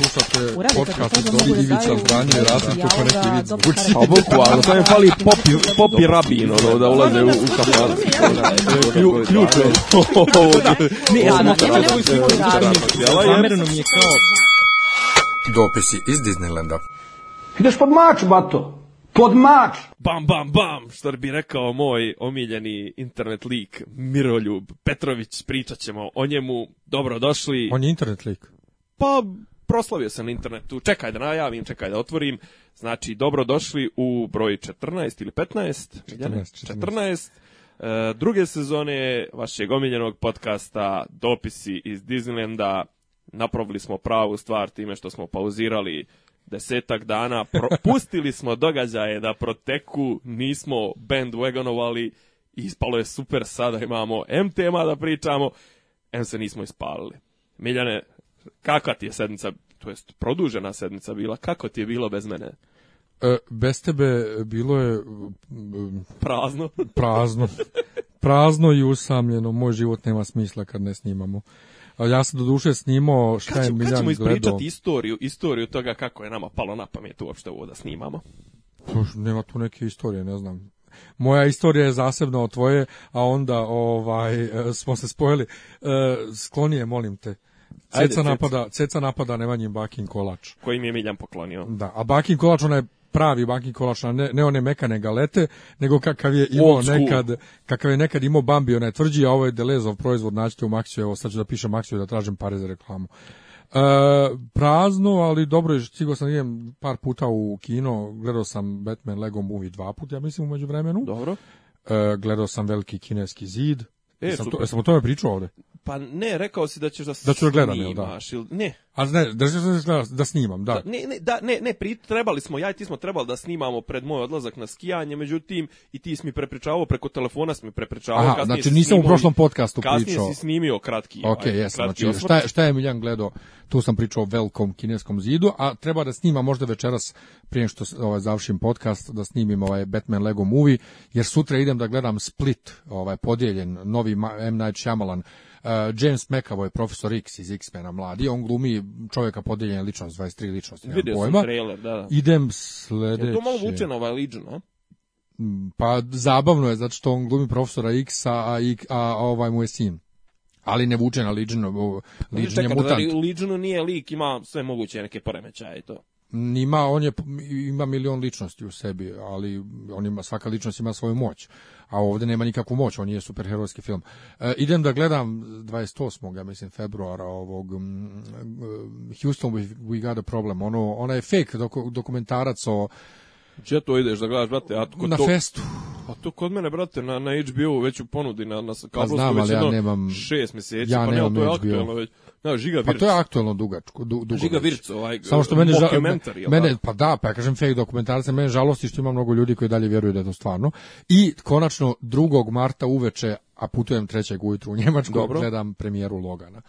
slušate podcast od Dobri da Ivica Zdanje i Rasim Čupanek Ivica Vučić. A bukvalno, to je pali popi, popi rabin, ono, da ulaze u, u kafan. Ključ je. Ne, ja, da, nema nema svoj je kao... Dopisi iz Disneylanda. Ideš pod mač, bato. Pod mač! Bam, bam, bam, što bi rekao moj omiljeni internet lik Miroljub Petrović, pričat ćemo o njemu. Dobrodošli. On je internet lik? Pa, proslavio sam na internetu, čekaj da najavim, čekaj da otvorim. Znači, dobro došli u broj 14 ili 15? 14. 14. 14. E, druge sezone vašeg omiljenog podcasta Dopisi iz Disneylanda. Napravili smo pravu stvar time što smo pauzirali desetak dana, propustili smo događaje da proteku, nismo bandwagonovali, ispalo je super, sada imamo M tema da pričamo, M se nismo ispalili. Miljane, kakva ti je sedmica to jest produžena sedmica bila, kako ti je bilo bez mene? E, bez tebe bilo je... Prazno. prazno. Prazno i usamljeno, moj život nema smisla kad ne snimamo. Ja sam do duše snimao šta kad ćemo, je Miljan Kad ćemo ispričati gledao. istoriju, istoriju toga kako je nama palo na pamet uopšte ovo da snimamo? Puš, nema tu neke istorije, ne znam. Moja istorija je zasebna od tvoje, a onda ovaj e, smo se spojili. E, skloni je, molim te. Ajde, ceca, napada, ceca napada Nemanjin Bakin kolač. Koji mi je Miljan poklonio. Da, a Bakin kolač ona je pravi bakin kolač, ne, ne one mekane galete, nego kakav je imao nekad, kakav je nekad imao Bambi, onaj tvrđi, a ovo je Delezov proizvod, naćete u Maxiju, evo sad ću da pišem Maxiju da tražim pare za reklamu. E, prazno, ali dobro je, stigao sam da idem par puta u kino, gledao sam Batman Lego Movie dva puta, ja mislim umeđu vremenu. Dobro. E, gledao sam veliki kineski zid. E, sam to, sam o tome pričao ovde? Pa ne, rekao si da ćeš da, da ću da gledam, da? snimaš. da. Ili, ne. A ne, da, da, da snimam, da. da ne, ne, da, ne, ne pri, trebali smo, ja i ti smo trebali da snimamo pred moj odlazak na skijanje, međutim, i ti si mi prepričavao, preko telefona si mi prepričavao. Aha, kasnije znači nisam u prošlom podcastu kasnije pričao. Kasnije si snimio kratki. Ok, aj, jesam, kratki znači, šta, šta je Miljan gledao, tu sam pričao o velikom kineskom zidu, a treba da snimam možda večeras, prije što ovaj, završim podcast, da snimim ovaj Batman Lego Movie, jer sutra idem da gledam Split, ovaj, podijeljen, novi M. Night Shyamalan, Eh, James McAvoy, profesor X iz X-mena mladi, on glumi čovjeka podeljen ličnost, 23 ličnosti, Vidio pojma. Trailer, da, da. Idem sledeće. Je to malo vuče na ovaj Legion, no? Mm, pa zabavno je, zato što on glumi profesora X, a, a, a ovaj mu je sin ali ne vuče na Legion, pa Legion je mutant. Da Legionu nije lik, ima sve moguće neke poremećaje i to ima, on je, ima milion ličnosti u sebi, ali on ima, svaka ličnost ima svoju moć, a ovde nema nikakvu moć, on je superherojski film. E, idem da gledam 28. Ja mislim februara ovog um, Houston we, got a problem, ono, ona je fake dok, dokumentarac o Če to ideš da gledaš, brate? A na to, festu. Pa to kod mene, brate, na, na HBO već u ponudi, na, na pa kablovsku znam, već ja nemam, šest meseci, ja pa nemam to je HBO. aktualno već. Na, Žiga Virc. Pa to je aktualno dugačko, du, dugo. Žiga Virc, ovaj Samo što mene mene pa da, pa ja kažem fake dokumentarce, mene žalosti što ima mnogo ljudi koji dalje vjeruju da je to stvarno. I konačno 2. marta uveče, a putujem 3. ujutru u Njemačku, Dobro. gledam premijeru Logana.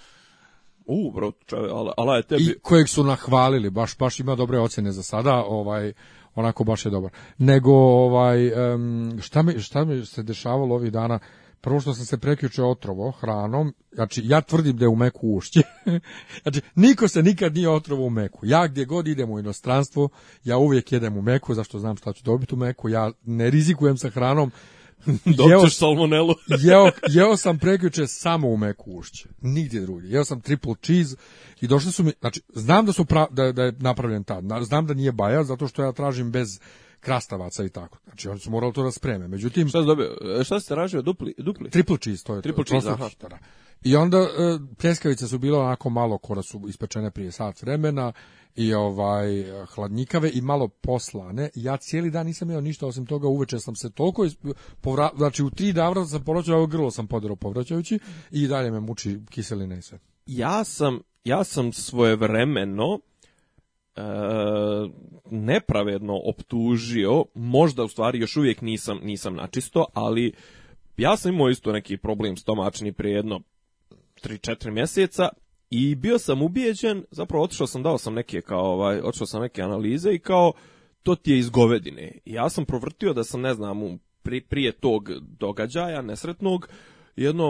U, bro, čave, ala, ala je tebi. I kojeg su nahvalili, baš baš ima dobre ocjene za sada, ovaj onako baš je dobar. Nego ovaj um, šta mi šta mi se dešavalo ovih dana? Prvo što sam se preključio otrovo hranom, znači ja tvrdim da je u meku ušće. znači niko se nikad nije otrovo u meku. Ja gdje god idem u inostranstvo, ja uvijek jedem u meku, zašto znam šta ću dobiti u meku, ja ne rizikujem sa hranom Doktor jeo, salmonelu. jeo, jeo sam prekjuče samo u meku ušće. Nigdje drugi. Jeo sam triple cheese i došli su mi, znači, znam da, su pra, da, da je napravljen tad. Znam da nije baja, zato što ja tražim bez krastavaca i tako. Znači oni su morali to da spreme. Međutim Šta si dobio? E, šta si tražio? Dupli, dupli. Triple cheese to je. Triple cheese, aha. I onda e, pljeskavice su bile onako malo kora da su ispečene prije sat vremena i ovaj hladnjikave i malo poslane. Ja cijeli dan nisam jeo ništa osim toga, uveče sam se toliko povra... znači u tri davra sam povraćao, ovo grlo sam poderao povraćajući i dalje me muči kiselina i sve. Ja sam ja sam svoje svojevremeno e, nepravedno optužio, možda u stvari još uvijek nisam nisam načisto, ali ja sam imao isto neki problem stomačni prije jedno 3-4 mjeseca I bio sam ubijeđen, zapravo otišao sam, dao sam neke kao, ovaj, otišao sam neke analize i kao, to ti je iz govedine. ja sam provrtio da sam, ne znam, pri, prije tog događaja nesretnog, jedno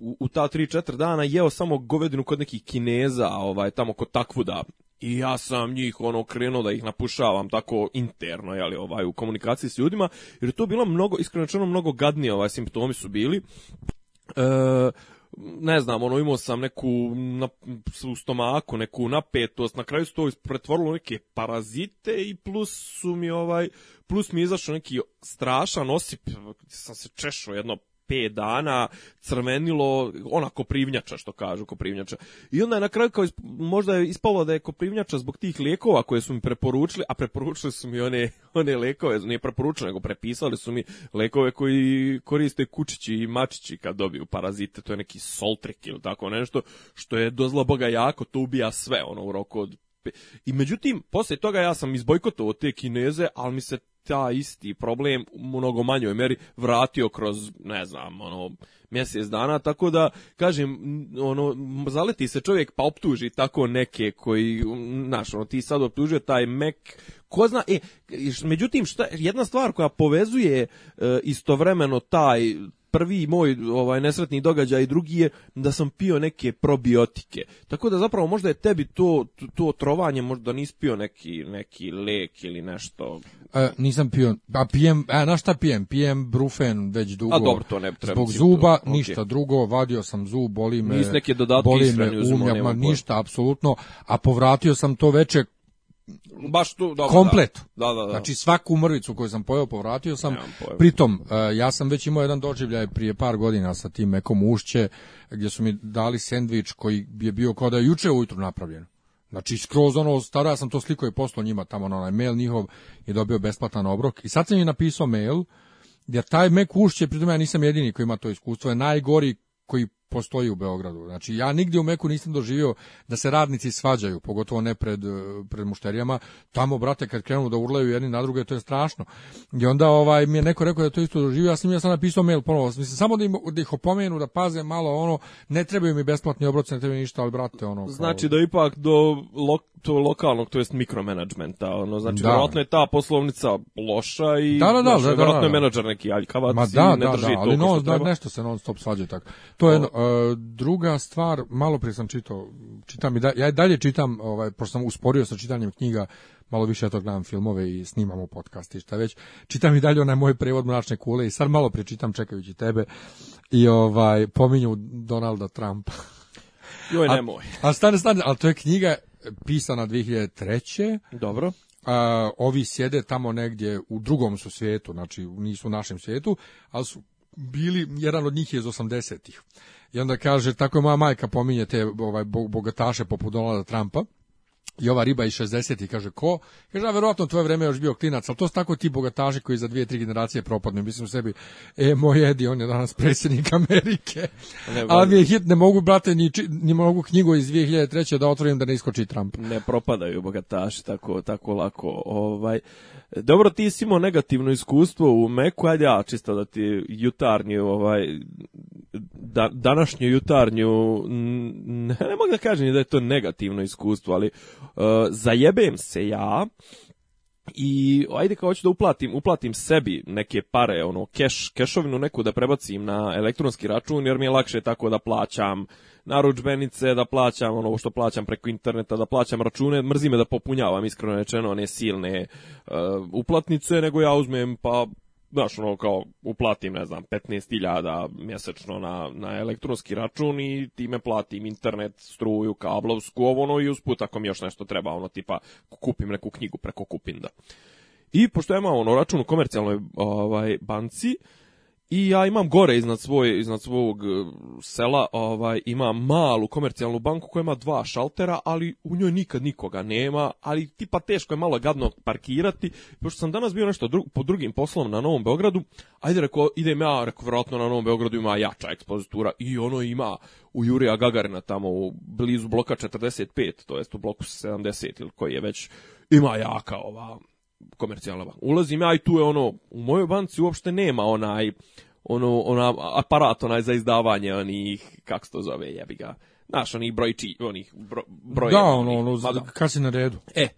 u, u ta 3-4 dana jeo samo govedinu kod nekih Kineza, ovaj, tamo kod takvu da. I ja sam njih ono krenuo da ih napušavam tako interno, jeli, ovaj, u komunikaciji s ljudima, jer to bilo mnogo, iskreno mnogo gadnije ovaj, simptomi su bili. E, ne znam, ono imao sam neku na, u stomaku, neku napetost, na kraju se to pretvorilo neke parazite i plus su mi ovaj, plus mi izašao neki strašan osip, sam se češao jedno 5 dana crvenilo, ona koprivnjača što kažu, koprivnjača. I onda je na kraju kao možda je ispalo da je koprivnjača zbog tih lijekova koje su mi preporučili, a preporučili su mi one, one lekove, nije preporučeno nego prepisali su mi lekove koji koriste kučići i mačići kad dobiju parazite, to je neki soltrik ili tako nešto, što je dozla boga jako, to ubija sve, ono, u roku od I međutim, posle toga ja sam izbojkotovao te Kineze, ali mi se ta isti problem u mnogo manjoj meri vratio kroz, ne znam, ono, mjesec dana, tako da, kažem, ono, zaleti se čovjek pa optuži tako neke koji, znaš, ono, ti sad optužuje taj Mac, ko zna, e, međutim, šta, jedna stvar koja povezuje e, istovremeno taj, prvi moj ovaj nesretni događaj i drugi je da sam pio neke probiotike. Tako da zapravo možda je tebi to to otrovanje možda da nisi pio neki neki lek ili nešto. E, nisam pio, a pijem, a na šta pijem? Pijem brufen već dugo. A dobro, to ne treba. Zbog zuba, okay. ništa drugo, vadio sam zub, boli me. Nis neke dodatke boli me, uzmo, umljama, ništa apsolutno, a povratio sam to veče baš tu dobro, da. komplet. Da. Da, da, da. Znači svaku mrvicu koju sam pojeo povratio sam. Pritom e, ja sam već imao jedan doživljaj prije par godina sa tim mekom ušće gdje su mi dali sendvič koji je bio kao da je juče ujutru napravljen. Znači, skroz ono, stara ja sam to sliko i poslao njima tamo na onaj mail njihov je dobio besplatan obrok. I sad sam im napisao mail, jer taj Mac ušće, pritom ja nisam jedini koji ima to iskustvo, je najgori koji postoji u Beogradu. Znači, ja nigdje u Meku nisam doživio da se radnici svađaju, pogotovo ne pred, pred mušterijama. Tamo, brate, kad krenu da urlaju jedni na druge, to je strašno. I onda ovaj, mi je neko rekao da to isto doživio, ja sam ja sam napisao mail ponovo. Mislim, samo da, im, da ih opomenu, da paze malo ono, ne trebaju mi besplatni obroci, ne trebaju ništa, ali brate, ono... Kao... Znači da ipak do lo, to lokalnog, to jest mikromanagementa, ono, znači, da. je ta poslovnica loša i... Da, da, da, da, da, da, da. je menadžer neki aljkavac Ma, da, i ne da, drži da, ali to no, da, nešto se non stop svađaju tako. To je, no druga stvar, malo prije sam čitao, čitam i da, ja dalje čitam, ovaj, pošto sam usporio sa čitanjem knjiga, malo više ja to gledam filmove i snimamo podcast i šta već. Čitam i dalje onaj moj prevod Mračne kule i sad malo čitam čekajući tebe i ovaj, pominju Donalda Trumpa. Joj, nemoj. A, a stane, stane, ali to je knjiga pisana 2003. Dobro. A, ovi sjede tamo negdje u drugom su svijetu, znači nisu u našem svijetu, ali su bili, jedan od njih je iz 80-ih. I onda kaže, tako je moja majka pominje te ovaj, bogataše poput Donalda Trumpa, i ova riba iz 60 i kaže ko? Kaže, a verovatno tvoje vreme još bio klinac, ali to su tako ti bogataši koji za dvije, tri generacije propadnu. Mislim u sebi, e, moj Edi, on je danas predsjednik Amerike. A ali mi je hit, ne mogu, brate, ni, ni mogu knjigu iz 2003. da otvorim da ne iskoči Trump. Ne propadaju bogataši tako, tako lako. Ovaj, dobro, ti si imao negativno iskustvo u Meku, ali ja čisto da ti jutarnji ovaj, da, današnju jutarnju ne, ne mogu da kažem da je to negativno iskustvo, ali uh, zajebem se ja i ajde kao hoću da uplatim, uplatim sebi neke pare, ono, keš, kešovinu neku da prebacim na elektronski račun, jer mi je lakše tako da plaćam naručbenice, da plaćam ono što plaćam preko interneta, da plaćam račune, mrzi da popunjavam iskreno rečeno one silne uh, uplatnice, nego ja uzmem pa znaš, ono, kao, uplatim, ne znam, 15.000 mjesečno na, na elektronski račun i time platim internet, struju, kablovsku, ovo, ono, i usput ako mi još nešto treba, ono, tipa, kupim neku knjigu preko Kupinda. I pošto ja imam, ono, račun u komercijalnoj ovaj, banci, I ja imam gore iznad svoj iznad svog e, sela, ovaj ima malu komercijalnu banku koja ima dva šaltera, ali u njoj nikad nikoga nema, ali tipa teško je malo gadno parkirati. Pošto sam danas bio nešto dru, po drugim poslom na Novom Beogradu, ajde reko idem ja, reko verovatno na Novom Beogradu ima jača ekspozitura i ono ima u Jurija Gagarina tamo u blizu bloka 45, to jest u bloku 70 ili koji je već ima jaka ova komercijalna banka. Ulazim ja i tu je ono, u mojoj banci uopšte nema onaj, ono, ona, aparat onaj za izdavanje onih, kako se to zove, jebi ga, znaš, onih brojči, onih bro, broja. Da, ono, ono, ono pa da. kad si na redu. E,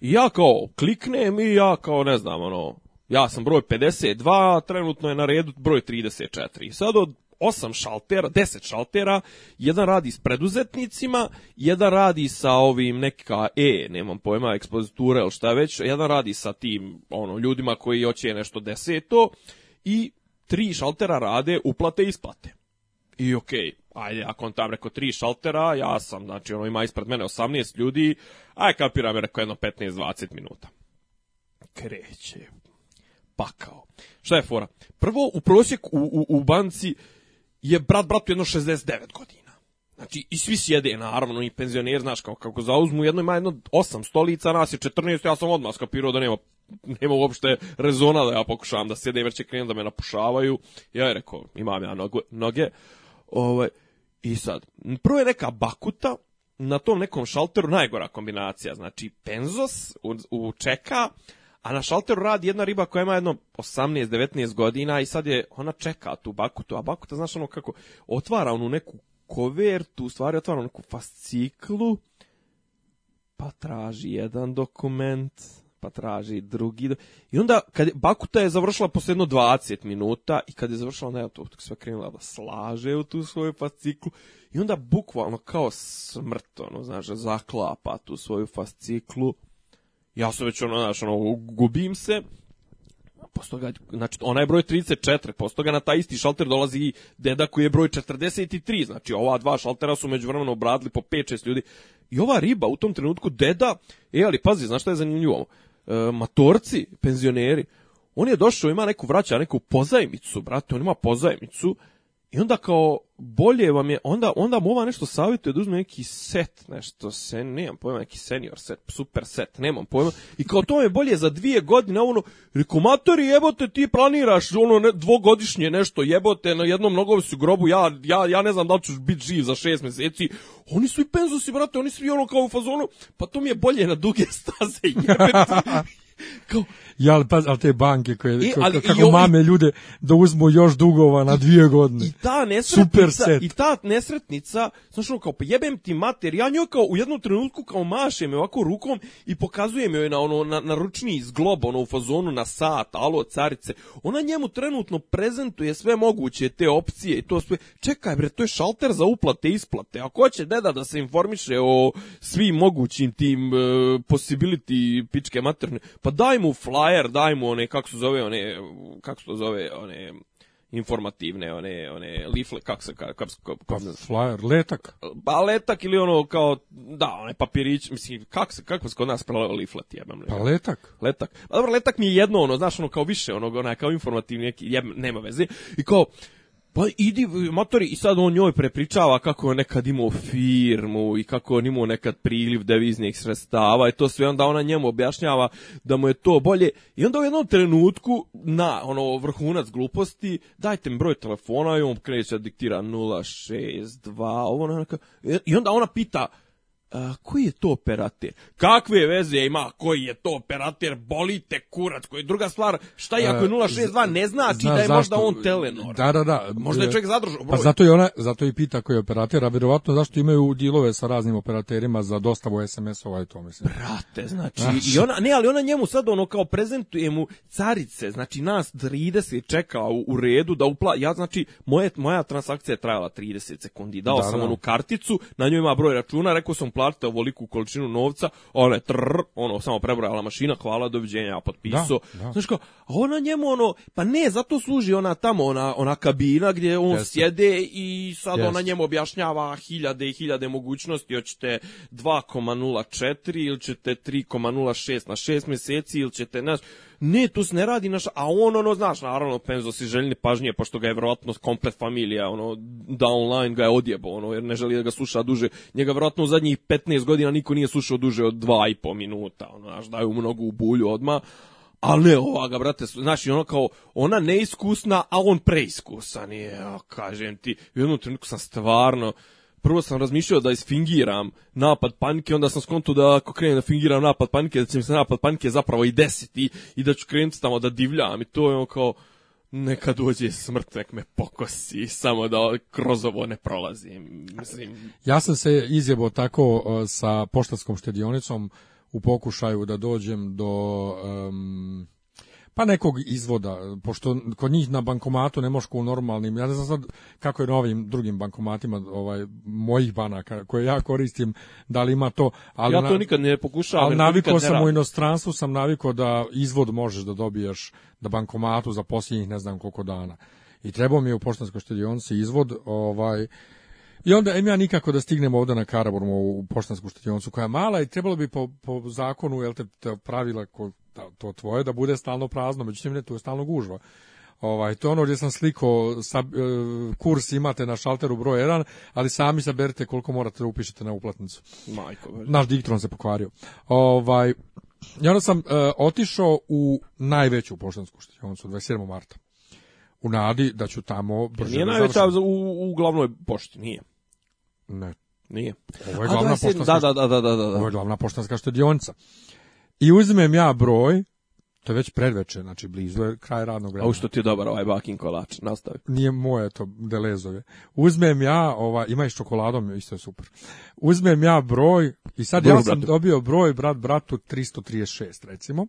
ja kao kliknem i ja kao, ne znam, ono, ja sam broj 52, trenutno je na redu broj 34. Sad od osam šaltera, 10 šaltera, jedan radi s preduzetnicima, jedan radi sa ovim neka E, nemam pojma, ekspozitura ili šta već, jedan radi sa tim ono ljudima koji hoće nešto deseto i tri šaltera rade uplate i isplate. I okej, okay, ajde, ako on tam rekao tri šaltera, ja sam, znači ono ima ispred mene 18 ljudi, aj kapiram je rekao jedno 15-20 minuta. Kreće, pakao. Šta je fora? Prvo, u prosjek u, u, u banci je brat bratu jedno 69 godina. Znači, i svi sjede, naravno, i penzioner, znaš, kao kako zauzmu, jedno ima jedno osam stolica, nas je 14, ja sam odmah skapirao da nema, nema uopšte rezona da ja pokušavam da sjedem, jer će krenuti da me napušavaju. Ja je rekao, imam ja noge, noge. Ovaj, I sad, prvo je neka bakuta, na tom nekom šalteru najgora kombinacija, znači Penzos u, u čeka, A na šalteru radi jedna riba koja ima jedno 18-19 godina i sad je, ona čeka tu bakutu, a bakuta, znaš ono kako, otvara onu neku kovertu, u stvari otvara onu neku fasciklu, pa traži jedan dokument, pa traži drugi. I onda, kad Bakuta je završila posle jedno 20 minuta i kad je završila, onda je to sve krenula da slaže u tu svoju fasciklu. I onda bukvalno kao smrt, ono, znaš, zaklapa tu svoju fasciklu ja sam već ono, znaš, ono, gubim se, posto ga, znači onaj broj 34, posto ga na taj isti šalter dolazi i deda koji je broj 43, znači ova dva šaltera su međuvremeno obradili po 5-6 ljudi. I ova riba u tom trenutku deda, e ali pazi, znaš šta je zanimljivo? E, matorci, penzioneri, on je došao, ima neku vraća, neku pozajmicu, brate, on ima pozajmicu, I onda kao bolje vam je, onda, onda mu ova nešto savjetuje da uzme neki set, nešto se, nemam pojma, neki senior set, super set, nemam pojma. I kao to je bolje za dvije godine, ono, rekomatori jebote, ti planiraš ono ne, dvogodišnje nešto jebote, na jednom mnogo su grobu, ja, ja, ja ne znam da li ćeš biti živ za šest meseci. Oni su i penzusi, brate, oni su i ono kao u fazonu, pa to mi je bolje na duge staze jebeti. kao ja pa al te banke koje e, ali, kako i, mame ljude da uzmu još dugova na dvije godine. I ta nesretnica i ta nesretnica, znaš ono kao pa jebem ti mater, ja njoj kao u jednom trenutku kao mašem ovako rukom i pokazujem joj na ono na, na ručni zglob ono u fazonu na sat, alo carice. Ona njemu trenutno prezentuje sve moguće te opcije i to sve. Čekaj bre, to je šalter za uplate i isplate. Ako hoće deda da se informiše o svim mogućim tim uh, possibility pičke materne, pa daj mu flyer, daj mu one, kako se zove, one, kako se zove, one, informativne, one, one lifle, kako se, ka, ka, ka, pa, flyer, letak. Pa letak ili ono kao, da, one papirić, mislim, kako se, kako se kod nas prelao liflet, jebam. Ne, pa letak. Letak. Pa dobro, letak mi je jedno, ono, znaš, ono, kao više, ono, onaj, kao informativni jeb, nema veze. I kao, Pa idi, matori, i sad on njoj prepričava kako je nekad imao firmu i kako on imao nekad priliv deviznih sredstava i to sve, onda ona njemu objašnjava da mu je to bolje. I onda u jednom trenutku, na, ono, vrhunac gluposti, dajte mi broj telefona i on kreće da diktira 062, ovo, ono, e, i onda ona pita, a, koji je to operater? Kakve veze ima koji je to operater? Bolite kurac. Koji je druga stvar, šta je ako je 062 e, ne znači zna, da je zašto? možda on Telenor. Da, da, da. Možda je čovjek zadržao pa broj. Pa zato i ona, zato je pita koji je operater, a vjerovatno zašto imaju dilove sa raznim operaterima za dostavu SMS-ova i to mislim. Brate, znači Znaš. i ona ne, ali ona njemu sad ono kao prezentuje mu carice, znači nas 30 čeka u, u redu da upla ja znači moje moja transakcija je trajala 30 sekundi. Dao da, sam da. onu karticu, na njoj ima broj računa, rekao sam platite ovoliku količinu novca, ona je trr, ono samo prebrojala mašina, hvala, doviđenja, ja potpisao. Da, da. Znaš kao, a ona njemu ono, pa ne, zato služi ona tamo, ona, ona kabina gdje on Jeste. sjede i sad Jeste. ona njemu objašnjava hiljade i hiljade mogućnosti, hoćete 2,04 ili ćete 3,06 na 6 mjeseci ili ćete, znaš, ne, tu se ne radi naš, a on, ono, znaš, naravno, Penzo si željni pažnje, pošto ga je vjerojatno komplet familija, ono, downline da ga je odjebo, ono, jer ne želi da ga sluša duže. Njega vjerojatno u zadnjih 15 godina niko nije slušao duže od i 2,5 minuta, ono, znaš, daju mu nogu u bulju odma. Ali ne ova ga, brate, znači ono kao, ona neiskusna, a on preiskusan je, kažem ti, u jednom trenutku sam stvarno, prvo sam razmišljao da isfingiram napad panike, onda sam skonto da ako krenem da fingiram napad panike, da će mi se napad panike zapravo i desiti i da ću krenuti tamo da divljam i to je on kao neka dođe smrt, nek me pokosi, samo da kroz ovo ne prolazim. Mislim. Ja sam se izjebao tako uh, sa poštarskom štedionicom u pokušaju da dođem do um, pa nekog izvoda, pošto kod njih na bankomatu ne možeš u normalnim, ja ne znam sad kako je na ovim drugim bankomatima ovaj, mojih banaka koje ja koristim, da li ima to. Ali ja to na, nikad ne pokušavam. Ali navikao sam u inostranstvu, sam navikao da izvod možeš da dobiješ da bankomatu za posljednjih ne znam koliko dana. I trebao mi je u poštanskoj štedionici izvod, ovaj, i onda em ja nikako da stignem ovdje na Karaburmu u poštansku štedionicu koja je mala i trebalo bi po, po zakonu jel te, pravila ko, to tvoje da bude stalno prazno, međutim ne, tu je stalno gužva. Ovaj, to je ono gdje sam sliko, sa, e, kurs imate na šalteru broj 1, ali sami saberite koliko morate da upišete na uplatnicu. Majko. Naš diktron se pokvario. Ovaj, I onda sam e, otišao u najveću poštansku štionicu, 27. marta. U nadi da ću tamo pa brže Nije da najveća u, u glavnoj pošti, nije. Ne. Nije. Ovo je glavna poštanska, da, da, da, da, da, da. Ovo je glavna poštanska štedionica. I uzmem ja broj, to je već predveče, znači blizu je kraj radnog vremena. A što ti je dobar ovaj bakin kolač, nastavi. Nije moje to, delezove. Uzmem ja, ova, ima i s čokoladom, isto je super. Uzmem ja broj i sad Bro, ja sam bratu. dobio broj brat bratu 336 recimo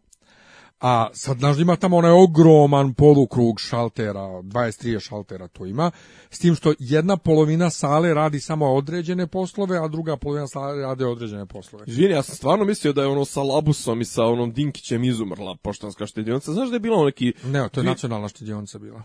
a sad znaš ima tamo onaj ogroman polukrug šaltera, 23 šaltera to ima, s tim što jedna polovina sale radi samo određene poslove, a druga polovina sale radi određene poslove. Izvini, ja sam stvarno mislio da je ono sa Labusom i sa onom Dinkićem izumrla poštanska štedionica, znaš da je bilo neki... Ne, to je nacionalna štedionica bila.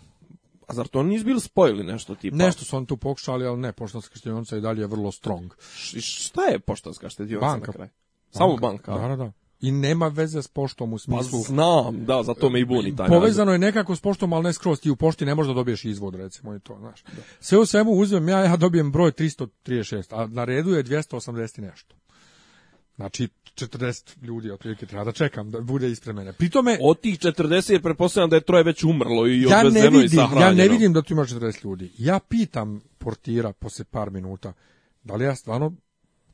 A zar to nisu bili spojili nešto tipa? Nešto su on tu pokušali, ali ne, poštanska štedionica i dalje je vrlo strong. Š, šta je poštanska štedionica Banka. na kraju? Samo banka. Da, da, da i nema veze s poštom u smislu. Pa znam, da, zato me i buni taj. Povezano je nekako s poštom, ali ne skroz, ti u pošti ne možeš da dobiješ izvod recimo i to, znaš. Da. Sve u svemu uzmem ja, ja dobijem broj 336, a na redu je 280 i nešto. Znači, 40 ljudi otprilike treba da čekam da bude ispred mene. Pritome od tih 40 je pretpostavljam da je troje već umrlo i ja ne vidim, i Ja ne vidim da tu ima 40 ljudi. Ja pitam portira posle par minuta da li ja stvarno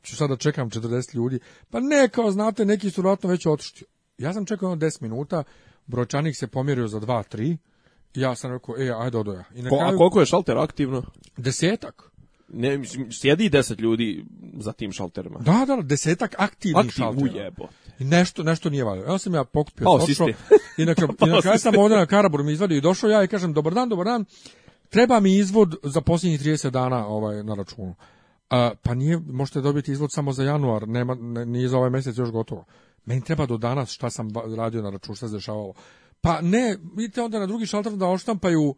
ću sada da čekam 40 ljudi. Pa ne, kao znate, neki su vjerojatno već otišli. Ja sam čekao 10 minuta, bročanik se pomjerio za 2-3, ja sam rekao, e, ajde odoja. I na kraju, a koliko je šalter aktivno? Desetak. Ne, sjedi 10 ljudi za tim šalterima. Da, da, desetak aktivnih Aktiv, šaltera. Jebo. Nešto, nešto nije valjalo. Evo sam ja pokupio. Pao sočno, I na, kraju, i kraju sam ovdje na Karaboru mi izvadio i došao ja i kažem, dobar dan, dobar dan, treba mi izvod za posljednjih 30 dana ovaj, na računu. A, pa nije, možete dobiti izvod samo za januar, nema, ne, nije za ovaj mesec još gotovo. Meni treba do danas šta sam radio na račun, šta se dešavalo. Pa ne, idite onda na drugi šalter da oštampaju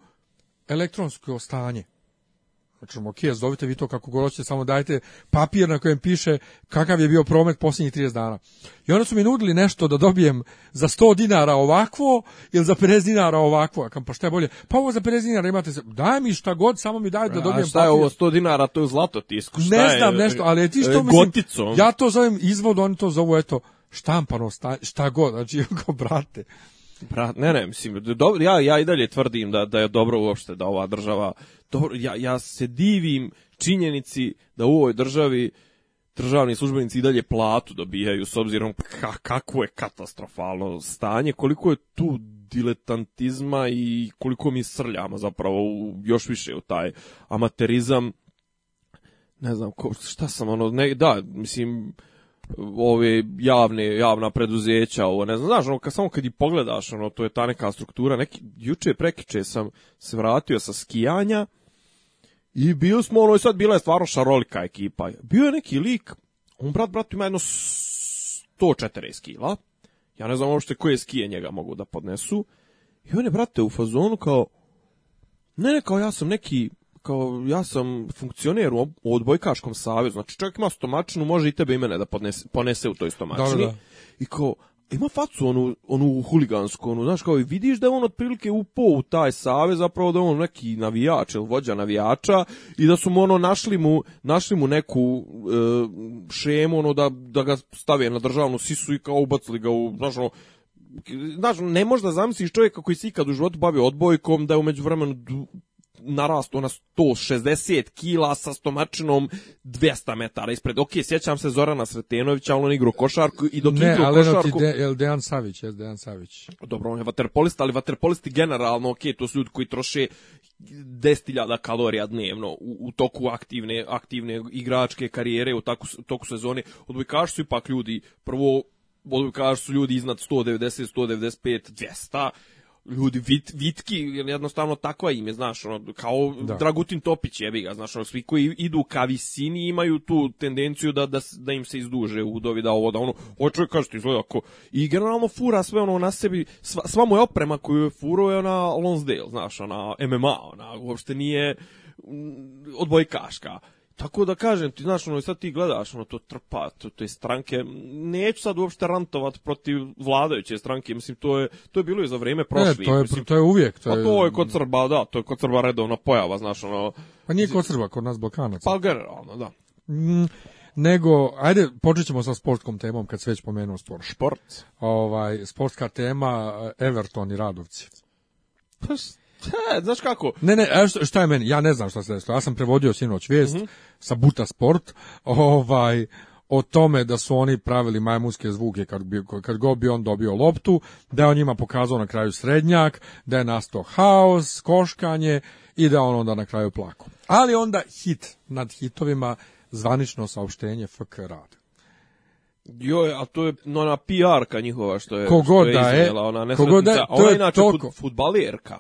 elektronsko stanje. Znači, mokija, zovite vi to kako god hoćete, samo dajte papir na kojem piše kakav je bio promet posljednjih 30 dana. I onda su mi nudili nešto da dobijem za 100 dinara ovakvo ili za 50 dinara ovakvo. A kam pa šta je bolje? Pa ovo za 50 dinara imate, daj mi šta god, samo mi daj da dobijem papir. A šta je papir. ovo 100 dinara, to je zlato tisku, šta Ne znam je, nešto, ali ti što e, goticom. mislim, ja to zovem izvod, oni to zovu, eto, štampano, šta, šta god, znači, kao brate. Brat, ne, ne, mislim, dobro, ja, ja i dalje tvrdim da, da je dobro uopšte da ova država dobro, ja, ja se divim činjenici da u ovoj državi državni službenici i dalje platu dobijaju s obzirom ka, kakvo je katastrofalno stanje, koliko je tu diletantizma i koliko mi srljamo zapravo u, još više u taj amaterizam. Ne znam, ko, šta sam ono, ne, da, mislim, ove javne, javna preduzeća, ovo ne znam, znaš, ono, kad, samo kad i pogledaš, ono, to je ta neka struktura, neki, juče prekiče sam se vratio sa skijanja, I bio smo, ono, i sad bila je stvarno šarolika ekipa. Bio je neki lik, on brat, brat, ima jedno 140 kila. Ja ne znam uopšte koje skije njega mogu da podnesu. I on je, brate, u fazonu kao, ne, ne, kao ja sam neki, kao ja sam funkcioner u odbojkaškom savezu, znači čovjek ima stomačinu, može i tebe i mene da podnese, ponese u toj da, da, stomačini. Da, da. I kao, ima facu onu, onu huligansku, onu, znaš, kao i vidiš da on otprilike upao u taj save, zapravo da on neki navijač ili vođa navijača i da su mu ono našli mu, našli mu neku e, šemu, ono, da, da ga stave na državnu sisu i kao ubacili ga u, znaš, ono, znaš, ne možda zamisliš čovjeka koji se ikad u životu bavio odbojkom, da je umeđu vremenu narasto na 160 kila sa stomačinom 200 metara ispred. Ok, sjećam se Zorana Sretenovića, on igrao košarku i dok ne, igrao košarku... Ne, ali Dejan Savić, je Dejan Savić. Dobro, on je vaterpolista, ali vaterpolisti generalno, ok, to su ljudi koji troše 10.000 kalorija dnevno u, u toku aktivne, aktivne igračke karijere, u toku, toku sezone. Odbojkaši su ipak ljudi, prvo odbojkaši su ljudi iznad 190, 195, 200 ljudi vit, vitki jer jednostavno takva ime znaš ono kao da. Dragutin Topić jebi ga znaš ono, svi koji idu ka visini imaju tu tendenciju da, da, da im se izduže udovi da ovo da ono hoće ovaj kaže ti izgleda ako i generalno fura sve ono na sebi sva, sva mu je oprema koju je furo je ona Lonsdale znaš ona MMA ona uopšte nije mm, odbojkaška Tako da kažem, ti znaš, ono, sad ti gledaš, ono, to trpa, to, te stranke, neću sad uopšte rantovat protiv vladajuće stranke, mislim, to je, to je bilo i za vrijeme prošli. E, to je, mislim, to je uvijek. To pa je... A to je kod Srba, da, to je kod Srba redovna pojava, znaš, ono... Pa nije kod Srba, kod nas Balkanaca. Pa generalno, da. Mm, nego, ajde, počet ćemo sa sportskom temom, kad se već pomenuo sport. Šport. Ovaj, sportska tema, e, Everton i Radovci. Pa Ha, znaš kako? Ne, ne, šta je meni? Ja ne znam šta se desilo. Ja sam prevodio sinoć vijest mm -hmm. sa Buta Sport. Ovaj, o tome da su oni pravili majmunske zvuke kad, bi, kad god bi on dobio loptu, da je on njima pokazao na kraju srednjak, da je nastao haos, koškanje i da on onda na kraju plako. Ali onda hit nad hitovima, zvanično saopštenje FK rad. Jo, a to je ona PR-ka njihova što je, Kogod što je da iznijela, ona ne da je ona to je, to je toliko, futbalirka.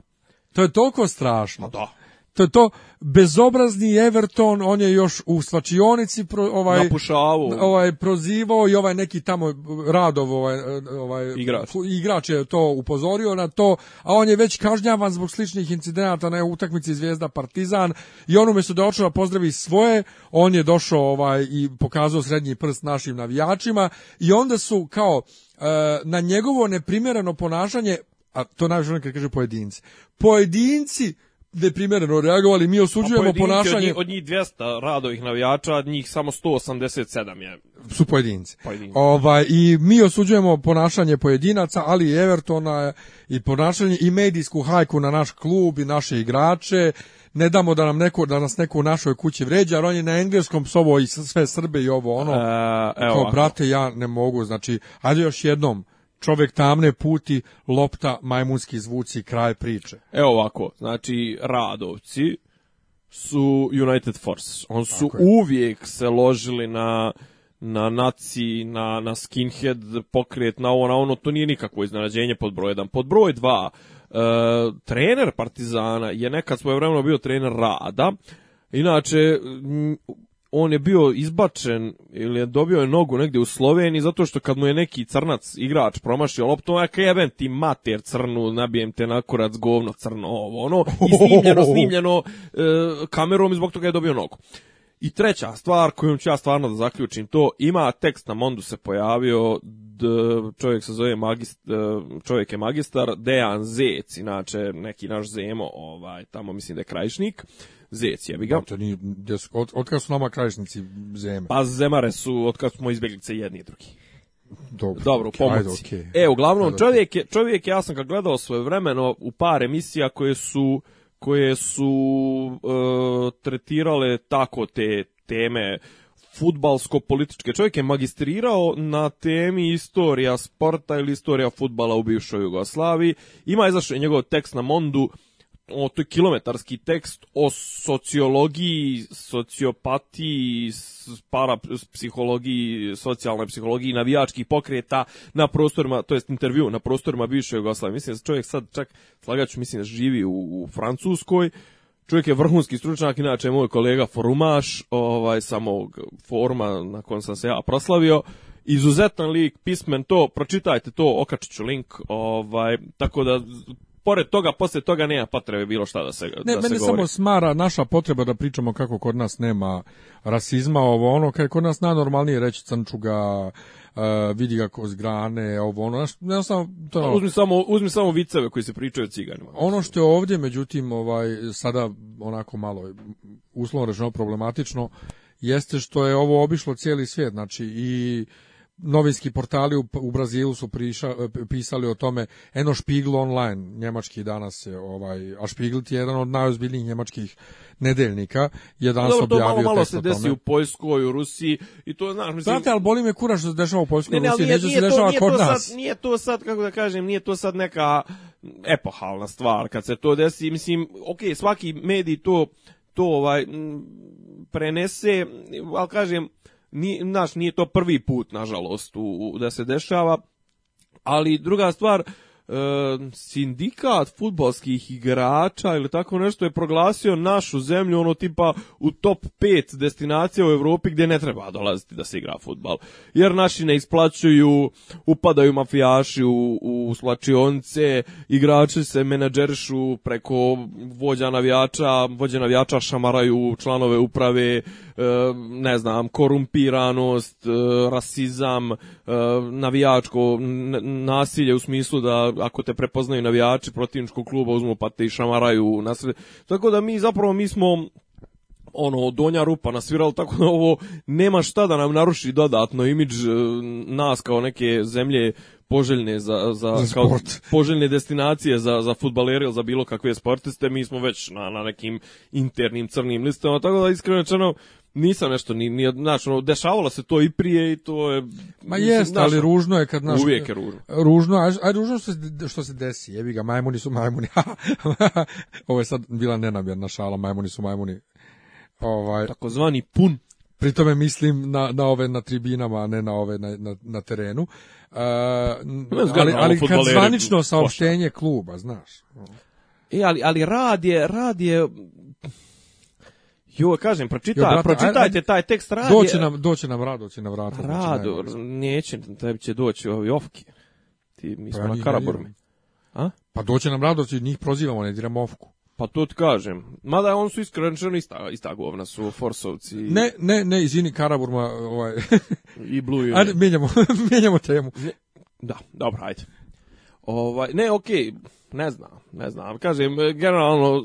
To je toliko strašno. Pa da. To je to bezobrazni Everton, on je još u svačionici pro, ovaj Napušavu. ovaj prozivao i ovaj neki tamo Radov ovaj ovaj igrač. igrač je to upozorio na to, a on je već kažnjavan zbog sličnih incidenata na utakmici Zvezda Partizan i on umesto da očeva pozdravi svoje, on je došao ovaj i pokazao srednji prst našim navijačima i onda su kao eh, na njegovo neprimjereno ponašanje a to najviše kad kaže pojedinci. Pojedinci neprimereno da reagovali, mi osuđujemo pa ponašanje... Od njih, od njih 200 radovih navijača, njih samo 187 je... Su pojedinci. pojedinci. Ovaj, I mi osuđujemo ponašanje pojedinaca, ali i Evertona i ponašanje i medijsku hajku na naš klub i naše igrače. Ne damo da nam neko, da nas neko u našoj kući vređa, jer on je na engleskom psovo i sve Srbe i ovo ono. E, evo, kao, brate, ja ne mogu, znači, ajde još jednom čovek tamne puti, lopta, majmunski zvuci, kraj priče. Evo ovako, znači Radovci su United Force. On su uvijek se ložili na na naci, na, na skinhead pokret, na ovo, na ono, to nije nikakvo iznenađenje pod broj 1. Pod broj 2, e, trener Partizana je nekad svoje vremeno bio trener Rada, Inače, on je bio izbačen ili je dobio je nogu negde u Sloveniji zato što kad mu je neki crnac igrač promašio loptu, ja je jebem ti mater crnu, nabijem te na korac govno crno, ovo ono, i snimljeno, snimljeno e, kamerom i zbog toga je dobio nogu. I treća stvar kojom ću ja stvarno da zaključim to, ima tekst na Mondu se pojavio, d, čovjek se zove magist, e, čovjek je magistar, Dejan Zec, inače neki naš zemo, ovaj, tamo mislim da je krajišnik, zec, jebi ga. To ni, od, od kad su nama krajišnici zeme? Pa zemare su od kad smo izbjeglice jedni i drugi. Dobro, Dobro pomoci. Okay. E, uglavnom, čovjek je, čovjek ja sam ga gledao svoje vremeno u par emisija koje su koje su e, tretirale tako te teme futbalsko-političke. Čovjek je magistrirao na temi istorija sporta ili istorija futbala u bivšoj Jugoslaviji. Ima izašao njegov tekst na Mondu o, to je kilometarski tekst o sociologiji, sociopatiji, parapsihologiji, socijalnoj psihologiji navijačkih pokreta na prostorima, to jest intervju na prostorima bivše Jugoslavije. Mislim da čovjek sad čak slagaću, mislim da živi u, u Francuskoj. Čovjek je vrhunski stručnjak, inače je moj kolega Forumaš, ovaj, samog forma na kojem sam se ja proslavio izuzetan lik, pismen to, pročitajte to, okačit ću link, ovaj, tako da pored toga, posle toga nema potrebe bilo šta da se Ne, da se govori. Ne, samo smara naša potreba da pričamo kako kod nas nema rasizma, ovo ono, kako kod nas najnormalnije reći crnčuga, uh, e, vidi ga kroz grane, ovo ono, znaš, ne znam, to ono, uzmi samo, uzmi samo viceve koji se pričaju o ciganima. Ono što je ovdje, međutim, ovaj, sada onako malo, uslovno rečeno problematično, jeste što je ovo obišlo cijeli svijet, znači i novinski portali u, u Brazilu su priša, e, pisali o tome eno Spiegel online njemački danas je ovaj a Spiegel je jedan od najozbiljnijih njemačkih nedeljnika je danas Dobro, objavio malo, malo se desi u Poljskoj, u Rusiji i to znaš mislim Znate, al boli me kura što da se dešava u Poljskoj, ne, ne, Rusiji, nije, neće nije se dešava kod to nas. Sad, nije to sad kako da kažem, nije to sad neka epohalna stvar kad se to desi, mislim, ok, svaki medij to to ovaj m, prenese, al kažem nije, naš, nije to prvi put, nažalost, u, u, da se dešava, ali druga stvar, sindikat futbalskih igrača ili tako nešto je proglasio našu zemlju ono tipa u top 5 destinacija u Evropi gdje ne treba dolaziti da se igra futbal. Jer naši ne isplaćuju, upadaju mafijaši u, u slačionice, igrači se menadžeršu preko vođa navijača, vođe navijača šamaraju članove uprave, ne znam, korumpiranost, rasizam, navijačko nasilje u smislu da ako te prepoznaju navijači protivničkog kluba uzmu pa te i šamaraju nasred. Tako da mi zapravo mi smo ono donja rupa na sviral tako da ovo nema šta da nam naruši dodatno imidž e, nas kao neke zemlje poželjne za, za, za kao poželjne destinacije za, za futbalere ili za bilo kakve sportiste, mi smo već na, na nekim internim crnim listama, tako da iskreno rečeno nisam nešto ni ni znači ono, dešavalo se to i prije i to je ma jest ali ružno je kad naš uvijek je ružno ružno a, a ružno što se, što se desi jebi ga majmuni su majmuni ovo je sad bila nenamjerna šala majmuni su majmuni ovaj takozvani pun pri tome mislim na, na ove na tribinama, a ne na ove na, na, na terenu. Uh, ali, ali kad zvanično saopštenje kluba, znaš. E, ali, ali rad je, rad je Jo, kažem, pročita, jo, brate, pročitajte aj, aj, taj tekst radi. Doći nam, doći nam rado, će nam vrata. Rado, neće, tebi će doći ovi ofki. Ti, mi smo pa ja na Karaburmi. A? Pa doći nam rado, njih prozivamo, ne diramo ofku. Pa to ti kažem. Mada on su iskrenčeni, ista, ista govna su Forsovci. Ne, ne, ne, izvini Karaburma. Ovaj. I Blue Union. Ajde, mijenjamo, mijenjamo temu. Ne, da, dobro, ajde. Ovaj, ne, okej, okay, ne znam, ne znam. Kažem, generalno,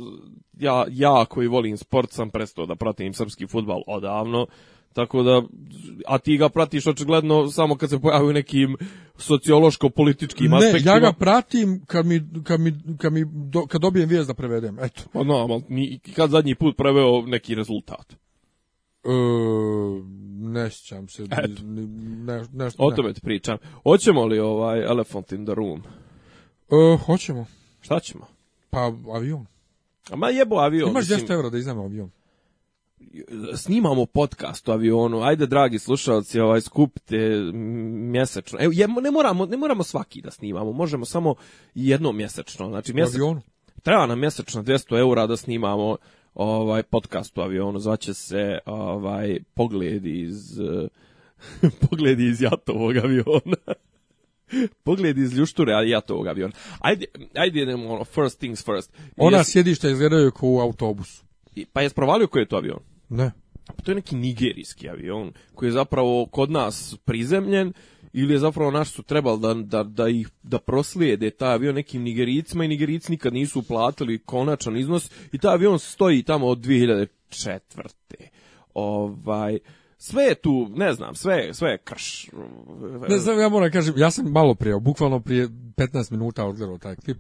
ja, ja koji volim sport sam prestao da pratim srpski futbal odavno, tako da, a ti ga pratiš očigledno samo kad se pojavi u nekim sociološko-političkim ne, aspektima. Ne, ja ga pratim kad, mi, kad, mi, kad, mi do, kad dobijem vijest da prevedem, eto. Pa no, ni, kad zadnji put preveo neki rezultat? E, ne sjećam se. Eto. Ne, ne, o tome ti pričam. Hoćemo li ovaj Elephant in the Room? E, hoćemo. Šta ćemo? Pa avion. A ma jebo avion. Imaš 200 mislim... evra da iznamo avion snimamo podcast u avionu. Ajde dragi slušaoci, ovaj skupite mjesečno. Evo je, ne moramo ne moramo svaki da snimamo, možemo samo jedno mjesečno. Znači mjesec, avionu. Treba nam mjesečno 200 eura da snimamo ovaj podcast u avionu. Zvaće se ovaj pogled iz pogledi iz jatovog aviona. Pogled iz ljušture, ali ja tog avion. Ajde, ajde idemo ono, first things first. Ona Jesi... sjedišta izgledaju kao u autobusu. I, Pa je provalio koji je to avion? Ne. Pa to je neki nigerijski avion koji je zapravo kod nas prizemljen ili je zapravo naš su trebali da, da, da, ih, da proslijede taj avion nekim nigericima i nigerici nikad nisu uplatili konačan iznos i taj avion stoji tamo od 2004. Ovaj, sve je tu, ne znam, sve, sve je krš. Ne znam, ja moram kažem, ja sam malo prije, bukvalno prije 15 minuta odgledao taj klip,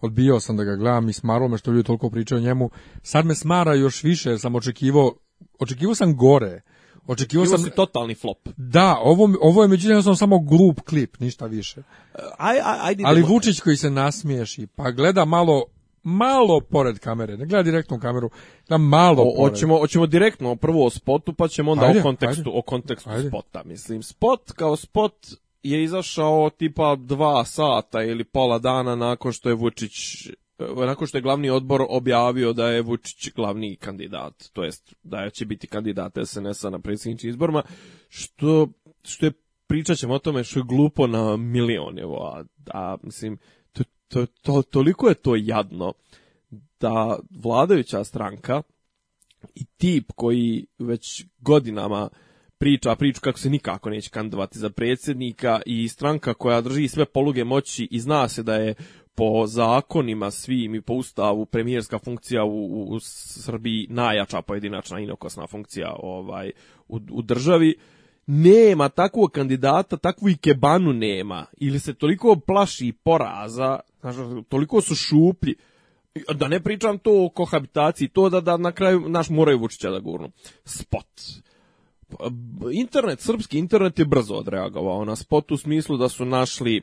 odbio sam da ga gledam i smaralo me što ljudi toliko pričaju o njemu. Sad me smara još više jer sam očekivao, očekivao sam gore. Očekivao sam si totalni flop. Da, ovo ovo je međutim sam samo glup klip, ništa više. Aj, aj, ajde Ali Vučić koji se nasmiješi, pa gleda malo malo pored kamere, ne gleda direktno u kameru, da malo o, pored. Hoćemo, hoćemo direktno prvo o spotu, pa ćemo onda ajde, o kontekstu, ajde. o kontekstu ajde. spota. Mislim, spot kao spot je izašao tipa dva sata ili pola dana nakon što je Vučić eh, nakon što je glavni odbor objavio da je Vučić glavni kandidat, to jest da će biti kandidat SNS-a na predsjedničkim izborima, što, što je pričat ćemo o tome što je glupo na milion, evo, a, a mislim, to, to, toliko je to jadno da vladajuća stranka i tip koji već godinama priča priču kako se nikako neće kandidovati za predsjednika i stranka koja drži sve poluge moći i zna se da je po zakonima svim i po ustavu premijerska funkcija u, u, Srbiji najjača pojedinačna inokosna funkcija ovaj u, u državi nema takvog kandidata, takvu ikebanu nema. Ili se toliko plaši poraza, znaš, toliko su šuplji. Da ne pričam to o kohabitaciji, to da, da na kraju naš moraju Vučića da gurnu. Spot. Pa, internet, srpski internet je brzo odreagovao na spot u smislu da su našli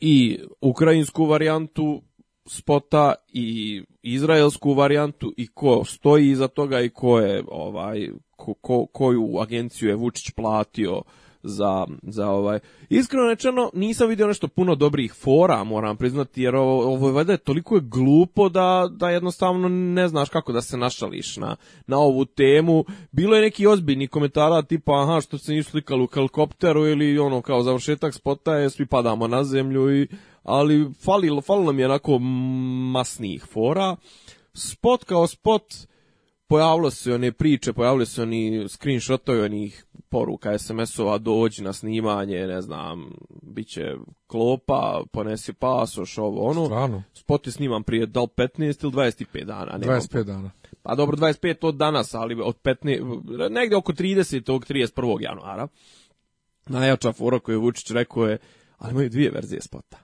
i ukrajinsku varijantu spota i izraelsku varijantu i ko stoji iza toga i ko je ovaj ko, koju agenciju je Vučić platio za, za ovaj. Iskreno rečeno, nisam vidio nešto puno dobrih fora, moram priznati, jer ovo, ovo je, je toliko je glupo da, da jednostavno ne znaš kako da se našališ na, na ovu temu. Bilo je neki ozbiljni komentara tipa, aha, što se nisu slikali u helikopteru ili ono kao završetak spota je, svi padamo na zemlju i ali falilo, falilo mi je onako masnih fora. Spot kao spot, pojavilo se one priče, pojavili se oni screenshotovi onih poruka SMS-ova, dođi na snimanje, ne znam, bit će klopa, ponesi pasoš, ovo, ono. Stvarno? Spot je sniman prije, da li 15 ili 25 dana? Nemam 25 dana. Pa dobro, 25 od danas, ali od 15, negdje oko 30. 31. januara. Najjača fora koju je Vučić rekao je, ali imaju dvije verzije spota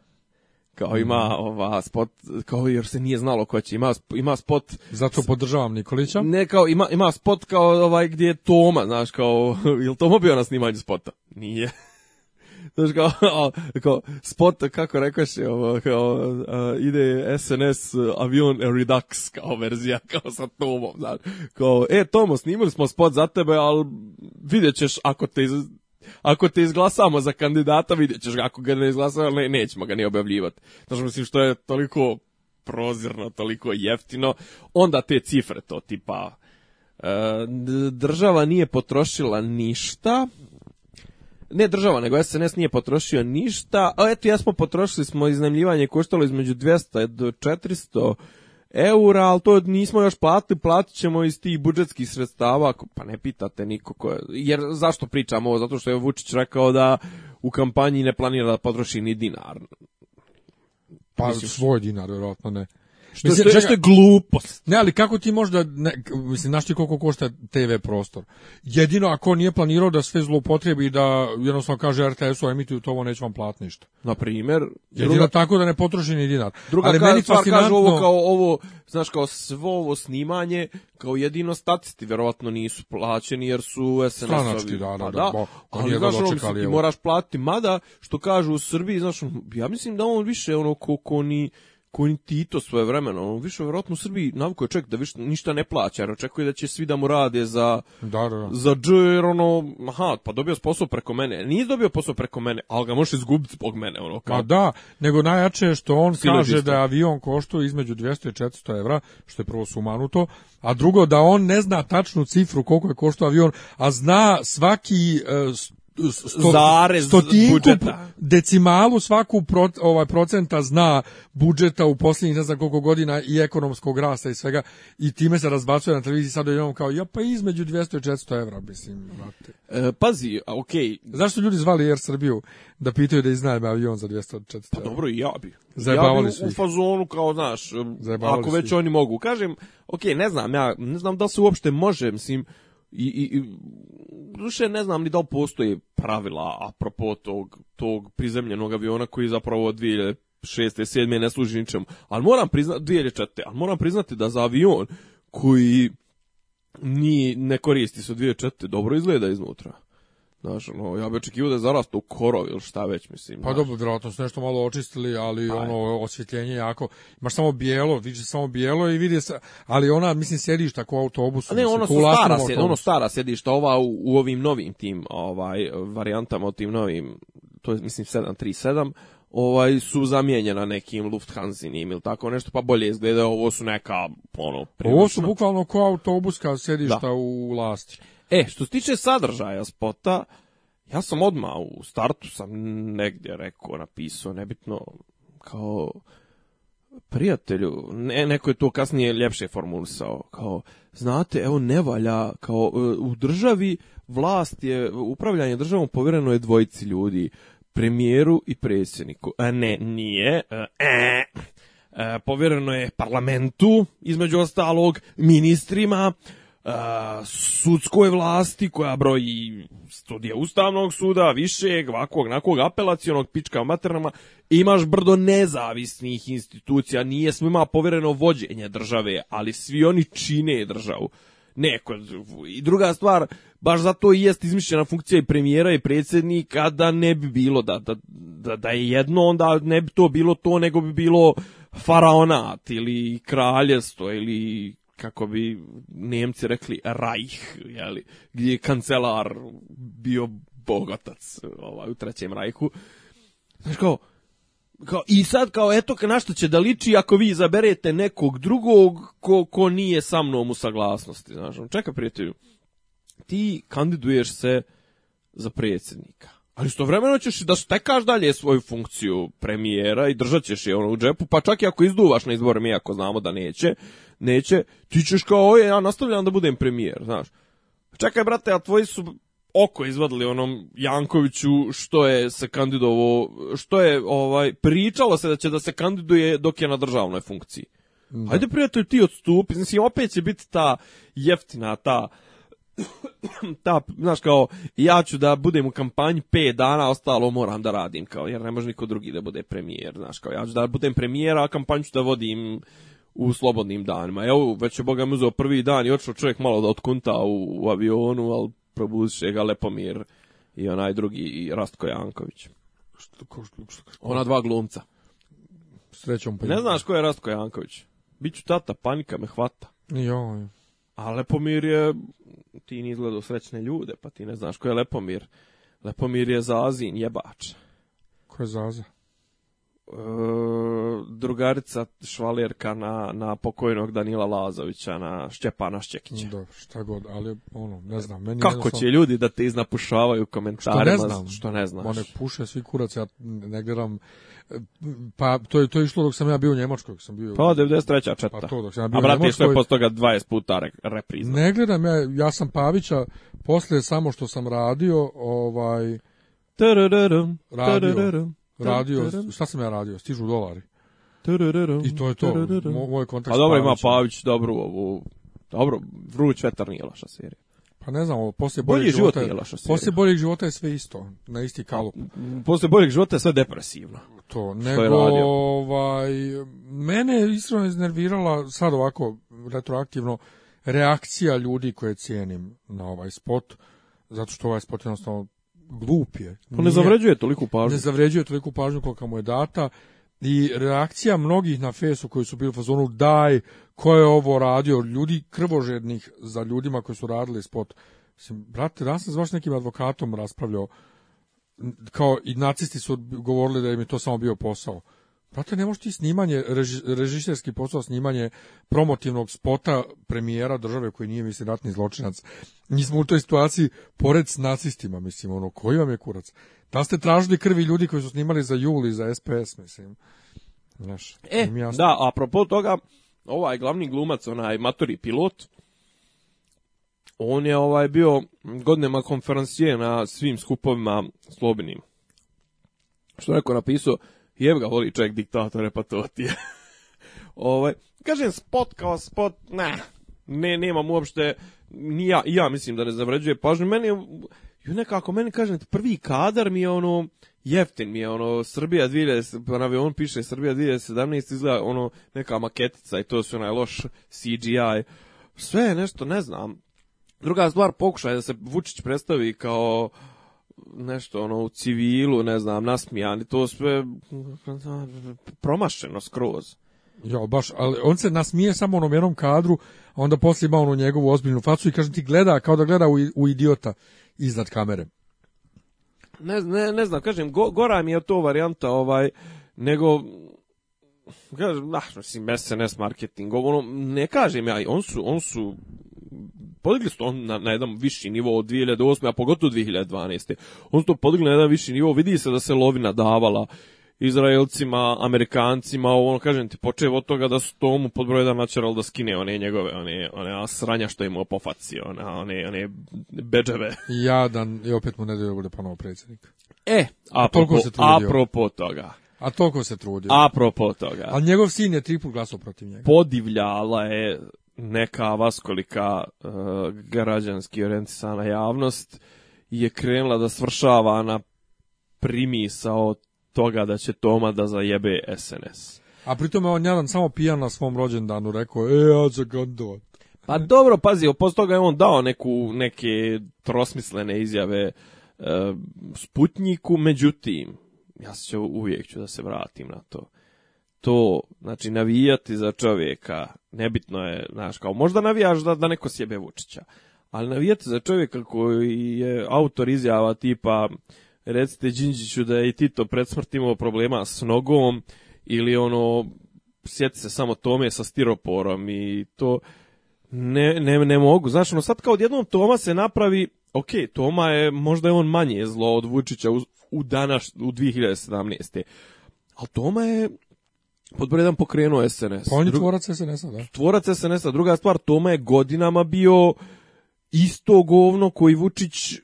kao ima mhm. ova spot, kao jer se nije znalo ko će, ima, ima spot... Zato podržavam Nikolića. Ne, kao ima, ima spot kao ovaj gdje je Toma, znaš, kao, ili Toma bio na snimanju spota? Nije. Znaš, kao, kao spot, kako rekoš, ovo, kao, ide SNS avion Redux kao verzija, kao sa Tomom, znaš. Kao, e, Tomo, snimili smo spot za tebe, ali vidjet ćeš ako te Ako te izglasamo za kandidata, vidjet ćeš, ako ga ne izglasamo, ne, nećemo ga ni objavljivati. Znači, mislim, što je toliko prozirno, toliko jeftino, onda te cifre to tipa E, država nije potrošila ništa, ne država, nego SNS nije potrošio ništa, a eto ja smo potrošili smo iznajmljivanje koštalo između 200 do 400 eura, ali to nismo još platili, platit ćemo iz tih budžetskih sredstava, pa ne pitate niko ko je, jer zašto pričamo ovo, zato što je Vučić rekao da u kampanji ne planira da potroši ni dinar. Pa Mislim, svoj dinar, vjerojatno ne. Što, mislim, što, je, što je glupost. Ne, ali kako ti možda, ne, mislim, znaš koliko košta TV prostor? Jedino ako nije planirao da sve zloupotrebi da jednostavno kaže RTS-u emituju to, ovo neće vam platiti ništa. Na primer... Jedino druga, tako da ne potroši ni dinar. Druga ali meni stvar fascinantno... kaže ovo kao ovo, znaš, kao svo ovo snimanje, kao jedino statisti verovatno nisu plaćeni jer su SNS-ovi. da, da, pa da, da. Bo, ali, znaš, ono, mislim, ti moraš platiti, mada, što kažu u Srbiji, znaš, ja mislim da on više, ono, ko, ko ni koji Tito svoje vremeno, više vjerojatno u Srbiji navuko je čovjek da više ništa ne plaća, jer očekuje da će svi da mu rade za, da, da, da. za dž, jer ono, aha, pa dobio posao preko mene. Nije dobio posao preko mene, ali ga možeš izgubiti zbog mene. Ono, kao... Pa da, nego najjače je što on Silogista. kaže da avion koštuje između 200 i 400 evra, što je prvo sumanuto, a drugo da on ne zna tačnu cifru koliko je koštao avion, a zna svaki e, sto, zarez budžeta. decimalu svaku pro, ovaj, procenta zna budžeta u posljednjih ne znam koliko godina i ekonomskog rasta i svega i time se razbacuje na televiziji sad jednom kao ja pa između 200 i 400 evra mislim. E, pazi, okej. Okay. Zašto ljudi zvali Air Srbiju da pitaju da iznajme avion za 200 i 400 pa evra? Pa dobro, ja bi. Zajebavali ja bi u, u fazonu kao, znaš, Zajebavali ako već svi. oni mogu. Kažem, okej, okay, ne znam, ja ne znam da se uopšte može, mislim, i, i, i duše ne znam ni da li postoje pravila apropo tog, tog prizemljenog aviona koji zapravo od 2006. 7. ne služi ničemu. Ali moram priznati, 2004. Ali moram priznati da za avion koji ni ne koristi se od 2004. dobro izgleda iznutra. Znaš, ono, ja bi očekivao da je zarasto u korov ili šta već, mislim. Pa dobro, vjerojatno su nešto malo očistili, ali pa, ono, osvjetljenje jako, imaš samo bijelo, vidiš samo bijelo i vidi se, ali ona, mislim, sediš tako u autobusu. A ne, ono, su stara, sjed, ono stara sjedišta, ova u, u, ovim novim tim ovaj, varijantama, u tim novim, to je, mislim, 737, ovaj su zamijenjena nekim Lufthansa Lufthansinim ili tako nešto, pa bolje izgleda, ovo su neka, ono, primučna. Ovo su bukvalno kao autobuska sedišta da. u lasti. E, što se tiče sadržaja spota, ja sam odma u startu sam negdje rekao, napisao, nebitno, kao prijatelju, ne, neko je to kasnije ljepše formulisao, kao, znate, evo ne valja, kao, e, u državi vlast je, upravljanje državom povjereno je dvojici ljudi, premijeru i predsjedniku. A e, ne, nije, e, e, e, povjereno je parlamentu, između ostalog, ministrima, uh, sudskoj vlasti koja broji studije Ustavnog suda, višeg, ovakvog, nakog, apelacionog, pička maternama, imaš brdo nezavisnih institucija, nije smo ima povereno vođenje države, ali svi oni čine državu. Neko, i druga stvar, baš zato i jest izmišljena funkcija i premijera i predsjednika da ne bi bilo, da, da, da, da je jedno, onda ne bi to bilo to, nego bi bilo faraonat ili kraljestvo ili kako bi Nemci rekli Reich, jeli, gdje je kancelar bio bogotac ovaj, u Trećem Rajhu. Znaš kao, kao, i sad kao eto na što će da liči ako vi izaberete nekog drugog ko, ko nije sa mnom u saglasnosti. Znaš, čeka prijatelju, ti kandiduješ se za predsjednika ali istovremeno ćeš da stekaš dalje svoju funkciju premijera i držat ćeš je ono u džepu, pa čak i ako izduvaš na izbore, mi ako znamo da neće, neće, ti ćeš kao, oj, ja nastavljam da budem premijer, znaš. Čekaj, brate, a tvoji su oko izvadili onom Jankoviću što je se kandidovo, što je ovaj pričalo se da će da se kandiduje dok je na državnoj funkciji. Da. Ajde prijatelj ti odstupi, znači opet će biti ta jeftina ta ta, znaš, kao, ja ću da budem u kampanji 5 dana, ostalo moram da radim, kao, jer ne može niko drugi da bude premijer, znaš, kao, ja ću da budem premijer, a kampanju ću da vodim u slobodnim danima. Evo, već je Boga uzeo prvi dan i očeo čovjek malo da otkunta u, u avionu, ali probuziše ga Lepomir i onaj drugi, i Rastko Janković. Što, ko, što, što, Ona dva glumca. Srećom pa Ne znaš ko je Rastko Janković? Biću tata, panika me hvata. Jo. A Lepomir je ti ni izgledao srećne ljude, pa ti ne znaš ko je Lepomir. Lepomir je Zazin, jebač. Ko je Zaza? E, drugarica švalerka na, na pokojnog Danila Lazovića, na Šćepana Šćekića. Dobro, da, šta god, ali ono, ne znam. Meni Kako jednostavno... će ljudi da te iznapušavaju komentarima? Što ne znam. Što ne znaš. One puše svi kurac, ja ne gledam Pa to je to je išlo dok sam ja bio u Njemačkoj, sam bio. Pa 93. četvrta. Pa to dok sam ja bio. A brate, Njemačkoj, je posle toga 20 puta repriza. Ne gledam ja, ja sam Pavića posle samo što sam radio, ovaj radio, radio, šta sam ja radio? Stižu dolari. I to je to. Moj kontakt. A dobro ima Pavić dobro, ovu. Dobro, vruć vetar nije loša serija. Pa ne znam, ovo, boljeg Bolji života, život je poslije boljeg života je sve isto, na isti kalup. Posle boljeg života je sve depresivno. To, nego, ovaj, mene je iskreno iznervirala, sad ovako, retroaktivno, reakcija ljudi koje cijenim na ovaj spot, zato što ovaj spot jednostavno glup je. pa ne zavređuje toliko pažnju. Ne zavređuje toliko pažnju kolika mu je data i reakcija mnogih na fesu koji su bili u fazonu daj, ko je ovo radio, ljudi krvožednih za ljudima koji su radili spot. Mislim, brate, danas sam s vaš nekim advokatom raspravljao, kao i nacisti su govorili da im je to samo bio posao. Brate, ne može ti snimanje, reži, režiserski posao, snimanje promotivnog spota premijera države koji nije, mislim, ratni zločinac. Nismo u toj situaciji pored s nacistima, mislim, ono, koji vam je kurac? Da ste tražili krvi ljudi koji su snimali za Juli, za SPS, mislim. Znaš, e, da, apropo propos toga, ovaj glavni glumac, onaj matori pilot, on je ovaj bio godinama konferencije na svim skupovima slobinim. Što neko napisao, Jeb ga voli čovjek diktatore, pa to ti je. ovaj, kažem, spot kao spot, ne, ne, nemam uopšte, ni ja, ja mislim da ne zavređuje pažnju, meni je, ju nekako, meni kažem, prvi kadar mi je ono, jeftin mi je, ono, Srbija 2017, pa na avion piše Srbija 2017, izgleda ono, neka maketica i to su onaj loš CGI, sve je nešto, ne znam. Druga stvar, pokušaj da se Vučić predstavi kao nešto ono u civilu, ne znam, nasmijani, to sve promašeno skroz. Ja, baš, ali on se nasmije samo onom jednom kadru, a onda poslije ima onu njegovu ozbiljnu facu i kaže ti gleda kao da gleda u, u idiota iznad kamere. Ne, ne, ne znam, kažem, go, gora mi je to varijanta, ovaj, nego, kažem, ah, mislim, SNS marketing, ono, ne kažem ja, on su, on su podigli su to na, na jedan viši nivo od 2008. a pogotovo 2012. On su to podigli na jedan viši nivo, vidi se da se lovina davala Izraelcima, Amerikancima, ono kažem ti, počeo od toga da su tomu pod broj jedan načerali da skine one njegove, one, one sranja što imao po faci, one, one, one beđeve. Jadan, i opet mu ne da bude ponovo predsjednik. E, a apropo, a apropo toga. A toliko se trudio. Apropo toga. A njegov sin je tri put glasao protiv njega. Podivljala je neka vaskolika uh, građanski orijentisana javnost je krenula da svršava na primisao toga da će Toma da zajebe SNS. A pritom je on jedan samo pijan na svom rođendanu rekao, e, ja ću gandovat. Pa dobro, pazi, posle toga je on dao neku, neke trosmislene izjave e, Sputnjiku, međutim, ja se uvijek ću da se vratim na to to, znači navijati za čovjeka, nebitno je, znaš, kao možda navijaš da, da neko sjebe Vučića, ali navijati za čovjeka koji je autor izjava tipa recite Đinđiću da je i Tito pred smrt imao problema s nogom ili ono, sjeti se samo Tome sa stiroporom i to ne, ne, ne mogu. Znaš, ono sad kao odjednom Toma se napravi, ok, Toma je, možda je on manje zlo od Vučića u, u, današ, u 2017. Ali Toma je pod broj jedan pokrenuo SNS. Pa on je tvorac SNS-a, da. Tvorac SNS-a. Druga stvar, Toma je godinama bio isto govno koji Vučić uh,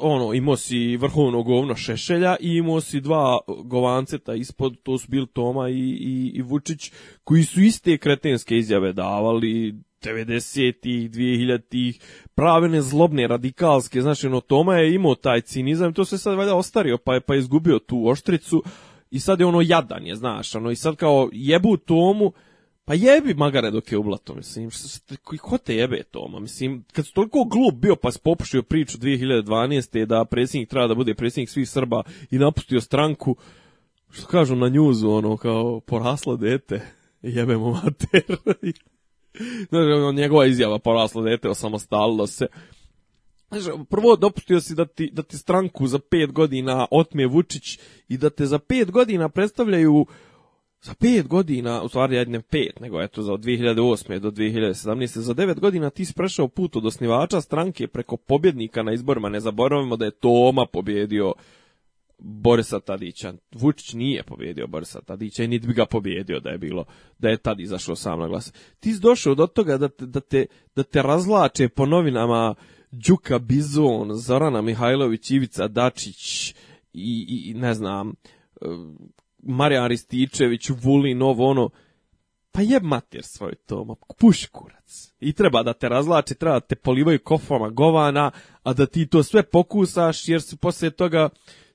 ono, imao si vrhovno govno Šešelja i imao si dva govanceta ispod, to su bil Toma i, i, i Vučić, koji su iste kretenske izjave davali 90-ih, 2000-ih, pravene zlobne, radikalske, znači ono, Toma je imao taj cinizam, to se sad valjda ostario, pa je, pa izgubio tu oštricu, i sad je ono jadan je, znaš, ono, i sad kao jebu Tomu, pa jebi magare dok je u ublato, mislim, ko te jebe Toma, mislim, kad su toliko glup bio pa popušio priču 2012. da predsjednik treba da bude predsjednik svih Srba i napustio stranku, što kažu na njuzu, ono, kao, poraslo dete, jebemo mater. Znači, njegova izjava poraslo dete, osamostalilo se. Znaš, prvo dopustio si da ti, da ti stranku za pet godina otme Vučić i da te za pet godina predstavljaju za pet godina, u stvari ne pet, nego eto za od 2008. do 2017. Za devet godina ti si prešao put od osnivača stranke preko pobjednika na izborima. Ne zaboravimo da je Toma pobjedio Borisa Tadića. Vučić nije pobjedio Borisa Tadića i niti bi ga pobjedio da je bilo, da je tad izašao sam na glas. Ti si došao do toga da te, da te, da te razlače po novinama Đuka Bizon, Zorana Mihajlović, Ivica Dačić i, i ne znam, e, Marijan Rističević, Vulin, ovo ono, pa jeb mater svoju to, puš kurac. I treba da te razlači, treba da te polivaju kofama govana, a da ti to sve pokusaš, jer se poslije toga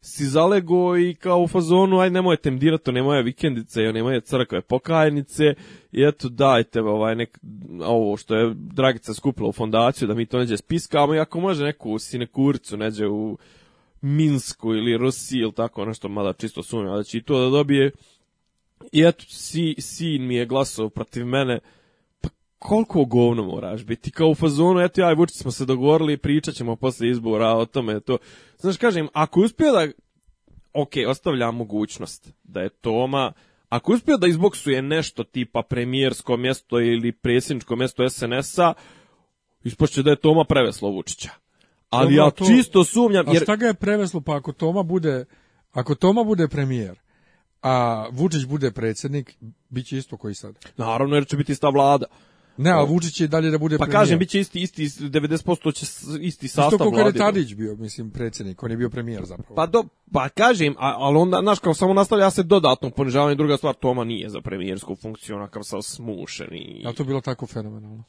si zalego i kao u fazonu, aj nemoj temdirato, nemoj vikendice, nemoj crkve pokajnice, i eto dajte ovaj, nek, ovo što je Dragica skupila u fondaciju, da mi to neđe spiskamo, i ako može neku sinekuricu neđe u Minsku ili Rusiji ili tako nešto, mada čisto sumnjam da će i to da dobije. I eto, si, sin mi je glasao protiv mene, koliko govno moraš biti, kao u fazonu, eto ja i Vučić smo se dogovorili, pričaćemo posle izbora o tome, to, znaš, kažem, ako uspio da, ok, ostavljam mogućnost da je Toma, ako uspio da izboksuje nešto tipa premijersko mjesto ili presinčko mjesto SNS-a, ispošće da je Toma preveslo Vučića. Ali Toma, ja to, čisto sumnjam... Jer... A šta ga je preveslo, pa ako Toma bude, ako Toma bude premijer, a Vučić bude predsjednik, bit će isto koji sad. Naravno, jer će biti ista vlada. Ne, a Vučić je dalje da bude Pa premijer. kažem biće isti isti 90% će isti sastav Isto kako je Tadić bio, mislim predsjednik, on je bio premijer zapravo. Pa do pa kažem, a, ali onda znaš kao samo nastavlja se dodatno ponižavanje, druga stvar Toma nije za premijersku funkciju, ona kao sa smušen i A to bilo tako fenomenalno.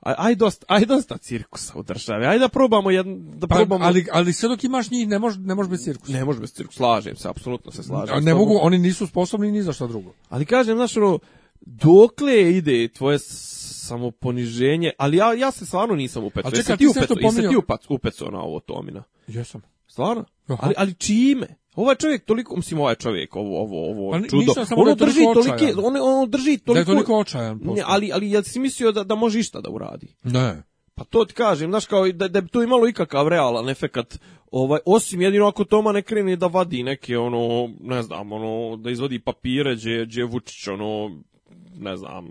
Aj, aj, dosta, aj dosta cirkusa u državi. Aj da probamo jedan da pa, probamo. Ali ali sve dok imaš njih ne može ne može bez cirkusa. Ne može bez cirkusa. Slažem se, apsolutno se slažem. Ne, ne mogu, oni nisu sposobni ni za šta drugo. Ali kažem, znaš, ono, dokle ide tvoje samoponiženje, ali ja, ja se stvarno nisam upecao. Jesi ti upecao? Jesi ti upecao na ovo, Tomina? Jesam. Stvarno? Ali, ali čime? Ovaj čovjek toliko, mislim ovaj čovjek, ovo ovo ovo ali, pa čudo. On drži tolike, on on drži toliko. Da je toliko očajan. Ne, ali ali jel si mislio da da može išta da uradi? Ne. Pa to ti kažem, znaš kao da da bi to imalo ikakav realan efekat, ovaj osim jedino ako Toma ne krene da vadi neke ono, ne znam, ono da izvadi papire gdje gdje Vučić ono ne znam,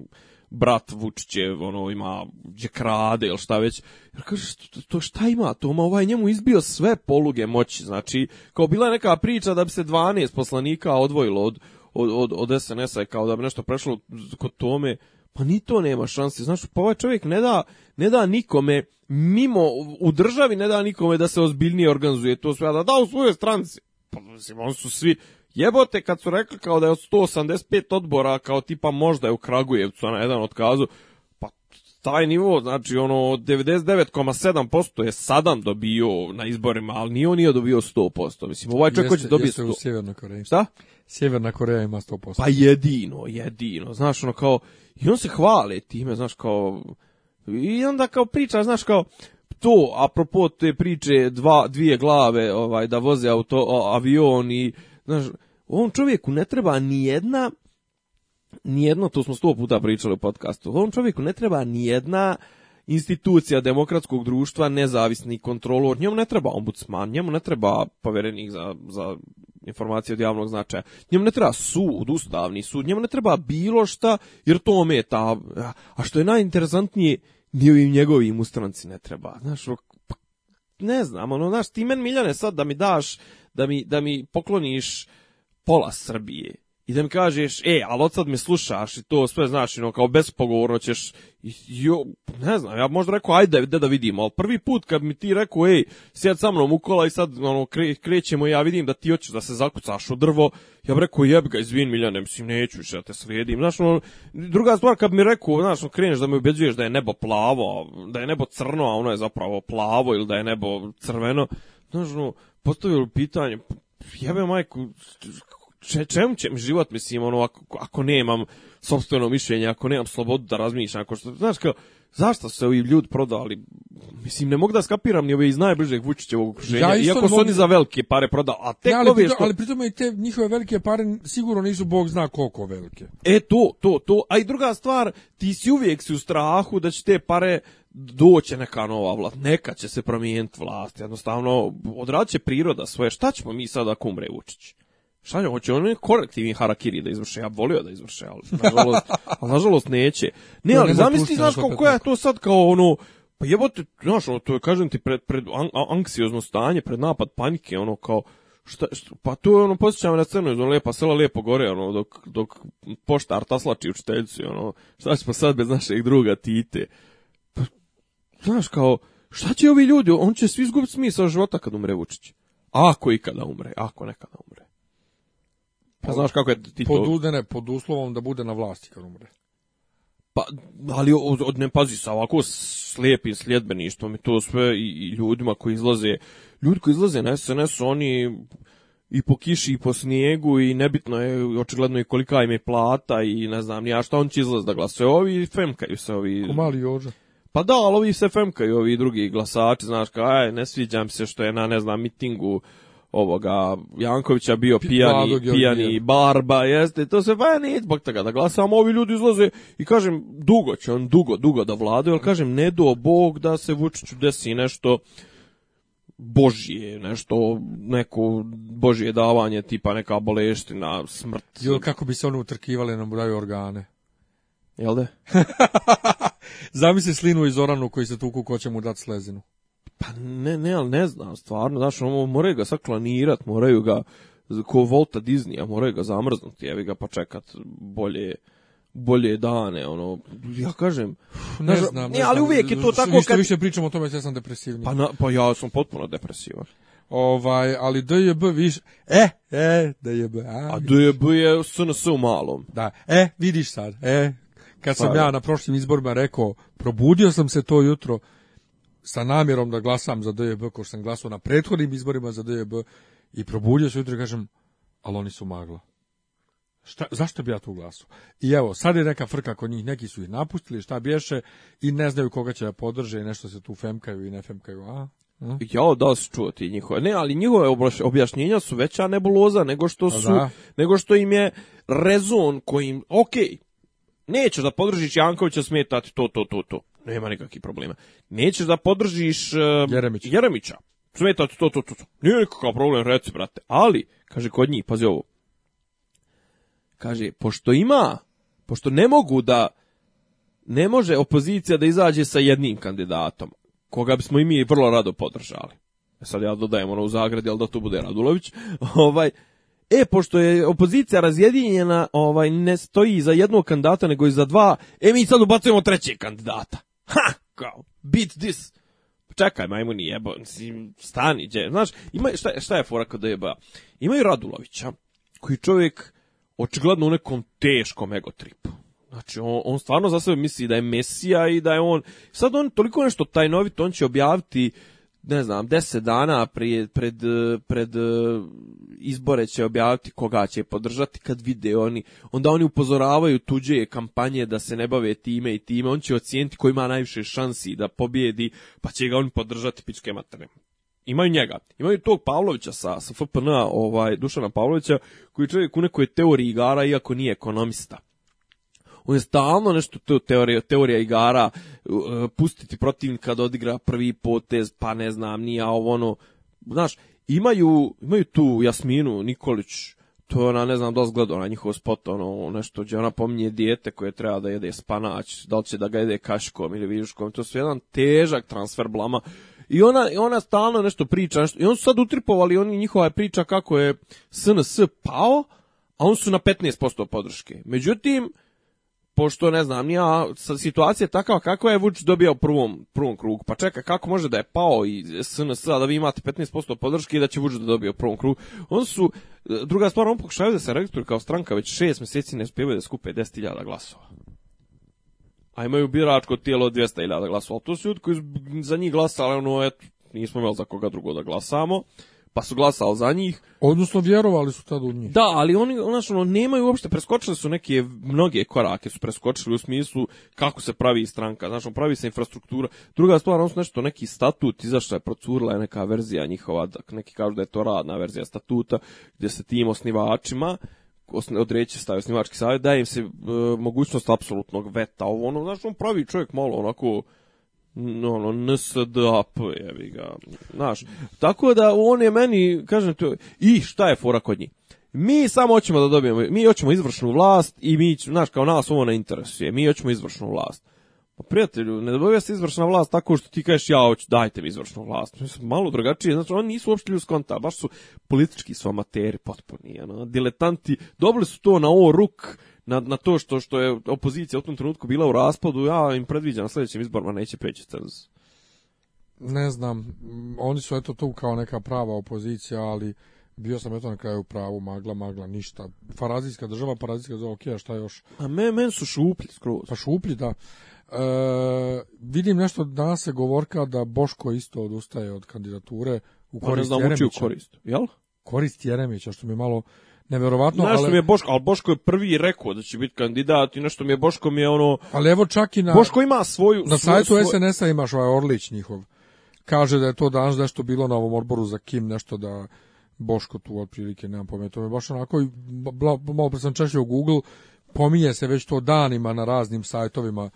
brat Vučićev, ono, ima, gdje krade ili šta već. Jer kaže, to, to šta ima? Toma ovaj njemu izbio sve poluge moći. Znači, kao bila je neka priča da bi se 12 poslanika odvojilo od, od, od, od SNS-a kao da bi nešto prešlo kod Tome. Pa ni to nema šanse. Znaš, pa ovaj čovjek ne da, ne da nikome, mimo, u državi ne da nikome da se ozbiljnije organizuje to sve, da da u svojoj stranci. Pa, mislim, oni su svi, Jebote, kad su rekli kao da je od 185 odbora, kao tipa možda je u Kragujevcu, na jedan otkazu, pa taj nivo, znači ono 99,7% je Sadam dobio na izborima, ali ni on nije dobio 100%. Mislim, ovaj čovjek koji će dobiti 100%. u Sjevernoj Koreji. Šta? Sjeverna Koreja ima 100%. Pa jedino, jedino. Znaš, ono kao, i on se hvale time, znaš, kao, i onda kao priča, znaš, kao, to, apropo te priče dva, dvije glave, ovaj, da voze auto, avion i, znaš, Ovom čovjeku ne treba ni jedna ni jedno, to smo 100 puta pričali u podkastu Ovom čovjeku ne treba ni jedna institucija demokratskog društva, nezavisni kontrolor, njemu ne treba ombudsman, njemu ne treba povjerenik za, za informacije od javnog značaja, njemu ne treba sud, ustavni sud, njemu ne treba bilo šta, jer to je ometa, a što je najinteresantnije, ni ovim njegovim ustranci ne treba, znaš, pa, ne znam, ono, znaš, ti men miljane sad da mi daš, da mi, da mi pokloniš pola Srbije i da mi kažeš, e, ali od sad me slušaš i to sve znaš, no, kao bespogovorno ćeš, jo, ne znam, ja možda rekao, ajde da, da vidimo, ali prvi put kad mi ti rekao, ej, sjed sa mnom u kola i sad ono, kre, krećemo i ja vidim da ti hoćeš da se zakucaš u drvo, ja bih rekao, jeb ga, izvin Miljane, mislim, neću više da te slijedim, znaš, ono, druga stvar kad mi rekao, znaš, ono, kreneš da me ubeđuješ da je nebo plavo, da je nebo crno, a ono je zapravo plavo ili da je nebo crveno, znaš, ono, postavio pitanje, jebe majku, če, čemu će mi život, mislim, ono, ako, ako nemam sobstveno mišljenje, ako nemam slobodu da razmišljam, ako što, znaš, kao, zašto se ovi ljudi prodali? Mislim, ne mogu da skapiram ni ove iz najbližeg Vučićevog okruženja, ja iako su mogu... oni za velike pare prodali, a tek ja, ali, što... Ali pritom i te njihove velike pare sigurno nisu, Bog zna koliko velike. E, to, to, to. A i druga stvar, ti si uvijek si u strahu da će te pare doće neka nova vlast, neka će se promijeniti vlast, jednostavno odradiće priroda svoje, šta ćemo mi sada ako umre Vučić? Šta će, hoće oni korektivni harakiri da izvrše, ja volio da izvrše, ali nažalost, ali nažalost neće. Ne, ali zamisli, znaš koja je to sad kao ono, pa jebote, znaš, ono, to je, kažem ti, pred, pred an, anksiozno stanje, pred napad panike, ono, kao, šta, šta pa tu je ono, posjećam na crnu iz lepa sela, lepo gore, ono, dok, dok poštar taslači učiteljicu, ono, šta ćemo sad bez našeg druga Tite? Znaš, kao, šta će ovi ljudi? On će svi izgubiti smisao života kad umre Vučić. Ako i kada umre, ako nekada umre. Pa znaš kako je ti pod, to... Udene, pod uslovom da bude na vlasti kad umre. Pa, ali od, od ne pazi sa ovako slijepim sljedbeništvom i to sve i, i, ljudima koji izlaze, ljudi koji izlaze na SNS, oni i po kiši i po snijegu i nebitno je očigledno i kolika im je plata i ne znam ni a šta on će izlaz da glase. Ovi femkaju se ovi. Ko mali jože Pa da, ali ovi iz FMK i ovi drugi glasači, znaš, kao, aj, ne sviđam se što je na, ne znam, mitingu ovoga Jankovića bio pijani, Bado, pijani barba, jeste, to se pa nije zbog toga da glasam, ovi ljudi izlaze i kažem, dugo će on, dugo, dugo da vladaju, ali kažem, ne do Bog da se Vučiću desi nešto božije, nešto, neko božije davanje, tipa neka boleština, smrt. Jel kako bi se ono utrkivali na daju organe? Jel da? Zamisli slinu i Zoranu koji se tuku ko će mu dati slezinu. Pa ne, ne, ali ne znam, stvarno, znaš, ono, moraju ga sad klanirat, moraju ga, ko Volta Disneya, moraju ga zamrznuti, jevi ga, pa čekat bolje bolje dane, ono, ja kažem... Ne znaš, znam, ne, ne ali znam, uvijek je to tako više, kad... Više pričamo o tome, ja sam depresivni. Pa, na, pa ja sam potpuno depresivan. Ovaj, ali DJB viš... E, e, DJB. A, a DJB je SNS u malom. Da, e, vidiš sad, e, kad sam ja na prošlim izborima rekao, probudio sam se to jutro sa namjerom da glasam za DJB, kao sam glasao na prethodnim izborima za DJB, i probudio se jutro i kažem, ali oni su magla. Šta, zašto bi ja tu glasu? I evo, sad je neka frka kod njih, neki su ih napustili, šta bješe, i ne znaju koga će da podrže, i nešto se tu femkaju i ne femkaju, a? Mm. Hm? Ja, da se čuo ti njihove. Ne, ali njihove objašnjenja su veća nebuloza nego što pa su, da. nego što im je rezon kojim, okej, okay, nećeš da podržiš Jankovića smetati to, to, to, to. Nema nikakvih problema. Nećeš da podržiš uh, Jeremića. Jeremića. Smetati to, to, to, to. Nije nikakav problem, reci, brate. Ali, kaže, kod njih, pazi ovo. Kaže, pošto ima, pošto ne mogu da, ne može opozicija da izađe sa jednim kandidatom, koga bismo i mi vrlo rado podržali. E, sad ja dodajem ono u Zagradi, ali da to bude Radulović. ovaj, e, pošto je opozicija razjedinjena, ovaj, ne stoji za jednog kandidata, nego i za dva, e, mi sad ubacujemo trećeg kandidata. Ha, kao, beat this. Čekaj, majmu nije jebo, stani, dje. Znaš, ima, šta, šta je fora kada jeba? Imaju Radulovića, koji čovjek očigledno u nekom teškom egotripu. Znači, on, on stvarno za sebe misli da je mesija i da je on... Sad on toliko nešto tajnovit, on će objaviti ne znam, deset dana prije, pred, pred eh, izbore će objaviti koga će podržati kad vide oni. Onda oni upozoravaju tuđe kampanje da se ne bave time i time. On će ocijeniti ko ima najviše šansi da pobijedi, pa će ga oni podržati pičke materne. Imaju njega. Imaju tog Pavlovića sa, sa FPN, ovaj, Dušana Pavlovića, koji čovjek u nekoj teoriji igara, iako nije ekonomista. On je stalno nešto to teorija, teorija igara, uh, pustiti protivnika da odigra prvi potez, pa ne znam, nija ovo ono. Znaš, imaju, imaju tu Jasminu Nikolić, to je ona, ne znam da li gledao na njihov spot, ono, nešto gdje ona pominje dijete koje treba da jede spanać, da li će da ga jede kaškom ili viljuškom, to su jedan težak transfer blama. I ona, ona stalno nešto priča, nešto, i on su sad utripovali, oni njihova je priča kako je SNS pao, a on su na 15% podrške. Međutim, pošto ne znam, nija, situacija je takva kako je Vučić dobio u prvom, prvom krugu. Pa čeka, kako može da je pao i SNS, da vi imate 15% podrške i da će Vučić da dobije u prvom krugu. On su, e, druga stvar, on pokušaju da se registruju kao stranka, već šest meseci ne uspijevaju da skupe 10.000 glasova. A imaju biračko tijelo od 200.000 glasova. To su ljudi koji za njih glasali, ono, eto, nismo imali za koga drugo da glasamo pa su glasali za njih. Odnosno vjerovali su tad u njih. Da, ali oni znači, ono, nemaju uopšte, preskočili su neke mnoge korake, su preskočili u smislu kako se pravi stranka, znači pravi se infrastruktura. Druga stvar, ono su nešto, neki statut, izašla je procurila je neka verzija njihova, da, neki kažu da je to radna verzija statuta, gdje se tim osnivačima, odreći stavi osnivački savjet, daje im se e, mogućnost apsolutnog veta, ovo ono, znači on pravi čovjek malo onako ono, NSDAP, jebi ga, znaš. Tako da on je meni, kažem to, i šta je fora kod njih? Mi samo hoćemo da dobijemo, mi hoćemo izvršnu vlast i mi, znaš, kao nas ovo ne interesuje, mi hoćemo izvršnu vlast. Pa prijatelju, ne dobija se izvršna vlast tako što ti kažeš ja hoću, dajte mi izvršnu vlast. Mislim, malo drugačije, znači oni nisu uopšte ljus konta, baš su politički su amateri potpuni, ono, diletanti, dobili su to na ovo ruk na, na to što što je opozicija u tom trenutku bila u raspadu, ja im predviđam na sledećim izborima neće preći cenzus. Ne znam, oni su eto tu kao neka prava opozicija, ali bio sam eto na kraju pravu, magla, magla, ništa. Farazijska država, parazijska država, ok, a šta još? A men, men su šuplji skroz. Pa šuplji, da. E, vidim nešto danas se govorka da Boško isto odustaje od kandidature u korist pa ne znam, Jeremića. U korist, jel? Korist Jeremića, što mi malo Neverovatno, nešto ali... mi je Boško, al Boško je prvi rekao da će biti kandidat i nešto mi je Boško mi je ono... Ali evo čak i na... Boško ima svoju... Na svoju, sajtu svoj... SNS-a imaš ovaj Orlić njihov. Kaže da je to danas nešto bilo na ovom odboru za Kim, nešto da... Boško tu otprilike, nemam pojma, to baš onako, i malo pre sam češljao Google, pominje se već to danima na raznim sajtovima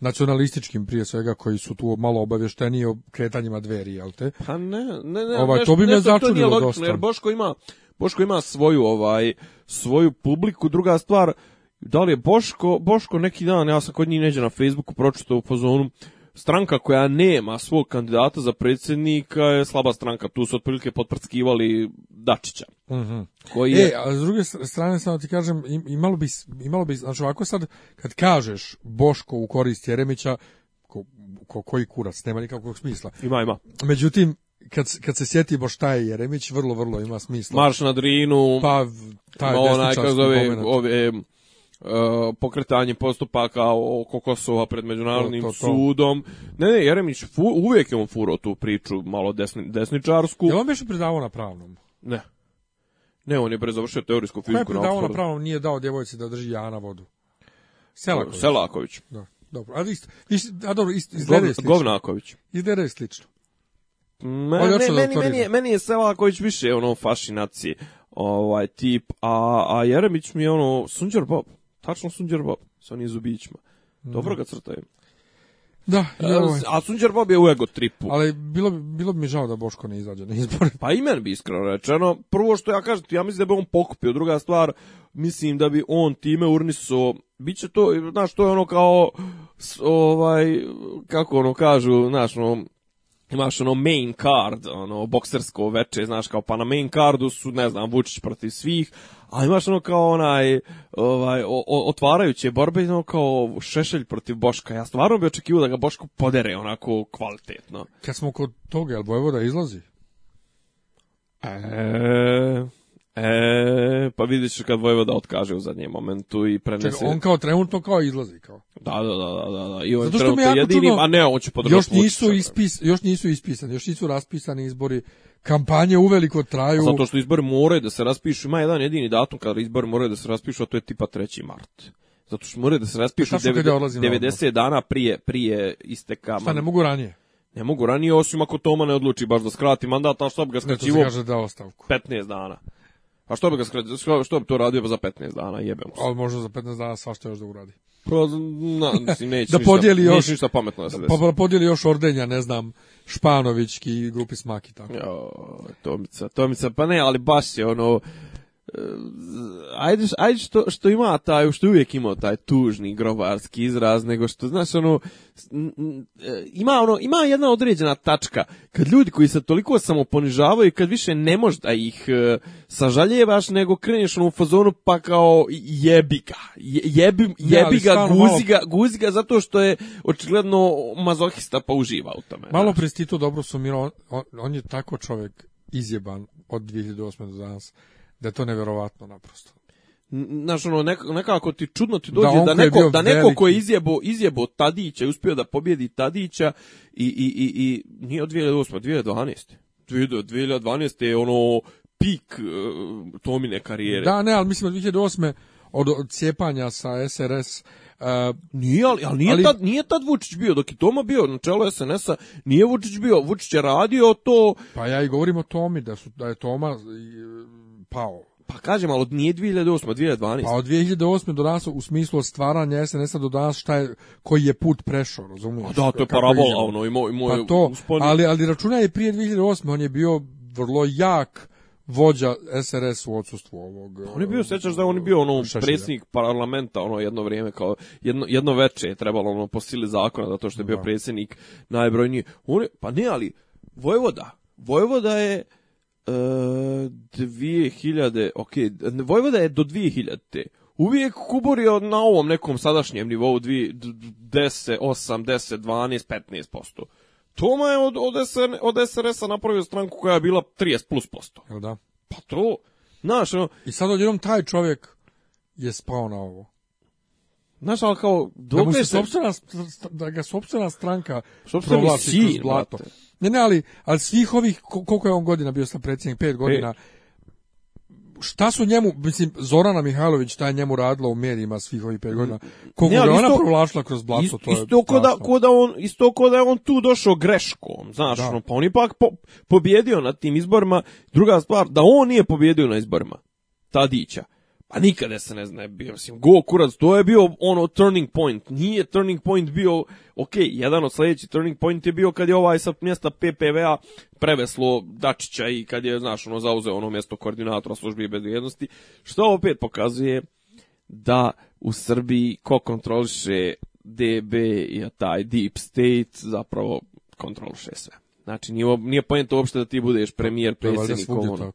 nacionalističkim prije svega koji su tu malo obavješteni o kretanjima dveri, jel te? Pa ne, ne, ne, ovaj, nešto, to bi me nešto, začudilo to dosta. Jer Boško ima, Boško ima svoju ovaj svoju publiku. Druga stvar, da li je Boško, Boško neki dan, ja sam kod njih neđe na Facebooku pročitao u pozonu, stranka koja nema svog kandidata za predsjednika je slaba stranka. Tu su otprilike potprskivali Dačića. Mm -hmm. koji je... E, a s druge strane, samo ti kažem, imalo bi, imalo bi, znači ovako sad, kad kažeš Boško u korist Jeremića, ko, ko, koji kurac, nema nikakvog smisla. Ima, ima. Međutim, kad, kad se sjetimo šta je Jeremić, vrlo, vrlo ima smisla. Marš na Drinu, pa, taj onaj, kako zove, ove, e, pokretanje postupaka oko Kosova pred međunarodnim to, to, to. sudom. Ne, ne, Jeremić fu, uvijek je on furo tu priču malo desni, desničarsku. Je li on više predavao na pravnom? Ne. Ne, on je prezavršio teorijsku fiziku na Oxfordu. je predavao na, na pravnom, nije dao djevojci da drži Jana vodu? Selaković. Selaković. Da, dobro. A, isto, isto, a dobro, isto, izgleda je slično. Govnaković. Izgleda je slično. Ma, ne, ne, da meni, meni, je, meni je Selaković više ono fascinacije ovaj tip, a, a Jeremić mi je ono Sunđer Bob, tačno Sunđer Bob sa onim zubićima. Dobro ga crtaju. Da, ja, ovaj. a Sunđer Bob je u ego tripu. Ali bilo, bilo bi mi žao da Boško ne izađe na izbore. Pa i meni bi iskreno rečeno. Prvo što ja kažem, ja mislim da bi on pokupio. Druga stvar, mislim da bi on time urniso biće to, znaš, to je ono kao ovaj, kako ono kažu, znaš, ono, imaš ono main card, ono boksersko veče, znaš kao pa na main cardu su ne znam Vučić protiv svih, a imaš ono kao onaj ovaj o, o, otvarajuće borbe ono kao Šešelj protiv Boška. Ja stvarno bi očekivao da ga Boško podere onako kvalitetno. Kad smo kod toga, jel Vojvoda izlazi? E... E, pa vidiš ćeš kad Vojvoda otkaže u zadnjem momentu i prenese... Čekaj, on kao trenutno kao izlazi kao. Da, da, da, da, da. da. I on Zato je jedini, čudno, a ne, on će Još nisu, učin, ispis, još nisu ispisani, još nisu raspisani izbori. Kampanje uveliko traju. Zato što izbori moraju da se raspišu, ima jedan jedini datum kada izbori moraju da se raspišu, a to je tipa 3. mart. Zato što moraju da se pa raspišu 90, 90 dana prije, prije isteka. Šta, ne mogu ranije? Ne mogu ranije, osim ako Toma ne odluči baš da skrati mandat, a što bi ga skraćivo? Ne, da to se kaže da ostavku. 15 dana. A što bi ga skrat, što bi to radio pa za 15 dana, jebem se. Ali možda za 15 dana svašta još da uradi. Pa, na, mislim, neće da podijeli još, ništa pametno da se pa, desi. Pa, podijeli još ordenja, ne znam, Španovićki grupi Smaki, tako. Jo, Tomica, Tomica, pa ne, ali baš je ono, Eh, ajde, ajde što, što ima taj, što uvijek imao taj tužni grobarski izraz, nego što, znaš, ono, eh, ima, ono, ima jedna određena tačka, kad ljudi koji se toliko samoponižavaju, kad više ne možeš da ih e, sažaljevaš, nego kreneš ono u fazonu, pa kao jebi ga, jebi, jebi ja, ga, guzi, ga, guzi ga, zato što je očigledno mazohista pa uživa u tome. Malo prestito dobro sumirao, on, on je tako čovjek izjeban od 2008. do danas da je to neverovatno naprosto. Znaš, ono, nekako ti čudno ti da dođe da, da neko, da neko ko je izjebo, izjebo Tadića i uspio da pobjedi Tadića i, i, i, i nije od 2008, 2012. 2012. je ono pik uh, Tomine karijere. Da, ne, ali mislim od 2008. od, od cijepanja sa SRS Uh, e, nije, ali, ali nije, ali, tad, nije tad Vučić bio, dok je Toma bio na čelu SNS-a, nije Vučić bio, Vučić je radio to... Pa ja i govorim o Tomi, da, su, da je Toma pao. Pa kažem, ali nije 2008, 2012. Pa od 2008 do danas u smislu stvaranja SNS-a do danas šta je, koji je put prešao, razumiješ? Pa da, to je parabola, ono, i moj, moj pa to, usponi... ali, ali je prije 2008, on je bio vrlo jak vođa SRS u odsustvu ovog. Pa on je bio sećaš da on je bio ono predsjednik parlamenta ono jedno vrijeme kao jedno jedno veče je trebalo ono po sili zakona zato što je bio da. predsjednik najbrojniji. On je, pa ne ali Vojvoda. Vojvoda je E, 2000, ok, Vojvoda je do 2000 uvijek kuburio na ovom nekom sadašnjem nivou 2, 10, 8, 10, 12, 15%. Toma je od, od, SN, od SRS-a napravio stranku koja je bila 30 plus posto. Da. Pa to, znaš, ono... I sad odjednom taj čovjek je spao na ovo. Znaš, ali kao, da dok se... Sobstvena, da ga sobstvena stranka Sobstveni provlači si, kroz blato. Mate. Ne, ne, ali, ali svih ovih, koliko je on godina bio sam predsjednik, pet godina, šta su njemu, mislim, Zorana Mihajlović, šta je njemu radila u medijima svih ovih pet godina, koliko je ona provlačila kroz blato, ist, to je... Isto ko da, ko da on, isto ko da je on tu došao greškom, znaš, da. no, pa on ipak po, pobjedio na tim izborima, druga stvar, da on nije pobjedio na izborima, Tadića, Pa nikada se ne zna, bio, mislim, go kurac, to je bio ono turning point, nije turning point bio, ok, jedan od sljedećih turning point je bio kad je ovaj sa mjesta PPVA preveslo Dačića i kad je, znaš, ono, zauzeo ono mjesto koordinatora službi bezvijednosti, što opet pokazuje da u Srbiji ko kontroliše DB i taj Deep State zapravo kontroliše sve. Znači, nije, nije pojento uopšte da ti budeš premijer, predsjednik, ono.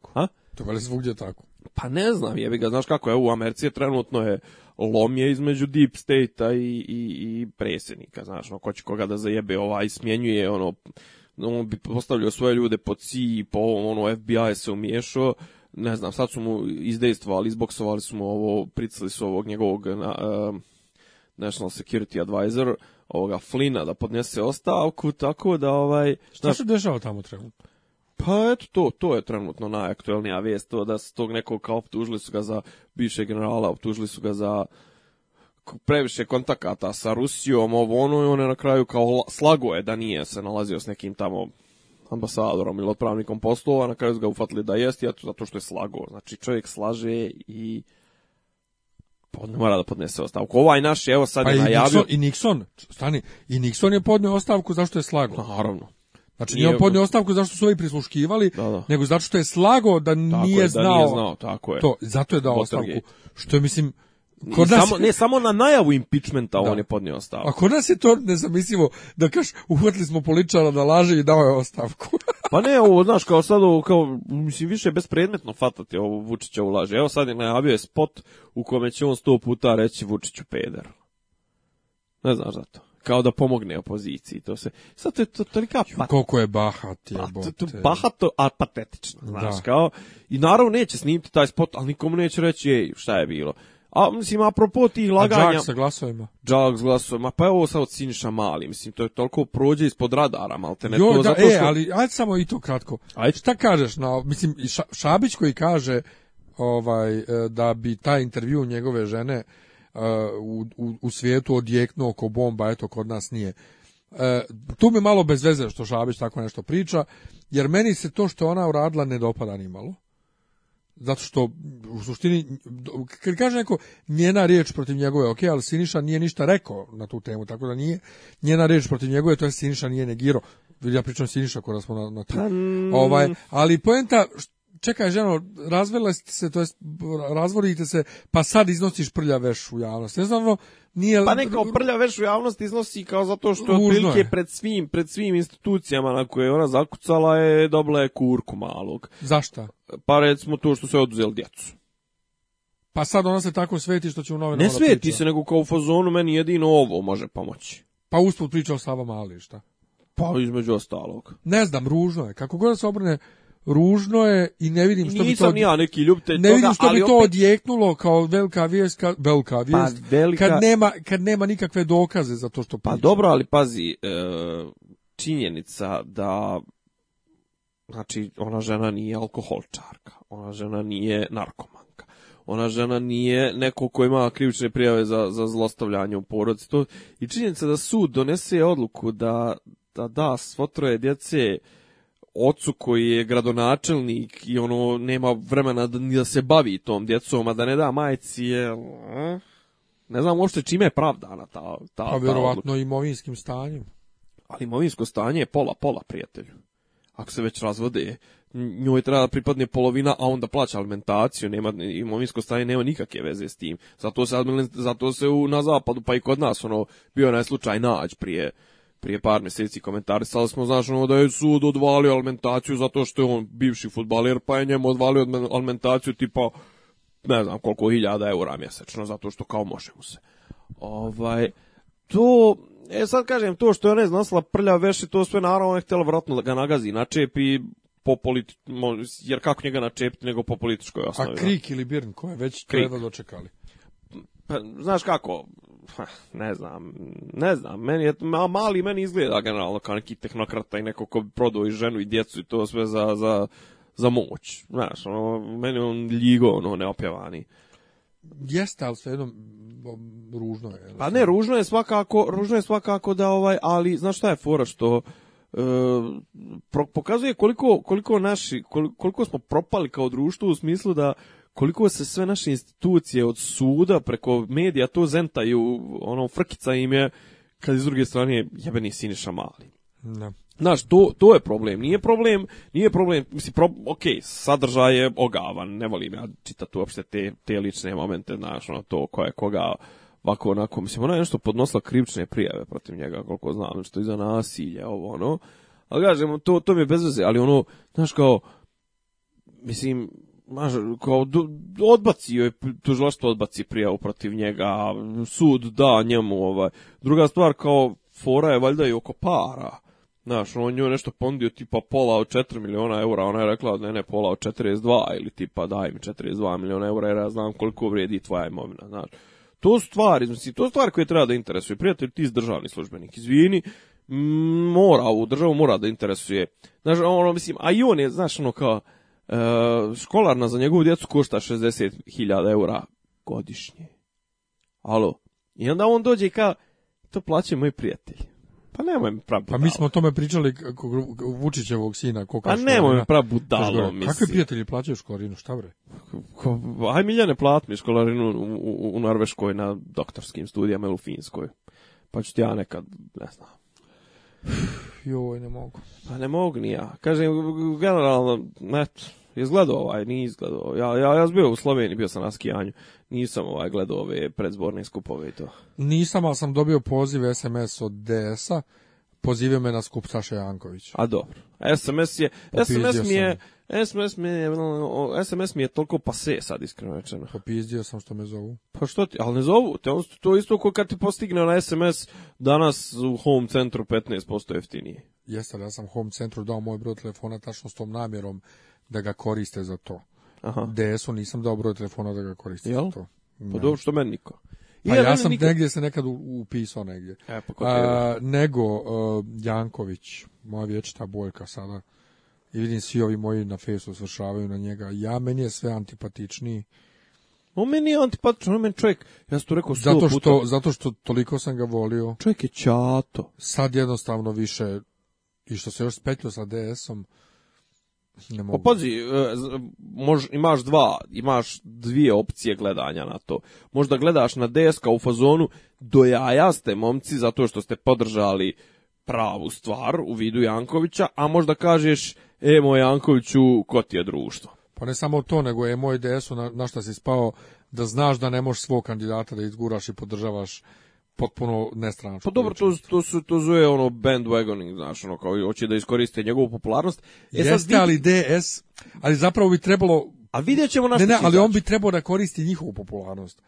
To valjda svugdje tako. Pa ne znam, jebi ga, znaš kako je, u Americi trenutno je lomje između deep state-a i, i, i predsjednika, znaš, no, ko će koga da zajebe, ovaj smjenjuje, ono, on bi postavljao svoje ljude po CIA, po ovom, ono, FBI se umiješao, ne znam, sad su mu izdejstvovali, izboksovali su mu ovo, pricali su ovog njegovog na, uh, eh, National Security Advisor, ovoga Flina da podnese ostavku, tako da ovaj... Šta se dešava tamo trenutno? Pa eto, to, to je trenutno najaktuelnija vijest, to da su tog nekog kao optužili su ga za bivšeg generala, optužili su ga za previše kontakata sa Rusijom, ovo ono, i on je na kraju kao slago je da nije se nalazio s nekim tamo ambasadorom ili otpravnikom poslova, na kraju su ga ufatili da jest, ja zato što je slago. Znači, čovjek slaže i podne, mora da podnese ostavku. Ovaj naš, evo sad pa je najavio... I Nixon, i Nixon, stani, i Nixon je podnio ostavku zašto je slago. Naravno. Znači nije on podnio ostavku zašto su ovi prisluškivali, da, da. nego zato što je slago da tako nije je, znao. Da nije znao, tako je. To, zato je dao Watergate. ostavku. Što je, mislim, Kod nas... samo, ne samo na najavu impeachmenta da. on je podnio ostavku. A kod nas je to nezamislivo da kaš uhvatili smo političara da laže i dao je ostavku. pa ne, ovo, znaš, kao sad, ovo, kao, mislim, više bespredmetno fatati ovo Vučića u laži. Evo sad je najavio je spot u kome će on sto puta reći Vučiću peder. Ne znaš za to kao da pomogne opoziciji. To se sad to je to tolika pa koliko je bahat je pa, to, bahato a patetično, da. znaš, da. kao i naravno neće snimiti taj spot, ali nikomu neće reći ej, šta je bilo. A mislim apropo tih laganja. Jack sa glasovima. Jack s glasovima. Pa evo sad od Siniša Mali, mislim to je toliko prođe ispod radara, maltene jo, to da, zato e, što... e, ali ajde samo i to kratko. Ajde. Šta kažeš na mislim Šabić koji kaže ovaj e, da bi taj intervju njegove žene u, u, u svijetu odjeknuo oko bomba, eto kod nas nije. E, tu mi malo bez veze što Šabić tako nešto priča, jer meni se to što ona uradila ne dopada ni malo. Zato što u suštini, kad kaže neko njena riječ protiv njegove, ok, ali Siniša nije ništa rekao na tu temu, tako da nije njena riječ protiv njegove, to je Siniša nije negirao. Ja pričam Siniša kada smo na, na tu. Pa, mm. Ovaj, ali poenta, čekaj ženo, razvela ste se, to jest razvodite se, pa sad iznosiš prlja veš u javnost. Ne znam, nije... Pa ne kao prlja veš u javnost iznosi kao zato što otprilike je. pred svim, pred svim institucijama na koje ona zakucala je dobila je kurku malog. Zašta? Pa recimo to što se oduzeli djecu. Pa sad ona se tako sveti što će u novinama Ne sveti priča. se, nego kao u fazonu meni jedino ovo može pomoći. Pa usput priča o Sava Mali, šta? Pa između ostalog. Ne znam, ružno je. Kako god da se obrne, ružno je i ne vidim što Nisam bi to... Nisam ja neki ljubte Ne toga, vidim što bi to opet... odjeknulo kao velika vijest, ka, velika vijest, pa, velika... kad, nema, kad nema nikakve dokaze za to što pa priča. Pa dobro, ali pazi, e, činjenica da znači ona žena nije alkoholčarka, ona žena nije narkomanka, ona žena nije neko ko ima krivične prijave za, za zlostavljanje u porodici. To, I činjenica da sud donese odluku da da, da svo troje djece ocu koji je gradonačelnik i ono nema vremena da, ni da se bavi tom djecom, a da ne da majci je... Mm, ne znam uopšte čime je pravdana ta, ta, pa, vjerovatno ta imovinskim stanjem. Ali imovinsko stanje je pola-pola, prijatelju. Ako se već razvode, njoj treba da pripadne polovina, a onda plaća alimentaciju, nema imovinsko stanje nema nikakve veze s tim. Zato se, zato se u, na zapadu, pa i kod nas, ono, bio je slučaj nađ prije prije par meseci komentarisali smo, znaš, ono, da je sud odvalio alimentaciju zato što je on bivši futbaler, pa je njemu odvalio alimentaciju tipa, ne znam koliko hiljada eura mjesečno, zato što kao može mu se. Ovaj, to, e sad kažem, to što je ona iznosila prlja veši, to sve naravno je htjela vratno da ga nagazi na čep i po politi... jer kako njega načepiti nego po političkoj osnovi. A da. Krik ili Birn, koje već treba dočekali? Pa, znaš kako, pa, ne znam, ne znam, meni je, mali meni izgleda generalno kao neki tehnokrata i neko ko prodao i ženu i djecu i to sve za, za, za moć. Znaš, ono, meni on ljigo, ono, neopjevani. Jeste, ali sve jedno ružno je. Pa ne, ružno je svakako, ružno je svakako da ovaj, ali znaš šta je fora što e, pokazuje koliko, koliko naši, koliko smo propali kao društvo u smislu da koliko se sve naše institucije od suda preko medija to zentaju, ono, frkica im je, kad iz druge strane jebeni Siniša Mali. Da. Znaš, to, to je problem. Nije problem, nije problem, mislim, pro, ok, sadržaj je ogavan, ne volim ja čitati uopšte te, te lične momente, znaš, ono, to ko je koga, ovako, onako, mislim, ona je nešto podnosila krivične prijave protiv njega, koliko znam, nešto iza nasilja, ovo, ono, ali kažem, to, to mi je bez veze, ali ono, znaš, kao, mislim, kao odbacio je tužilaštvo odbaci prijavu protiv njega, sud da njemu ovaj. Druga stvar kao fora je valjda i oko para. Znaš, on nju nešto pondio tipa pola od 4 miliona eura, ona je rekla ne ne pola od 42 ili tipa daj mi 42 miliona eura jer ja znam koliko vrijedi tvoja imovina, znaš. To su stvari, mislim, to su stvari koje treba da interesuju. Prijatelj, ti iz državni službenik, izvini, mora, u državu mora da interesuje. Znaš, ono, mislim, a i on je, znaš, ono kao, E, školarna za njegovu djecu košta 60.000 eura godišnje. Alo. I onda on dođe i kao, to plaćaju moj prijatelj. Pa nemoj mi prav budalo. Pa mi smo o tome pričali Vučićevog sina. Koka pa nemoj mi prav budalo, mislim. Kakve prijatelji plaćaju školarinu, šta bre? Aj Miljane, plat mi školarinu u, u, Norveškoj na doktorskim studijama ili u Finskoj. Pa ću ti ja nekad, ne znam. Joj, ne mogu. Pa ne mogu ni ja. Kažem, generalno, eto, izgledao ovaj, nije izgledao. Ja, ja, ja sam bio u Sloveniji, bio sam na skijanju. Nisam ovaj gledao ove predzborne skupove i to. Nisam, ali sam dobio poziv SMS od DS-a pozivio me na skup Saša Janković. A dobro. SMS je, SMS mi je, SMS mi je, SMS mi je toliko pase sad iskreno rečeno. Popizdio sam što me zovu. Pa što ti, ali ne zovu, te on, to isto ko kad ti postigne na SMS danas u home centru 15% jeftinije. Jeste, ja sam home centru dao moj broj telefona tačno s tom namjerom da ga koriste za to. Aha. DS-u nisam dao broj telefona da ga koriste Jel? za to. Pa ne. dobro, što meni niko pa ja, ja sam nikad... negdje se nekad upisao negdje. E, pa A, nego uh, Janković, moja vječita boljka sada. I vidim svi ovi moji na fesu svršavaju na njega. Ja, meni je sve antipatičniji. On meni je antipatičan, on meni čovjek, ja sam to rekao sto zato što, puta. Zato što toliko sam ga volio. Čovjek je čato. Sad jednostavno više, i što se još spetljio sa DS-om, Ne pa mogu. Pa mož, imaš dva, imaš dvije opcije gledanja na to. Možda gledaš na deska u fazonu do jaja ste momci zato što ste podržali pravu stvar u vidu Jankovića, a možda kažeš, e moj Jankoviću, ko ti je društvo? Pa ne samo to, nego je moj DS-u na, na šta si spao da znaš da ne možeš svog kandidata da izguraš i podržavaš potpuno nestranačko. Pa dobro, to, to, su, to zove ono bandwagoning, znaš, ono, kao hoće da iskoriste njegovu popularnost. E, Jeste, sad ali DS, ali zapravo bi trebalo... A vidjet ćemo našto Ne, ne, ali on bi trebao da koristi njihovu popularnost.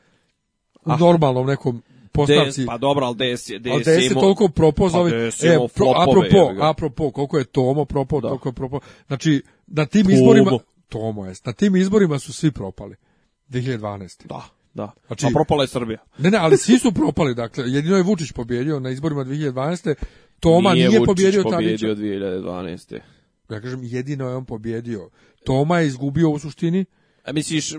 U Aha. normalnom nekom postavci. DS, pa dobro, ali DS, je, DS, ali DS je imao, toliko propao pa e, pro, apropo, apropo, koliko je Tomo propao, da. toliko je propao. Znači, na tim Tomo. izborima... Tomo jest. na tim izborima su svi propali. 2012. Da. Da. Znači, A propala je Srbija. Ne, ne, ali svi su propali, dakle. Jedino je Vučić pobjedio na izborima 2012. Toma nije, nije Vučić pobjedio Tadića. pobjedio 2012. Ja kažem, jedino je on pobjedio. Toma je izgubio u suštini. A misliš,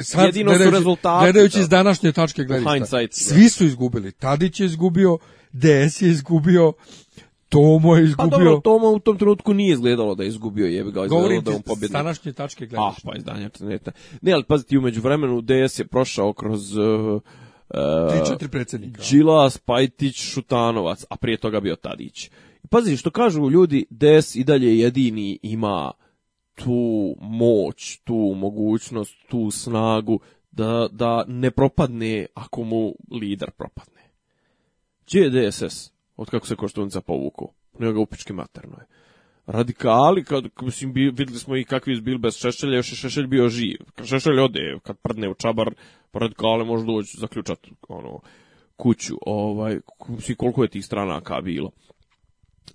Sad, jedino gledajući, su rezultati. Gledajući da. iz današnje tačke gledišta. Svi su izgubili. Tadić je izgubio, DS je izgubio, Tomo je pa izgubio. Pa dobro, Tomo u tom trenutku nije izgledalo da je izgubio, jebe ga, izgledalo da on pobedi. Današnje tačke gledaš. Ah, pa izdanje interneta. Ne, ali paziti, umeđu vremenu DS je prošao kroz uh, uh Tri, četiri predsjednika. Đilas, Pajtić, Šutanovac, a prije toga bio Tadić. Pazi, što kažu ljudi, DS i dalje jedini ima tu moć, tu mogućnost, tu snagu da, da ne propadne ako mu lider propadne. Gdje je DSS? od kako se Koštunica povuku. Nego upički materno je. Radikali, kad, mislim, videli smo i kakvi je bil bez Šešelja, još je Šešelj bio živ. Kad Šešelj ode, kad prdne u čabar, radikale može doći da zaključati ono, kuću. Ovaj, mislim, koliko je tih stranaka bilo.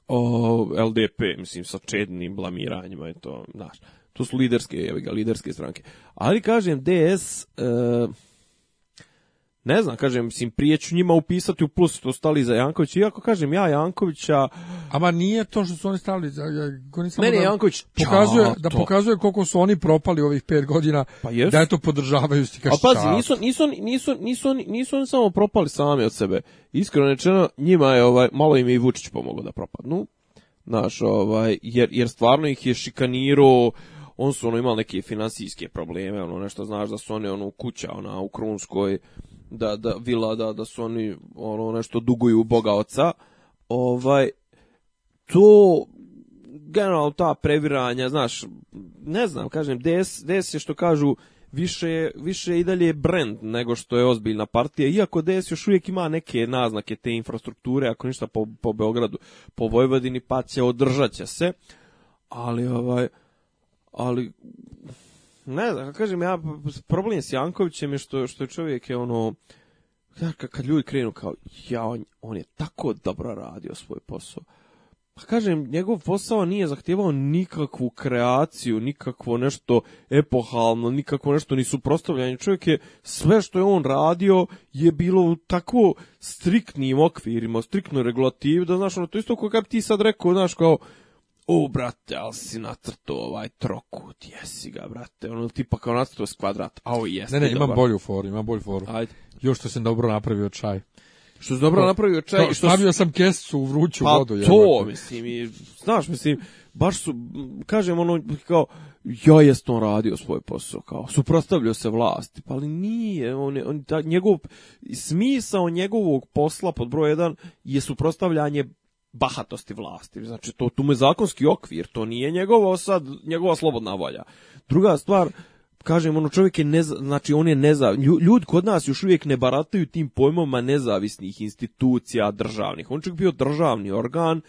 O, LDP, mislim, sa čednim blamiranjima je to, znaš. To su liderske, jebiga, liderske stranke. Ali, kažem, DS... E, ne znam, kažem, mislim, prije ću njima upisati u plus što stali za Jankovića, iako kažem, ja Jankovića... Ama nije to što su oni stali za... Ja, samo Meni da Janković... Pokazuje, da pokazuje koliko su oni propali ovih pet godina, pa jesu. da to podržavaju se kaš A pazi, nisu, nisu, nisu, nisu, nisu oni samo propali sami od sebe. Iskreno rečeno, njima je, ovaj, malo im je i Vučić pomogao da propadnu, Naš, ovaj, jer, jer stvarno ih je šikanirao on su ono imali neke financijske probleme, ono nešto znaš da su oni ono kuća ona u Krunskoj da, da vila, da, da su oni ono, nešto duguju Boga oca, ovaj, to generalno ta previranja, znaš, ne znam, kažem, DS, DS je što kažu, više, više i dalje brend nego što je ozbiljna partija, iako DS još uvijek ima neke naznake te infrastrukture, ako ništa po, po Beogradu, po Vojvodini, pa će, održaće se, ali, ovaj, ali, ne znam, kažem ja, problem je s Jankovićem je što, što čovjek je ono, znaš, kad ljudi krenu kao, ja, on, on je tako dobro radio svoj posao. Pa kažem, njegov posao nije zahtjevao nikakvu kreaciju, nikakvo nešto epohalno, nikakvo nešto ni suprostavljanje. Čovjek je, sve što je on radio je bilo u tako striktnim okvirima, striktno regulativi, da znaš, ono, to isto kao kad ti sad rekao, znaš, kao, o, brate, ali si natrto ovaj trokut, jesi ga, brate, ono tipa kao natrto s kvadrat, a o, jesi Ne, ne, imam dobar. bolju foru, imam bolju foru. Ajde. Još što sam dobro napravio čaj. Što sam dobro napravio čaj. To, što stavio sam kesicu u vruću pa vodu. Pa to, jebate. mislim, i, znaš, mislim, baš su, kažem ono, kao, ja jesno radio svoj posao, kao, suprostavljao se vlasti, pa ali nije, on, on, da, njegov, smisao njegovog posla pod broj 1 je suprostavljanje bahatosti vlasti. Znači, to, tu mu je zakonski okvir, to nije njegovo sad, njegova slobodna volja. Druga stvar, kažem, ono čovjek je neza, znači on je neza, ljudi kod nas još uvijek ne barataju tim pojmoma nezavisnih institucija državnih. On čak bio državni organ,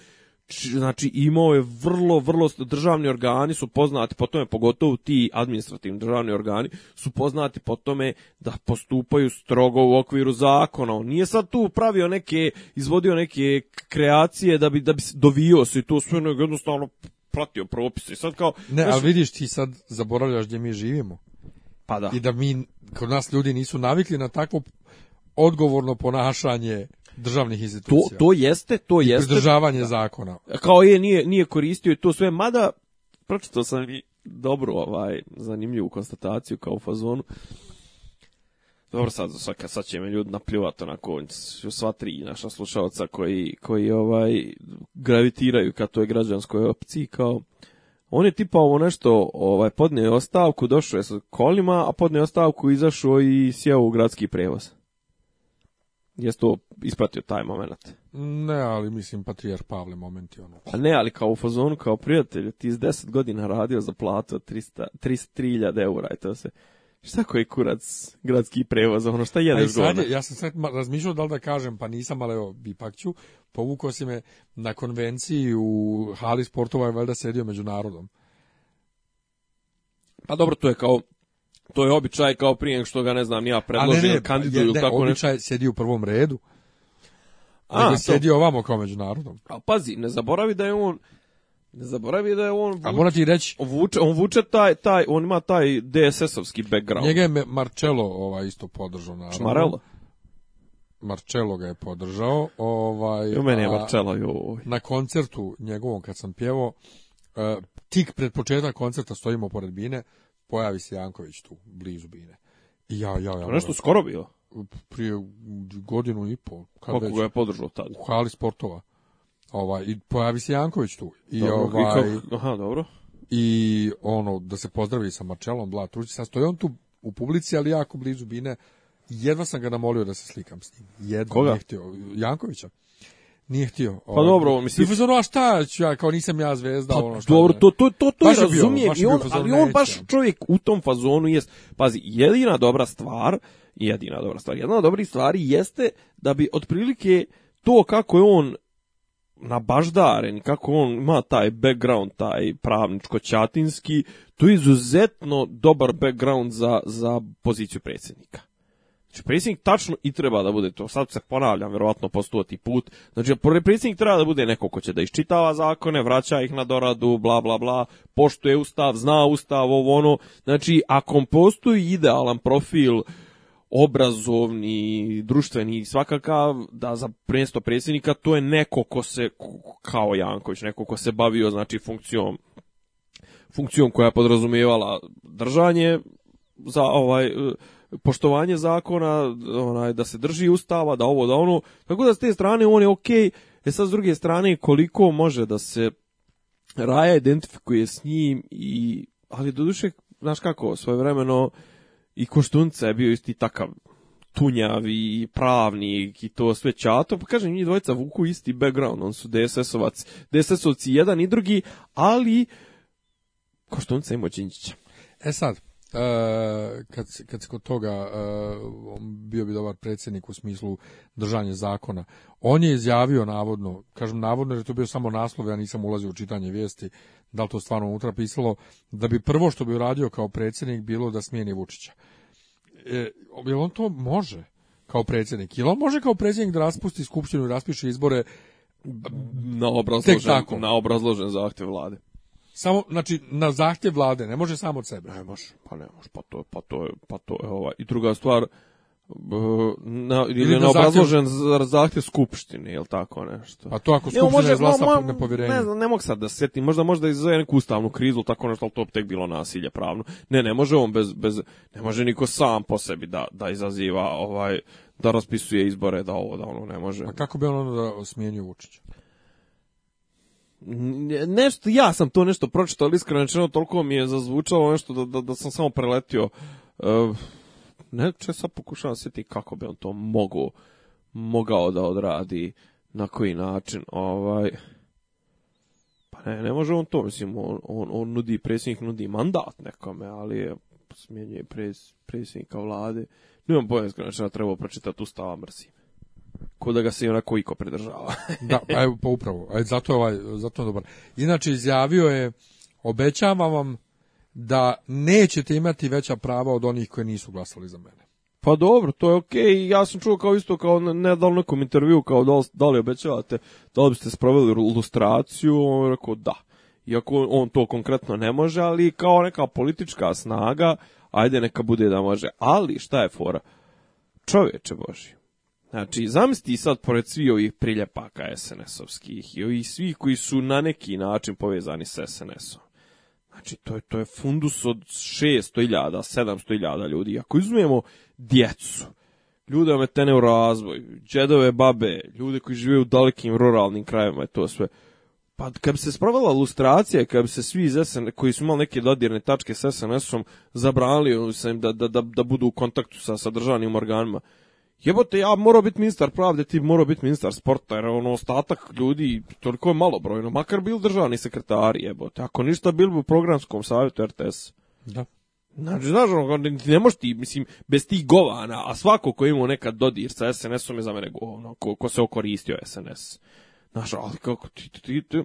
znači imao je vrlo, vrlo, državni organi su poznati po tome, pogotovo ti administrativni državni organi su poznati po tome da postupaju strogo u okviru zakona. On nije sad tu pravio neke, izvodio neke kreacije da bi, da bi dovio se i to sve jednostavno pratio propise. sad kao, ne, znaš, a vidiš ti sad zaboravljaš gdje mi živimo. Pa da. I da mi, kod nas ljudi nisu navikli na takvo odgovorno ponašanje državnih institucija. To, to jeste, to I jeste. Pridržavanje da. zakona. Kao je, nije, nije koristio to sve, mada pročitao sam i dobru ovaj, zanimljivu konstataciju kao u fazonu. Dobro, sad, sad, sad će me ljudi napljuvat onako, sva tri naša slušalca koji, koji ovaj, gravitiraju ka toj građanskoj opciji kao on je tipa ovo nešto, ovaj, podneo ostavku, došao je sa kolima, a podneo ostavku, izašao i sjeo u gradski prevoz. Jesi to ispratio taj moment? Ne, ali mislim Patrijar Pavle momenti ono. Pa ne, ali kao u fazonu, kao prijatelj, ti iz 10 godina radio za platu od 300, 300.000 eura i to se... Šta koji kurac gradski prevoz, ono šta jedeš godine? Ja sam sad razmišljao da li da kažem, pa nisam, ali evo, ipak ću. Povukao si me na konvenciji u hali sportova i valjda sedio međunarodom. Pa dobro, to je kao To je običaj kao prije što ga ne znam ja predložim ne, ne, kandiduju ne, tako običaj ne... sjedi u prvom redu. A, nego sjedi ovamo kao međunarodom. A pazi, ne zaboravi da je on ne zaboravi da je on vuč, A ti reći on vuče, on vuče taj taj on ima taj DSS-ovski background. Njega je Marcello ovaj isto podržao naravno. Čmarelo. Marcello ga je podržao, ovaj jo, meni je Marcello, joj. Na koncertu njegovom kad sam pjevao eh, tik pred početak koncerta stojimo pored Bine, pojavi se Janković tu, blizu Bine. I ja, ja, ja. To nešto skoro bilo? Prije godinu i pol. Kad Kako ga je podržao tad? U hali sportova. Ovaj, I pojavi se Janković tu. I, dobro, ovaj, i kako, aha, dobro. I ono, da se pozdravi sa Marčelom, Bla, Trući, sad stoji on tu u publici, ali jako blizu Bine. Jedva sam ga namolio da se slikam s njim. Jedva Koga? Htio, Jankovića. Nije htio. Pa ovaj, dobro, mislim. Ti fuzonu, a šta ću ja, kao nisam ja zvezda, pa, ono šta. Dobro, da to, to, to, to razumijem, i on, ali on baš čovjek u tom fazonu jest, pazi, jedina dobra stvar, jedina dobra stvar, jedna od dobrih stvari jeste da bi otprilike to kako je on nabaždaren, kako on ima taj background, taj pravničko-ćatinski, to je izuzetno dobar background za, za poziciju predsjednika. Znači, predsjednik tačno i treba da bude to. Sad se ponavljam, verovatno postoti put. Znači, predsjednik treba da bude neko ko će da iščitava zakone, vraća ih na doradu, bla, bla, bla, poštuje ustav, zna ustav, ovo, ono. Znači, ako postoji idealan profil obrazovni, društveni i svakakav, da za mjesto predsjednika to je neko ko se, kao Janković, neko ko se bavio, znači, funkcijom funkcijom koja je podrazumijevala držanje za ovaj poštovanje zakona, onaj, da se drži ustava, da ovo, da ono. Kako da s te strane on je okej, okay. e sad s druge strane koliko može da se Raja identifikuje s njim i ali doduše znaš kako svojevremeno i Koštunca je bio isti takav tunjav i pravnik i to sve čato, pa kažem njih dvojica vuku isti background, on su DSS-ovac, DSS-ovci jedan i drugi, ali Koštunca ima Đinđića. E sad, kad, kad se kod toga eh, bio bi dobar predsjednik u smislu držanja zakona. On je izjavio navodno, kažem navodno jer je to bio samo naslov, ja nisam ulazio u čitanje vijesti, da li to stvarno unutra pisalo, da bi prvo što bi uradio kao predsjednik bilo da smijeni Vučića. E, jel on to može kao predsjednik? Jel on može kao predsjednik da raspusti skupštinu i raspiše izbore na obrazložen, na obrazložen zahtjev vlade? Samo, znači, na zahtjev vlade, ne može samo od sebe. Ne može, pa ne može, pa to je, pa to je, pa to je, ova. I druga stvar, na, ili, ili na, obrazložen zahtjev, zahtjev skupštine, jel tako nešto? A to ako skupština ne, izglasa no, nepovjerenje. Ne znam, ne mogu sad da setim, možda možda izazove neku ustavnu krizu, tako nešto, ali to tek bilo nasilje pravno. Ne, ne može on bez, bez ne može niko sam po sebi da, da izaziva, ovaj, da raspisuje izbore, da ovo, da ono, ne može. A kako bi on onda da smjenju Vučića? nešto, ja sam to nešto pročitao, ali iskreno rečeno toliko mi je zazvučalo nešto da, da, da sam samo preletio. Uh, ne, če sad pokušavam sjetiti kako bi on to mogu, mogao da odradi, na koji način, ovaj... Pa ne, ne može on to, mislim, on, on, on nudi, predsjednik nudi mandat nekome, ali je smjenjuje pres, predsjednika vlade. Nemam boja, iskreno, da treba pročitati ustava, mrzim ko da ga se i onako iko pridržava. da, pa evo, pa upravo. E, zato je ovaj, zato je dobar. Inače, izjavio je, obećavam vam da nećete imati veća prava od onih koji nisu glasali za mene. Pa dobro, to je okej. Okay. Ja sam čuo kao isto kao ne dal nekom intervju kao da li, da li obećavate da li biste sproveli ilustraciju, on je rekao da. Iako on to konkretno ne može, ali kao neka politička snaga, ajde neka bude da može. Ali šta je fora? Čoveče Boži, Znači, zamisli sad pored svi ovih priljepaka SNS-ovskih i ovih svih koji su na neki način povezani s SNS-om. Znači, to je, to je fundus od 600.000, 700.000 ljudi. Ako izmijemo djecu, ljude ometene u razvoj, džedove babe, ljude koji žive u dalekim ruralnim krajevima i to sve. Pa kad bi se spravila lustracija, kad bi se svi iz SN, koji su imali neke dodirne tačke s SNS-om, zabrali sam da, da, da, da budu u kontaktu sa, sa državnim organima, Jebote, ja morao biti ministar pravde, ti morao biti ministar sporta, jer ono, ostatak ljudi, toliko je malo brojno, makar bil državni sekretari, jebote, ako ništa bil bi u programskom savjetu RTS. Da. Znači, znaš, ono, ne možeš ti, mislim, bez tih govana, a svako ko imao nekad dodir sa SNS-om je za mene govno, ko, ko se okoristio SNS. Znaš, ali kako ti, ti, ti, ti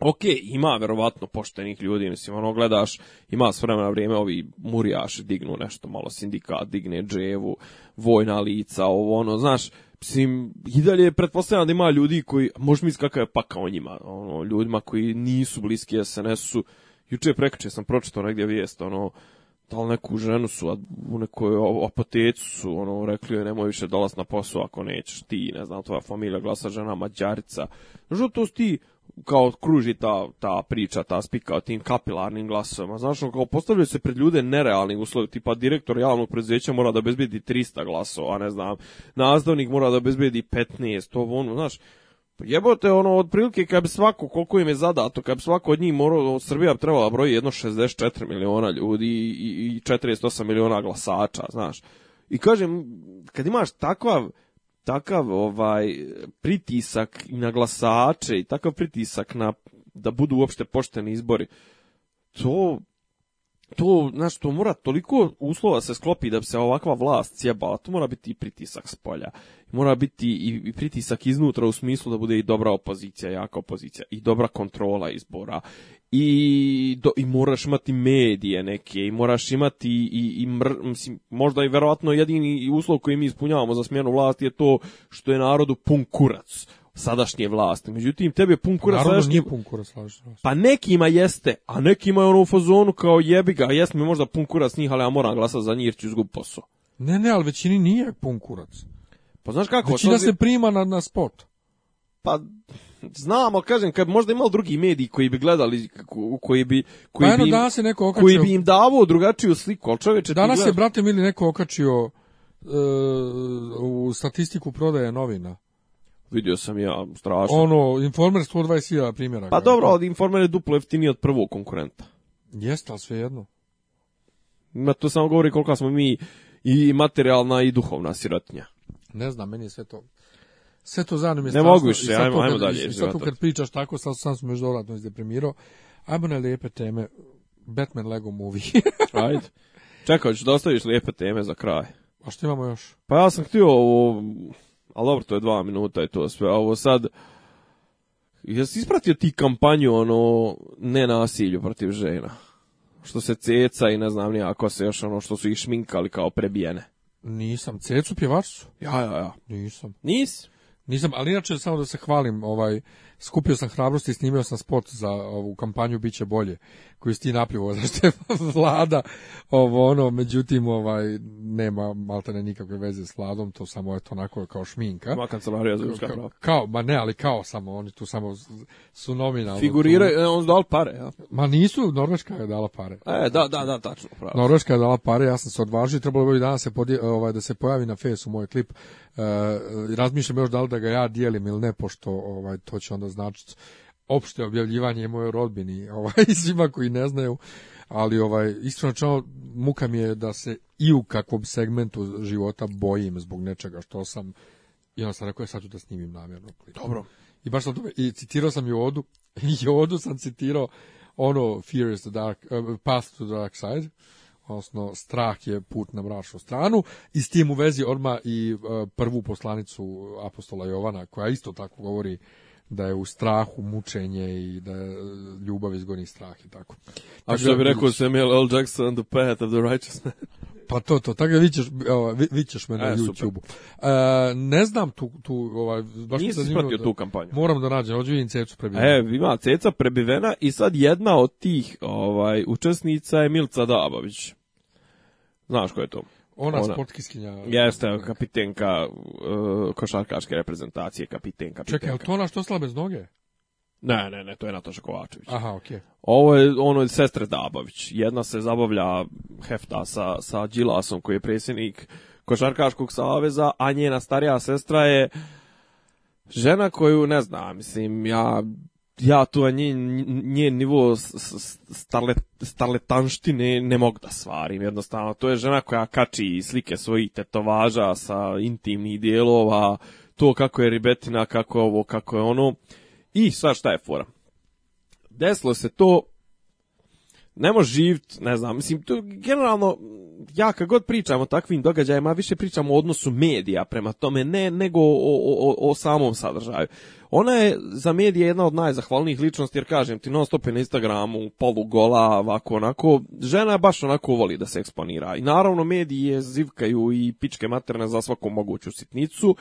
Ok, ima verovatno poštenih ljudi, mislim, ono gledaš, ima s vremena vrijeme ovi murijaši dignu nešto, malo sindikat digne dževu, vojna lica, ovo ono, znaš, mislim, i dalje pretpostavljam da ima ljudi koji, možda mi iskakav je paka o njima, ono, ljudima koji nisu bliski SNS-u, juče prekače sam pročitao negdje vijest, ono, da li neku ženu su, u nekoj apoteci su, ono, rekli joj nemoj više dolaz na posao ako nećeš ti, ne znam, tvoja familija glasa žena mađarica. Znaš, to ti, kao kruži ta, ta priča, ta spika o tim kapilarnim glasovima. Znaš, kao postavljaju se pred ljude nerealni uslovi, tipa direktor javnog preduzeća mora da obezbedi 300 glasova, ne znam, nastavnik mora da obezbedi 15, to ono, znaš, Jebote, ono, otprilike, kad bi svako, koliko im je zadato, kad bi svako od njih morao, Srbija bi trebala broji jedno 64 miliona ljudi i, i, i 48 miliona glasača, znaš. I kažem, kad imaš takva, takav ovaj pritisak i na glasače i takav pritisak na da budu uopšte pošteni izbori to to, znaš, to mora toliko uslova se sklopi da bi se ovakva vlast sjebala, to mora biti i pritisak s polja, mora biti i pritisak iznutra u smislu da bude i dobra opozicija, jaka opozicija, i dobra kontrola izbora, i, do, i moraš imati medije neke, i moraš imati i, i mr, mislim, možda i verovatno jedini uslov koji mi ispunjavamo za smjenu vlasti je to što je narodu pun kurac sadašnje vlasti. Međutim, tebe pun kurac Naravno, sadašnje... nije pun kurac Pa nekima jeste, a nekima je ono u fazonu kao jebi ga, jesmo možda pun kurac njih, ali ja moram glasati za njih jer ću izgubiti posao. Ne, ne, ali većini nije pun kurac. Pa znaš kako? Većina to... se prima na, na spot. Pa znam, ali kažem, kad možda imao drugi mediji koji bi gledali, koji bi, koji pa bi, im, danas je neko okačio... koji bi im davao drugačiju sliku, ali čoveče... Danas je, brate, mili neko okačio uh, u statistiku prodaje novina Vidio sam ja, strašno. Ono, Informer 120.000 primjera. Pa dobro, ali Informer je duplo jeftiniji od prvog konkurenta. Jeste, ali sve jedno. Ma to samo govori koliko smo mi i materijalna i duhovna sirotnja. Ne znam, meni je sve to... Sve to zanim je Ne strašno. mogu više, ajmo, to, ajmo dalje. I sad to kad pričaš tako, sad sam sam još dodatno izdeprimirao. Ajmo na lijepe teme. Batman Lego movie. Ajde. Čekaj, ću da ostaviš lijepe teme za kraj. A što imamo još? Pa ja sam htio ovo ali dobro, to je dva minuta i to sve. A ovo sad, jesi ispratio ti kampanju, ono, ne nasilju protiv žena? Što se ceca i ne znam nijako se još, ono, što su ih šminkali kao prebijene. Nisam, cecu pjevačicu? Ja, ja, ja. Nisam. Nisam? Nisam, ali inače samo da se hvalim, ovaj skupio sam hrabrost i snimio sam spot za ovu kampanju biće bolje, koju si ti napljivo zašto vlada ovo ono, međutim ovaj nema maltene nikakve veze s vladom, to samo je to onako kao šminka. Ma kancelarija za ljudska prava. Kao, ma ne, ali kao samo oni tu samo su nominalno. Figuriraju, tu... E, on dal pare, ja. Ma nisu, Norveška je dala pare. E, da, da, da, tačno, pravo. Norveška je dala pare, ja sam se odvažio, trebalo bi danas se podje, ovaj da se pojavi na fesu moj klip E, razmišljam još da li da ga ja dijelim ili ne, pošto ovaj, to će onda značiti opšte objavljivanje moje rodbini, ovaj, svima koji ne znaju, ali ovaj, iskreno čao, muka mi je da se i u kakvom segmentu života bojim zbog nečega što sam, i onda sam rekao, ja e, sad ću da snimim namjerno. Dobro. I baš sam to, i citirao sam Jodu, i Jodu sam citirao ono Fear is the Dark, uh, Path to the Dark Side, odnosno strah je put na mračnu stranu i s tim u vezi odma i e, prvu poslanicu apostola Jovana koja isto tako govori da je u strahu mučenje i da e, ljubav izgoni strah i tako. A što da bi rekao Samuel L. Jackson, the path of the righteous man. Pa to, to, tako da vićeš, vićeš me na e, YouTube-u. E, ne znam tu, tu ovaj, baš Nisi ispratio da, tu kampanju. Moram da nađem, hoću da vidim Cecu prebivena. E, ima Ceca prebivena i sad jedna od tih ovaj, učesnica je Milca Dabović. Znaš ko je to? Ona, Ona. sportkiskinja. Jeste, kapitenka uh, košarkaške reprezentacije, kapitenka. kapitenka. Čekaj, je to ona što slabe s noge? Ne, ne, ne, to je Nataša Kovačević. Aha, okej. Okay. Ovo je ono je sestre Dabović. Jedna se zabavlja hefta sa, sa Đilasom koji je predsjednik Košarkaškog saveza, a njena starija sestra je žena koju, ne znam, mislim, ja ja tu a njen, njen nivo starlet, starletanštine ne mogu da svarim jednostavno. To je žena koja kači slike svojih tetovaža sa intimnih dijelova, to kako je ribetina, kako je ovo, kako je ono. I sad šta je fora? Desilo se to ne može živjeti, ne znam, mislim, to generalno, ja kad god pričam o takvim događajima, više pričam o odnosu medija prema tome, ne nego o, o, o samom sadržaju. Ona je za medije jedna od najzahvalnijih ličnosti, jer kažem ti non stop na Instagramu, polu gola, ovako, onako, žena je baš onako voli da se eksponira. I naravno medije zivkaju i pičke materne za svaku moguću sitnicu,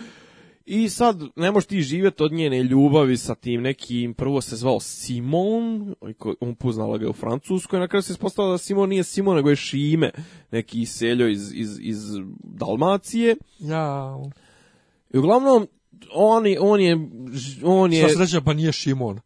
I sad, ne možeš ti živjeti od njene ljubavi sa tim nekim, prvo se zvao Simon, on poznala ga u Francuskoj, na kraju se ispostavila da Simon nije Simon, nego je Šime, neki seljo iz, iz, iz Dalmacije. Ja. I uglavnom, on je... On je, on je Sa sreća, pa nije Šimon?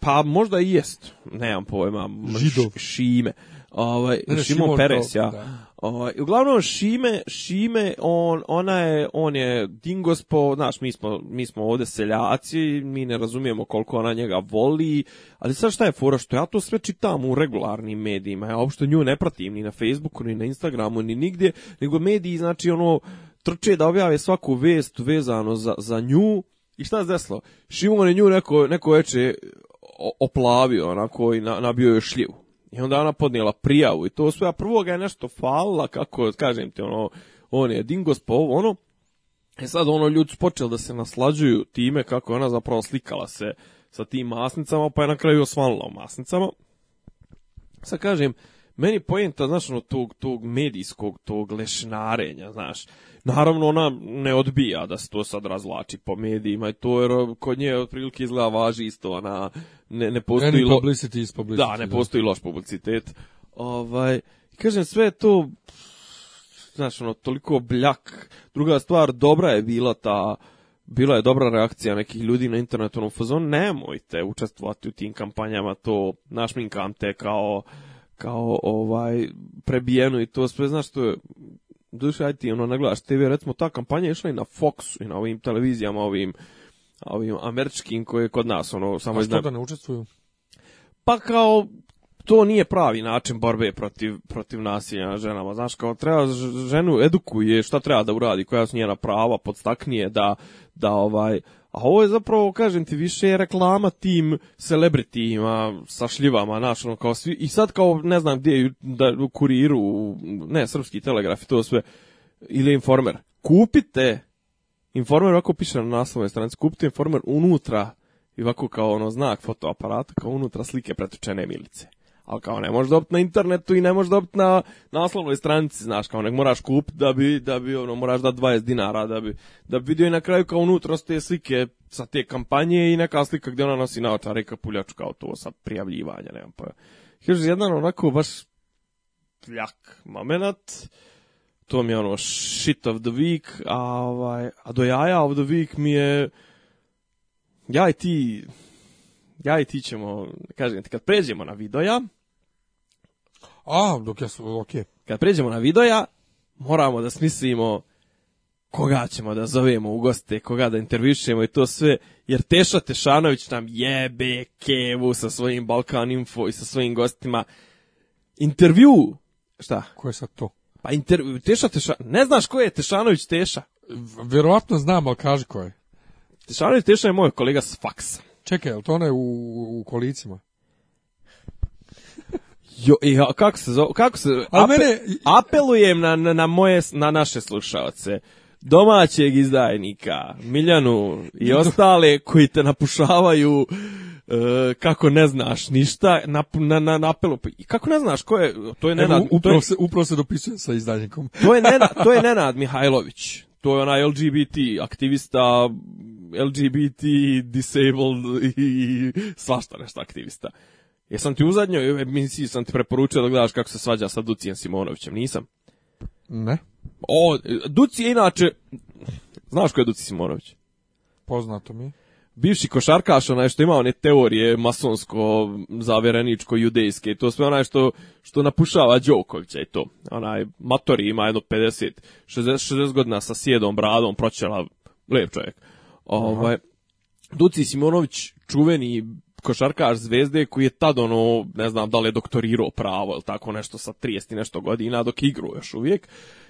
Pa možda i jest, nemam pojma. Židov. Šime ovaj Šimo Peres ja. Da. Ovaj uglavnom Šime, Šime on ona je on je Dingospo, znaš, mi smo mi smo ovde seljaci, mi ne razumijemo koliko ona njega voli, ali sad šta je fora što ja to sve čitam u regularnim medijima, ja uopšte nju ne pratim ni na Facebooku, ni na Instagramu, ni nigdje, nego mediji znači ono trče da objave svaku vest vezano za, za nju. I šta se desilo? Šimon je nju neko, neko veče oplavio, onako, i nabio je šljivu. I onda ona podnijela prijavu i to sve, a prvo je nešto falila, kako, kažem ti, ono, on je dingos pa ovo, ono. i e sad, ono, ljudi su počeli da se naslađuju time kako je ona zapravo slikala se sa tim masnicama, pa je na kraju osvanula u masnicama. Sad kažem, meni pojenta, znaš, ono, tog, tog medijskog, tog lešnarenja, znaš. Naravno, ona ne odbija da se to sad razlači po medijima i to, jer kod nje otprilike izgleda važi isto, ona ne, ne postoji... Any lo... publicity is publicity. Da, ne da. postoji loš publicitet. Ovaj, kažem, sve to, znaš, ono, toliko bljak. Druga stvar, dobra je bila ta bila je dobra reakcija nekih ljudi na internetu, ono, fazon, nemojte učestvovati u tim kampanjama, to našminkam te kao kao ovaj prebijeno i to sve, znaš, što je duše, aj ti ono nagledaš TV, recimo ta kampanja išla i na Foxu i na ovim televizijama, ovim, ovim američkim koje kod nas, ono, samo... A što da ne učestvuju? Pa kao, to nije pravi način borbe protiv, protiv nasilja na ženama. Znaš, kao treba ženu edukuje šta treba da uradi, koja su njena prava, podstaknije da, da ovaj A ovo je zapravo, kažem ti, više reklama tim celebritima sa šljivama, znaš, ono, kao svi, i sad kao, ne znam gdje, da, u kuriru, ne, srpski telegraf i to sve, ili informer. Kupite informer, ovako piše na naslovnoj stranici, kupite informer unutra, i ovako kao ono znak fotoaparata, kao unutra slike pretučene milice ali kao ne možeš dobiti na internetu i ne možeš dobiti na naslovnoj stranici, znaš, kao nek moraš kup da bi, da bi, ono, moraš da 20 dinara, da bi, da bi vidio i na kraju kao unutra ste slike sa te kampanje i neka slika gdje ona nosi i kapuljaču kao to sa prijavljivanja, nemam pa. Još jedan onako baš pljak moment, to mi je ono shit of the week, a, ovaj, a do jaja of the week mi je ja i ti ja i ti ćemo, kažem ti, kad pređemo na videoja... A, dok ja su, ok. Kad pređemo na videoja, moramo da smislimo koga ćemo da zovemo u goste, koga da intervjušemo i to sve, jer Teša Tešanović nam jebe kevu sa svojim Balkan Info i sa svojim gostima. Intervju, šta? Ko je sad to? Pa intervju, Teša Tešanović, ne znaš ko je Tešanović Teša? Verovatno znam, ali kaži ko je. Tešanović Teša je moj kolega s faksa. Čekaj, je li to one u, u kolicima? Jo, i a kako se zove, kako se, ape, mene... apelujem na, na, na, moje, na naše slušaoce, domaćeg izdajnika, Miljanu i ostale koji te napušavaju e, kako ne znaš ništa, na, na, na, na apelu, i kako ne znaš ko je, to je Nenad. Evo, upravo, to je, se, upravo se dopisujem sa izdajnikom. to, je Nenad, to je Nenad Mihajlović, to je onaj LGBT aktivista LGBT, disabled i svašta nešto aktivista. Jesam ti u zadnjoj emisiji sam ti preporučio da gledaš kako se svađa sa Ducijem Simonovićem, nisam? Ne. O, Duci je inače, znaš ko je Duci Simonović? Poznato mi je. Bivši košarkaš, onaj što ima one teorije masonsko, zavereničko, judejske, to sve onaj što, što napušava Đokovića i to. Onaj Matori ima jedno 50, 60, 60 godina sa sjedom, bradom, proćela, lep čovjek. Ovaj, Duci Simonović, čuveni košarkaš zvezde koji je tad ono, ne znam da li je doktorirao pravo ili tako nešto sa 30 i nešto godina dok igru još uvijek.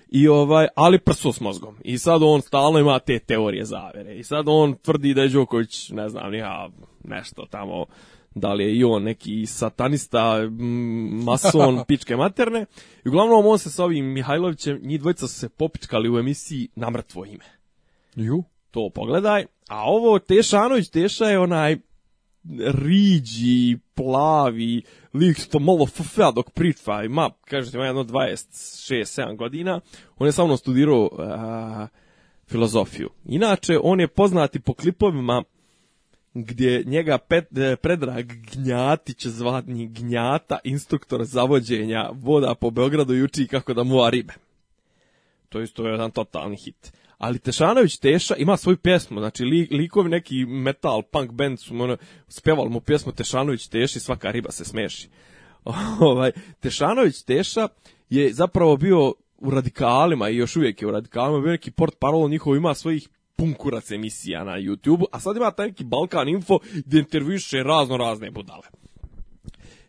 I ovaj, ali prso s mozgom. I sad on stalno ima te teorije zavere. I sad on tvrdi da je Đoković, ne znam, ja nešto tamo da li je i on neki satanista, mm, mason, pičke materne. I uglavnom on se sa ovim Mihajlovićem, njih dvojica su se popičkali u emisiji na mrtvo ime. Ju? to pogledaj. A ovo Tešanović, Teša je onaj riđi, plavi, lik što malo ffa dok priča, ima, kažete, ima jedno 26-7 godina, on je sa mnom studirao uh, filozofiju. Inače, on je poznati po klipovima gdje njega pet, e, Predrag Gnjatić, zvadni Gnjata, instruktor zavođenja, voda po Beogradu i uči kako da mu ribe. To isto je jedan totalni hit ali Tešanović Teša ima svoju pjesmu, znači li, likovi neki metal, punk band su ono, spevali mu pjesmu Tešanović Teši, svaka riba se smeši. ovaj, Tešanović Teša je zapravo bio u radikalima i još uvijek je u radikalima, bio neki port parol njihov ima svojih punkurac emisija na YouTube, a sad ima taj neki Balkan Info gdje intervjuše razno razne budale.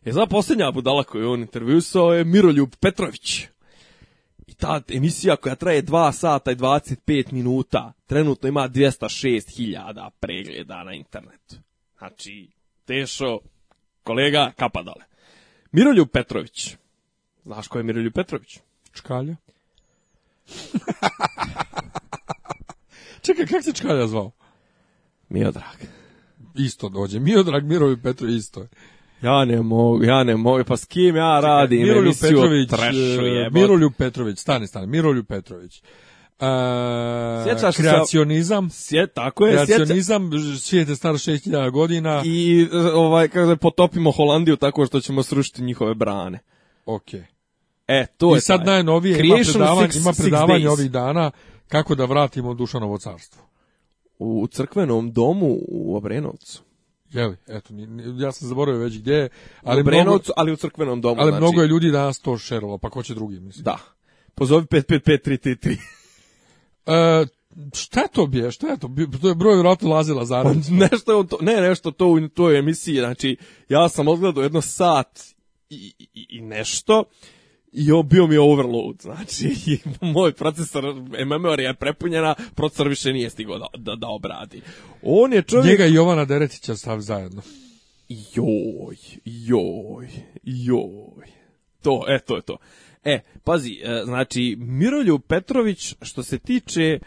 E, za posljednja budala koju on intervjusao je Miroljub Petrović. I ta emisija koja traje 2 sata i 25 minuta, trenutno ima 206.000 pregleda na internetu. Znači, tešo, kolega, kapa dole. Miroljub Petrović. Znaš ko je Miroljub Petrović? Čkalja. Čekaj, kak se Čkalja zvao? Miodrag. Isto dođe. Miodrag, Miroljub Petrović, isto je. Ja ne mogu, ja ne mogu, pa s kim ja radim Čekaj, Miroljub Petrović, e, o Miroljub Petrović, stani, stani, Miroljub Petrović. A, e, Sjećaš kreacionizam. Se, sje, tako je. Kreacionizam, svijete staro 6000 godina. I ovaj, kako da potopimo Holandiju tako što ćemo srušiti njihove brane. Okej. Okay. E, to I je I sad taj. najnovije Creation ima predavanje, six, ima predavanje ovih dana kako da vratimo Dušanovo carstvo. U crkvenom domu u Obrenovcu. Jeli, eto, ja sam zaboravio već gdje je. Ali, u mnogo, ali u crkvenom domu. Ali znači... mnogo je ljudi danas to šerovo, pa ko će drugi, mislim. Da. Pozovi 555333. 333. E, šta je to bije, šta je to? To je broj vjerojatno Laze Lazarević. Pa nešto je on to, ne, nešto to u toj emisiji, znači, ja sam odgledao jedno sat i, i, i nešto i on bio mi overload, znači moj procesor memorija je prepunjena, procesor više nije stigao da, da, da obradi. On je čovjek... Njega i Jovana Deretića stav zajedno. Joj, joj, joj. To, e, to je to. E, pazi, e, znači, Miroljub Petrović, što se tiče... E,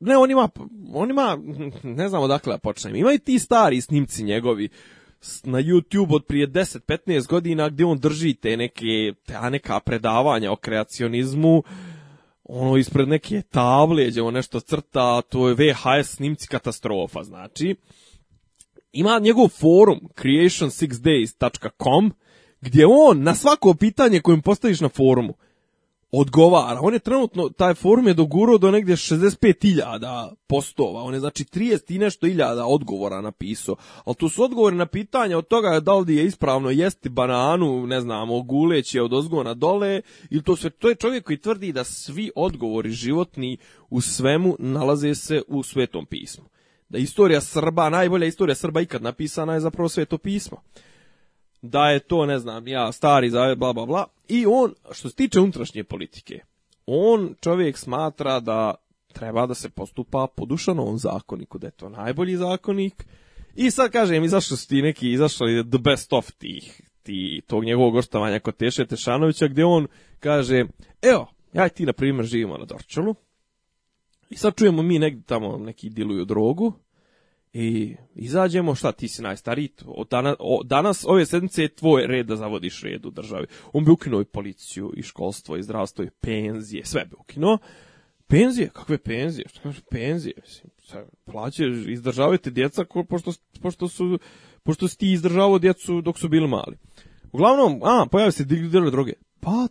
ne, on ima, on ima, ne znam odakle da počnem, imaju ti stari snimci njegovi na YouTube od prije 10-15 godina gdje on drži te neke, ta neka predavanja o kreacionizmu, ono ispred neke table gdje on nešto crta, to je VHS snimci katastrofa, znači. Ima njegov forum creation6days.com gdje on na svako pitanje kojim postaviš na forumu odgovara. On je trenutno, taj forum je dogurao do negdje 65.000 postova. On je znači 30 i nešto iljada odgovora napisao. Ali tu su odgovori na pitanja od toga da li je ispravno jesti bananu, ne znam, oguleći je od ozgona dole. Ili to, sve, to je čovjek koji tvrdi da svi odgovori životni u svemu nalaze se u svetom pismu. Da istorija Srba, najbolja istorija Srba ikad napisana je zapravo sveto pismo da je to, ne znam, ja stari zave, bla, bla, bla. I on, što se tiče unutrašnje politike, on čovjek smatra da treba da se postupa po Dušanovom zakoniku, da je to najbolji zakonik. I sad kažem, izašli su ti neki, izašli the best of tih, ti, tog njegovog oštavanja kod Teše Tešanovića, gdje on kaže, evo, ja i ti, na primjer, živimo na Dorčolu, i sad čujemo mi negdje tamo neki diluju drogu, i izađemo, šta, ti si najstariji, od dana, o, danas ove sedmice je tvoj red da zavodiš red u državi. On bi ukinuo i policiju, i školstvo, i zdravstvo, i penzije, sve bi ukinuo. Penzije, kakve penzije? Šta kaže penzije? Mislim, plaće, izdržavajte djeca, ko, pošto, pošto, su, pošto si ti izdržavao djecu dok su bili mali. Uglavnom, a, pojave se diler droge. Pa,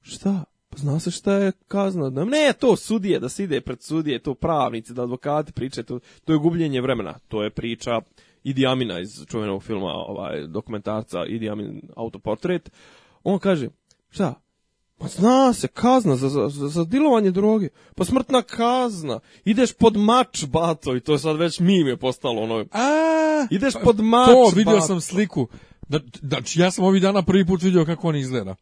šta? Pa se šta je kazna. Ne, to sudije, da se ide pred sudije, to pravnici, da advokati pričaju, to, to je gubljenje vremena. To je priča Idi Amina iz čuvenog filma, ovaj, dokumentarca Idi Amin autoportret. On kaže, šta, Pa zna se, kazna za, za, za dilovanje droge. Pa smrtna kazna. Ideš pod mač, bato, i to je sad već mim je postalo ono. A, Ideš pa pod mač, To, vidio bato. sam sliku. Znači, da, da, ja sam ovih dana prvi put vidio kako on izgleda.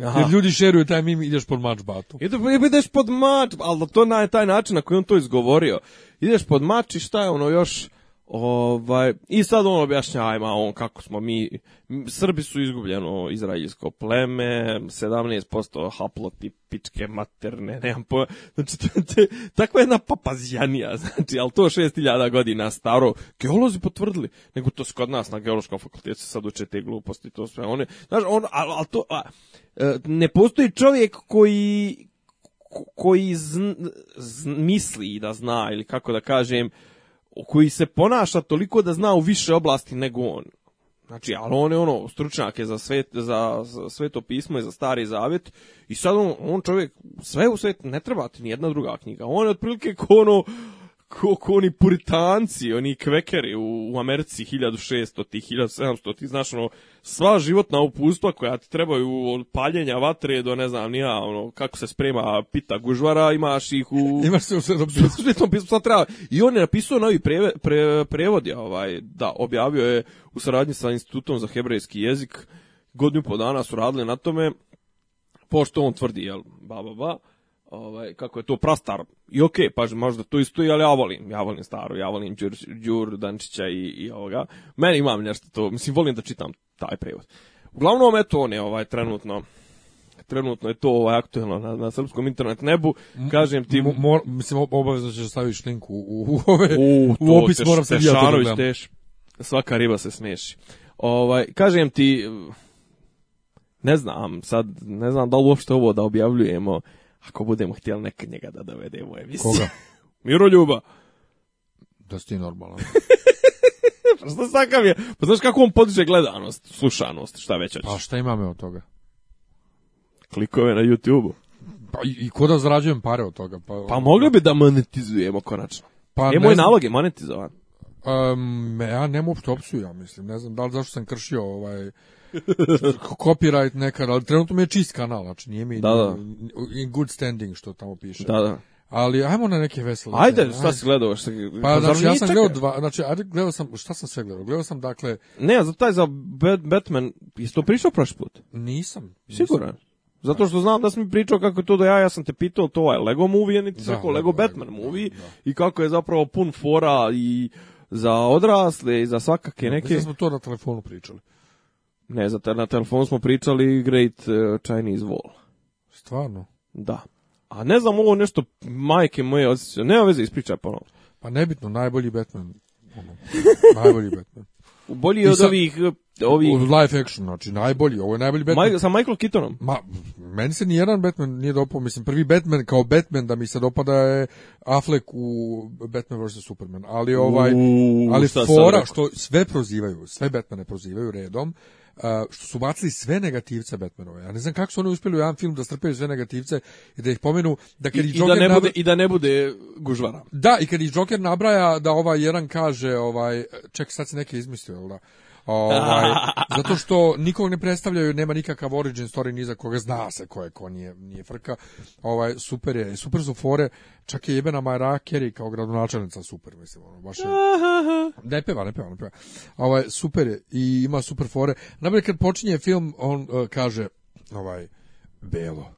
Aha. Jer ljudi šeruju taj mim, ideš pod mač batu. Ide, ideš pod mač, ali da to na taj način na koji on to izgovorio. Ideš pod mač i šta je ono još Ovaj, I sad on objašnjava ma on kako smo mi, Srbi su izgubljeno izraelsko pleme, 17% haplotipičke materne, nemam pojma, znači te, takva jedna papazjanija, znači, ali to 6000 godina staro, geolozi potvrdili, nego to kod nas na geološkom fakultetu sad uče te gluposti, to sve, on je, znaš, on, ali al to, a, e, ne postoji čovjek koji, koji zn, zn, misli da zna, ili kako da kažem, koji se ponaša toliko da zna u više oblasti nego on. Znači, ali on je ono, stručnjak je za, svet, za, za sveto pismo i za stari zavet i sad on, on čovjek, sve u svet, ne treba ti nijedna druga knjiga. On je otprilike ono, ko, oni puritanci, oni kvekeri u, u Americi 1600, 1700, ti znaš ono, sva životna upustva koja ti trebaju od paljenja vatre do ne znam nija, ono, kako se sprema pita gužvara, imaš ih u... imaš se u srpskom pismu, sad treba. I on je napisao novi preve, pre, prevod, ja, ovaj, da, objavio je u saradnji sa Institutom za hebrejski jezik, godinu po dana su radili na tome, pošto on tvrdi, jel, ba, ba, ba, ovaj, kako je to prastar. I okej, okay, pa možda to isto, ali ja volim, ja volim staru, ja volim Đur, Đur Dančića i, i ovoga. Meni imam nešto to, mislim, volim da čitam taj prevod. Uglavnom, eto, on je ovaj, trenutno, trenutno je to ovaj, aktuelno na, na srpskom internet nebu, kažem ti... Mo, mislim, obavezno da ćeš da staviš link u, u, ove, u, u opis, teš, moram se ja to da teš, Svaka riba se smeši. Ovaj, kažem ti, ne znam, sad, ne znam da li uopšte ovo da objavljujemo, Ako budemo htjeli nekad njega da dovedemo u emisiju. Koga? Miroljuba. Da si ti normalan. pa šta sakav je? Pa znaš kako on podiže gledanost, slušanost, šta već hoće? Pa šta imame od toga? Klikove na YouTube-u. Pa i, i ko da zarađujem pare od toga? Pa, pa mogli bi da monetizujemo konačno. Pa, Emo je naloge monetizovan. Um, ja nemam uopšte opciju, ja mislim. Ne znam da li zašto sam kršio ovaj copyright neka, ali trenutno mi je čist kanal, znači nije mi da, da. in good standing što tamo piše. Da, da. Ali ajmo na neke vesele. Ajde, šta ajde. si gledao? Šta, pa, pa znači ja sam gledao dva, znači ajde gledao sam, šta sam sve gledao? Gledao sam dakle Ne, za taj za Batman isto pričao prošli put. Nisam. Siguran. Zato što znam da sam mi pričao kako je to da ja, ja sam te pitao, to je Lego movie, ja niti da, Lego, Lego Batman Lego, da, movie da. i kako je zapravo pun fora i za odrasle i za svakake neke... Mislim da smo to na telefonu pričali. Ne znam, na telefonu smo pričali Great e, Chinese Wall. Stvarno? Da. A ne znam, ovo nešto majke moje osjeća. Nema veze, ispričaj ponovno. Pa nebitno, najbolji Batman. Ono, najbolji Batman. Bolji od ovih... E, Ovi... Live action, znači najbolji, ovo je najbolji Batman. Maj, sa Michael Keatonom? Ma, meni se nijedan Batman nije dopao, mislim, prvi Batman kao Batman da mi se dopada je Affleck u Batman vs. Superman, ali ovaj, Uuu, ali fora što sve prozivaju, sve Batmane prozivaju redom, što su bacili sve negativce Batmanove. Ja ne znam kako su oni uspeli u jedan film da strpaju sve negativce i da ih pomenu. Da kad I, i, da Joker da ne bude, nabra... I da ne bude gužvara. Da, i kad i Joker nabraja da ovaj jedan kaže, ovaj, ček sad se neki izmislio, jel da? Ovaj, zato što nikog ne predstavljaju, nema nikakav origin story ni za koga, zna se ko je, ko nije, nije frka. Ovaj, super je, super su fore, čak je jebena Mara Carey kao gradonačelnica super, mislim, ono, baš je, ne peva, ne peva, ne peva. Ovaj, super je i ima super fore. Najbolje kad počinje film, on uh, kaže, ovaj, belo,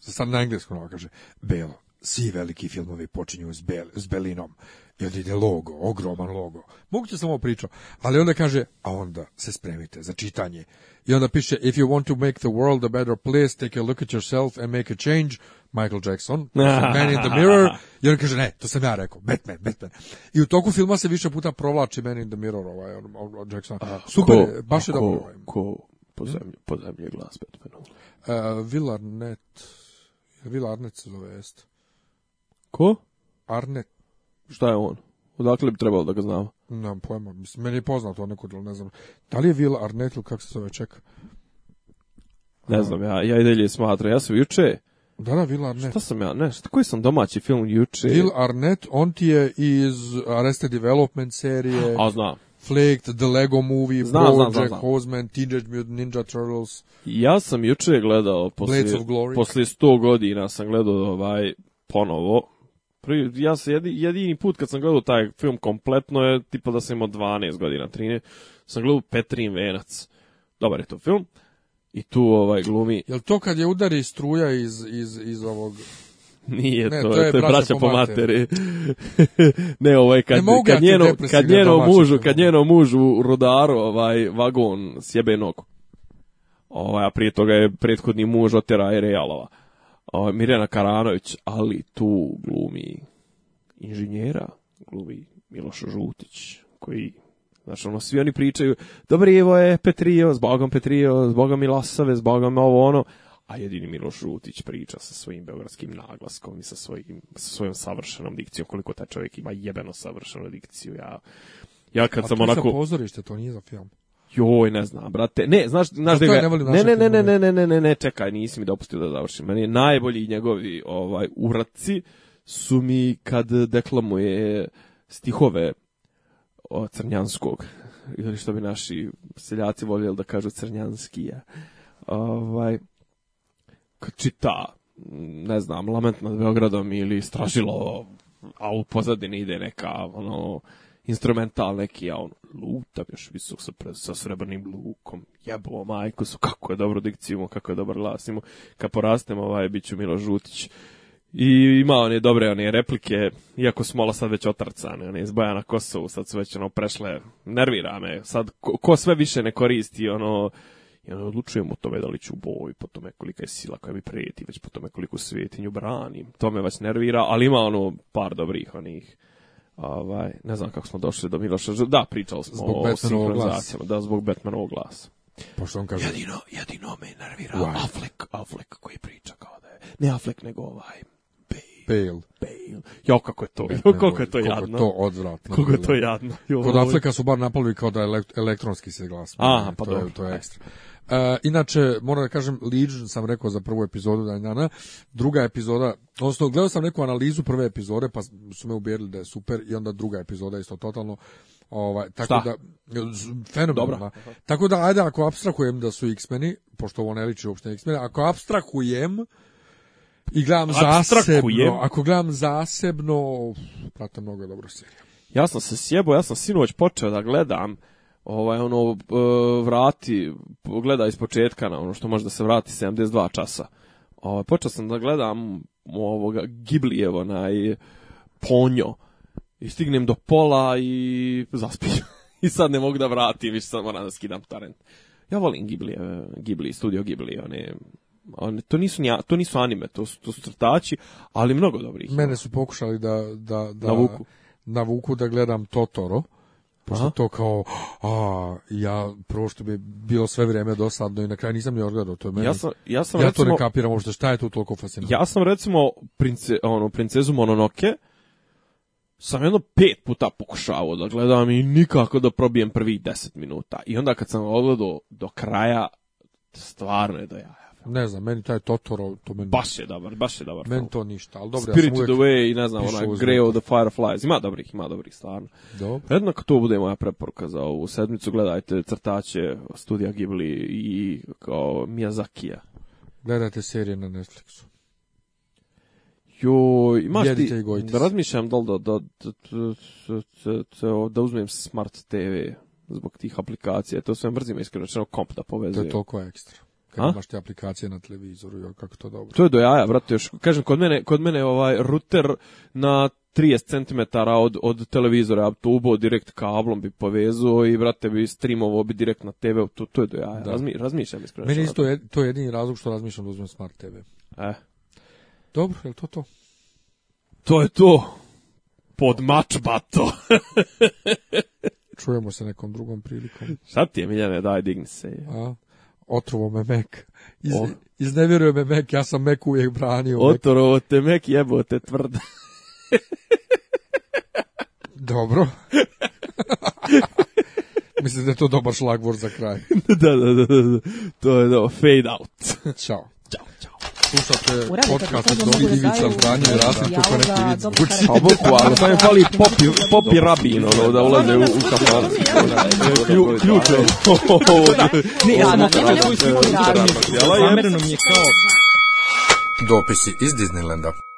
sad na engleskom ono kaže, belo, svi veliki filmovi počinju s, bel, s belinom. I ide logo, ogroman logo. Moguće sam ovo pričao. Ali onda kaže, a onda se spremite za čitanje. I onda piše, if you want to make the world a better place, take a look at yourself and make a change. Michael Jackson, Man in the Mirror. I on kaže, ne, to sam ja rekao, Batman, Batman. I u toku filma se više puta provlači Man in the Mirror, ovaj, on, on Jackson. Super, ko, baš je ko, dobro. Ko, pozemlje, pozemlje glas Batmanu. Uh, Will Arnett. Will Arnett se zove, jest. Ko? Arnett. Šta je on? Odakle bi trebalo da ga znamo? Nemam pojma, mislim, meni je poznato on nekod, ne znam. Da li je Will Arnett ili kako se zove čeka? Ne znam, ja, ja i dalje smatram. Ja sam juče... Da, da, Will Arnett. Šta sam ja, ne, šta, koji sam domaći film juče? Will Arnett, on ti je iz Arrested Development serije. A, znam. Flaked, The Lego Movie, znam, Bojack znam, znam, Horseman, Teenage Mutant Ninja Turtles. Ja sam juče gledao, poslije, poslije 100 godina sam gledao ovaj ponovo Prvi, ja se jedini, jedini put kad sam gledao taj film kompletno je tipa da sam imao 12 godina, 13, sam gledao Petrin venac. Dobar je to film. I tu ovaj glumi... Jel to kad je udari struja iz, iz, iz ovog... Nije ne, to, to je, to je braća po materi. ne, ovaj, kad, ne kad, njeno, kad njeno mužu, kad njeno mužu rodaru ovaj vagon sjebe nogu. Ovaj, a prije toga je prethodni muž otera Realova. Ovaj Mirjana Karanović, ali tu glumi inženjera, glumi Miloš Žutić, koji znači ono, svi oni pričaju, dobro Dobrijevo je Petrio, zbogom Petrio, zbogom Milosave, zbogom ovo ono, a jedini Miloš Rutić priča sa svojim beogradskim naglaskom i sa, svojim, sa svojom savršenom dikcijom, koliko taj čovjek ima jebeno savršenu dikciju, ja... Ja kad a sam to onako... pozorište, to nije za film joj, ne znam, brate. Ne, znaš, znaš da ga... Ne, ne, ne, ne, ne, ne, ne, ne, ne, ne, čekaj, nisi mi dopustio da završim. Meni najbolji njegovi ovaj uraci su mi kad deklamuje stihove o Crnjanskog. Ili što bi naši seljaci voljeli da kažu Crnjanskija. Ovaj, kad čita, ne znam, Lament nad Beogradom ili Stražilo, a u pozadini ide neka, ono, instrumental neki, ja ono, lutam još visok sa, pre, sa srebrnim lukom, jebo majko su, kako je dobro dikciju kako je dobro glasimo, kad porastemo, ovaj, bit ću Milo Žutić. I ima one dobre one replike, iako Smola sad već otrcane, one iz Bojana Kosovu, sad su već ono prešle, nervira me, sad ko, ko sve više ne koristi, ono, i ono, odlučujem o tome da li ću u boj, po tome kolika je sila koja mi prijeti, već po tome koliko svetinju branim, to me već nervira, ali ima ono par dobrih onih Ovaj, ne znam kako smo došli do Miloša. Da, pričali smo zbog o sinhronizacijama. Da, zbog Batmanovog glasa. Pošto on kaže... Jedino, jedino me nervira wow. Affleck, Affleck koji priča kao da je... Ne Affleck, nego ovaj... Bale. Bale. Jo, kako je to, jo, kako je to jadno. Kako je to odvratno. Kako je to jadno. Jo, Kod Affleka su bar napalili kao da elektronski se glas. Aha, pa to dobro. Je, to je ekstra. Aj. E, inače, moram da kažem, Legion sam rekao za prvu epizodu da Druga epizoda, odnosno gledao sam neku analizu prve epizode, pa su me ubjerili da je super i onda druga epizoda isto totalno. Ovaj, tako Šta? da, fenomenalna. Tako da, ajde, ako abstrahujem da su X-meni, pošto ovo ne liči uopšte X-meni, ako abstrahujem, i gledam zasebno, ako gledam zasebno, prata mnogo je dobro serija. Ja sam se sjebo, ja sam sinoć počeo da gledam ovaj ono e, vrati gleda ispočetka na ono što može da se vrati 72 časa. Ovaj počeo sam da gledam ovoga Giblijevo naj Ponjo i stignem do pola i zaspim. I sad ne mogu da vratim, više sad moram da skidam torrent. Ja volim Ghibli, Ghibli, studio Ghibli, oni, oni to, nisu nja, to nisu anime, to su, to su crtači, ali mnogo dobrih. Mene su pokušali da, da, da navuku. vuku da gledam Totoro pošto to kao a ja prvo što bi bilo sve vrijeme dosadno i na kraju nisam ni odgledao to je meni. Ja sam ja sam ja recimo, to ne kapiram uopšte šta je to toliko fascinantno. Ja sam recimo prince ono princezu Mononoke sam jedno pet puta pokušavao da gledam i nikako da probijem prvih deset minuta. I onda kad sam odgledao do kraja, stvarno je do da jaja. Ne znam, meni taj Totoro, to meni... Baš je dobar, baš je dobar. Meni to ništa, ali dobro. Spirit ja of the Way i ne znam, onaj Grey of the Fireflies. Ima dobrih, ima dobrih, stvarno. Dobro. Jednako to bude moja preporuka za ovu sedmicu. Gledajte crtače studija Ghibli i kao Miyazakija. Gledajte serije na Netflixu. Jo, imaš Jedite ti, i gojite da razmišljam da da, da da, da, da, da uzmem Smart TV zbog tih aplikacija, to sve mrzim iskreno, komp da povezujem. To je toliko ekstra kad imaš te aplikacije na televizoru, jo, kako to dobro. To je do jaja, brate, još, kažem, kod mene, kod mene ovaj router na 30 cm od, od televizora, ja to ubo direkt kablom bi povezao i brate bi streamovao bi direkt na TV, to, to je do jaja, da. Razmi, razmišljam iskreno. Meni isto je, to je jedini razlog što razmišljam da uzmem smart TV. E. Dobro, je to to? To je to. Pod mačbato. Čujemo se nekom drugom prilikom. Šta ti je, Miljane, daj, digni se. Je. A? otrovo me Mek. Iz, oh. Izneviruje me Mek, ja sam Mek uvijek branio. Otrovo te Mek te tvrdo. Dobro. Mislim da je to dobar šlagvor za kraj. Da, da, da, da, da. To je do. Da, fade out. Ćao. Ćao, čao slušate podcast od Dobri Divica Zdanje i Rasim kako neki vid zvuči. A boku, ali sam je fali popi, popi rabin, ono, da ulaze u, u kafan. Ključ Ne, ja sam otišao svoj svoj svoj svoj svoj svoj svoj svoj svoj svoj svoj svoj svoj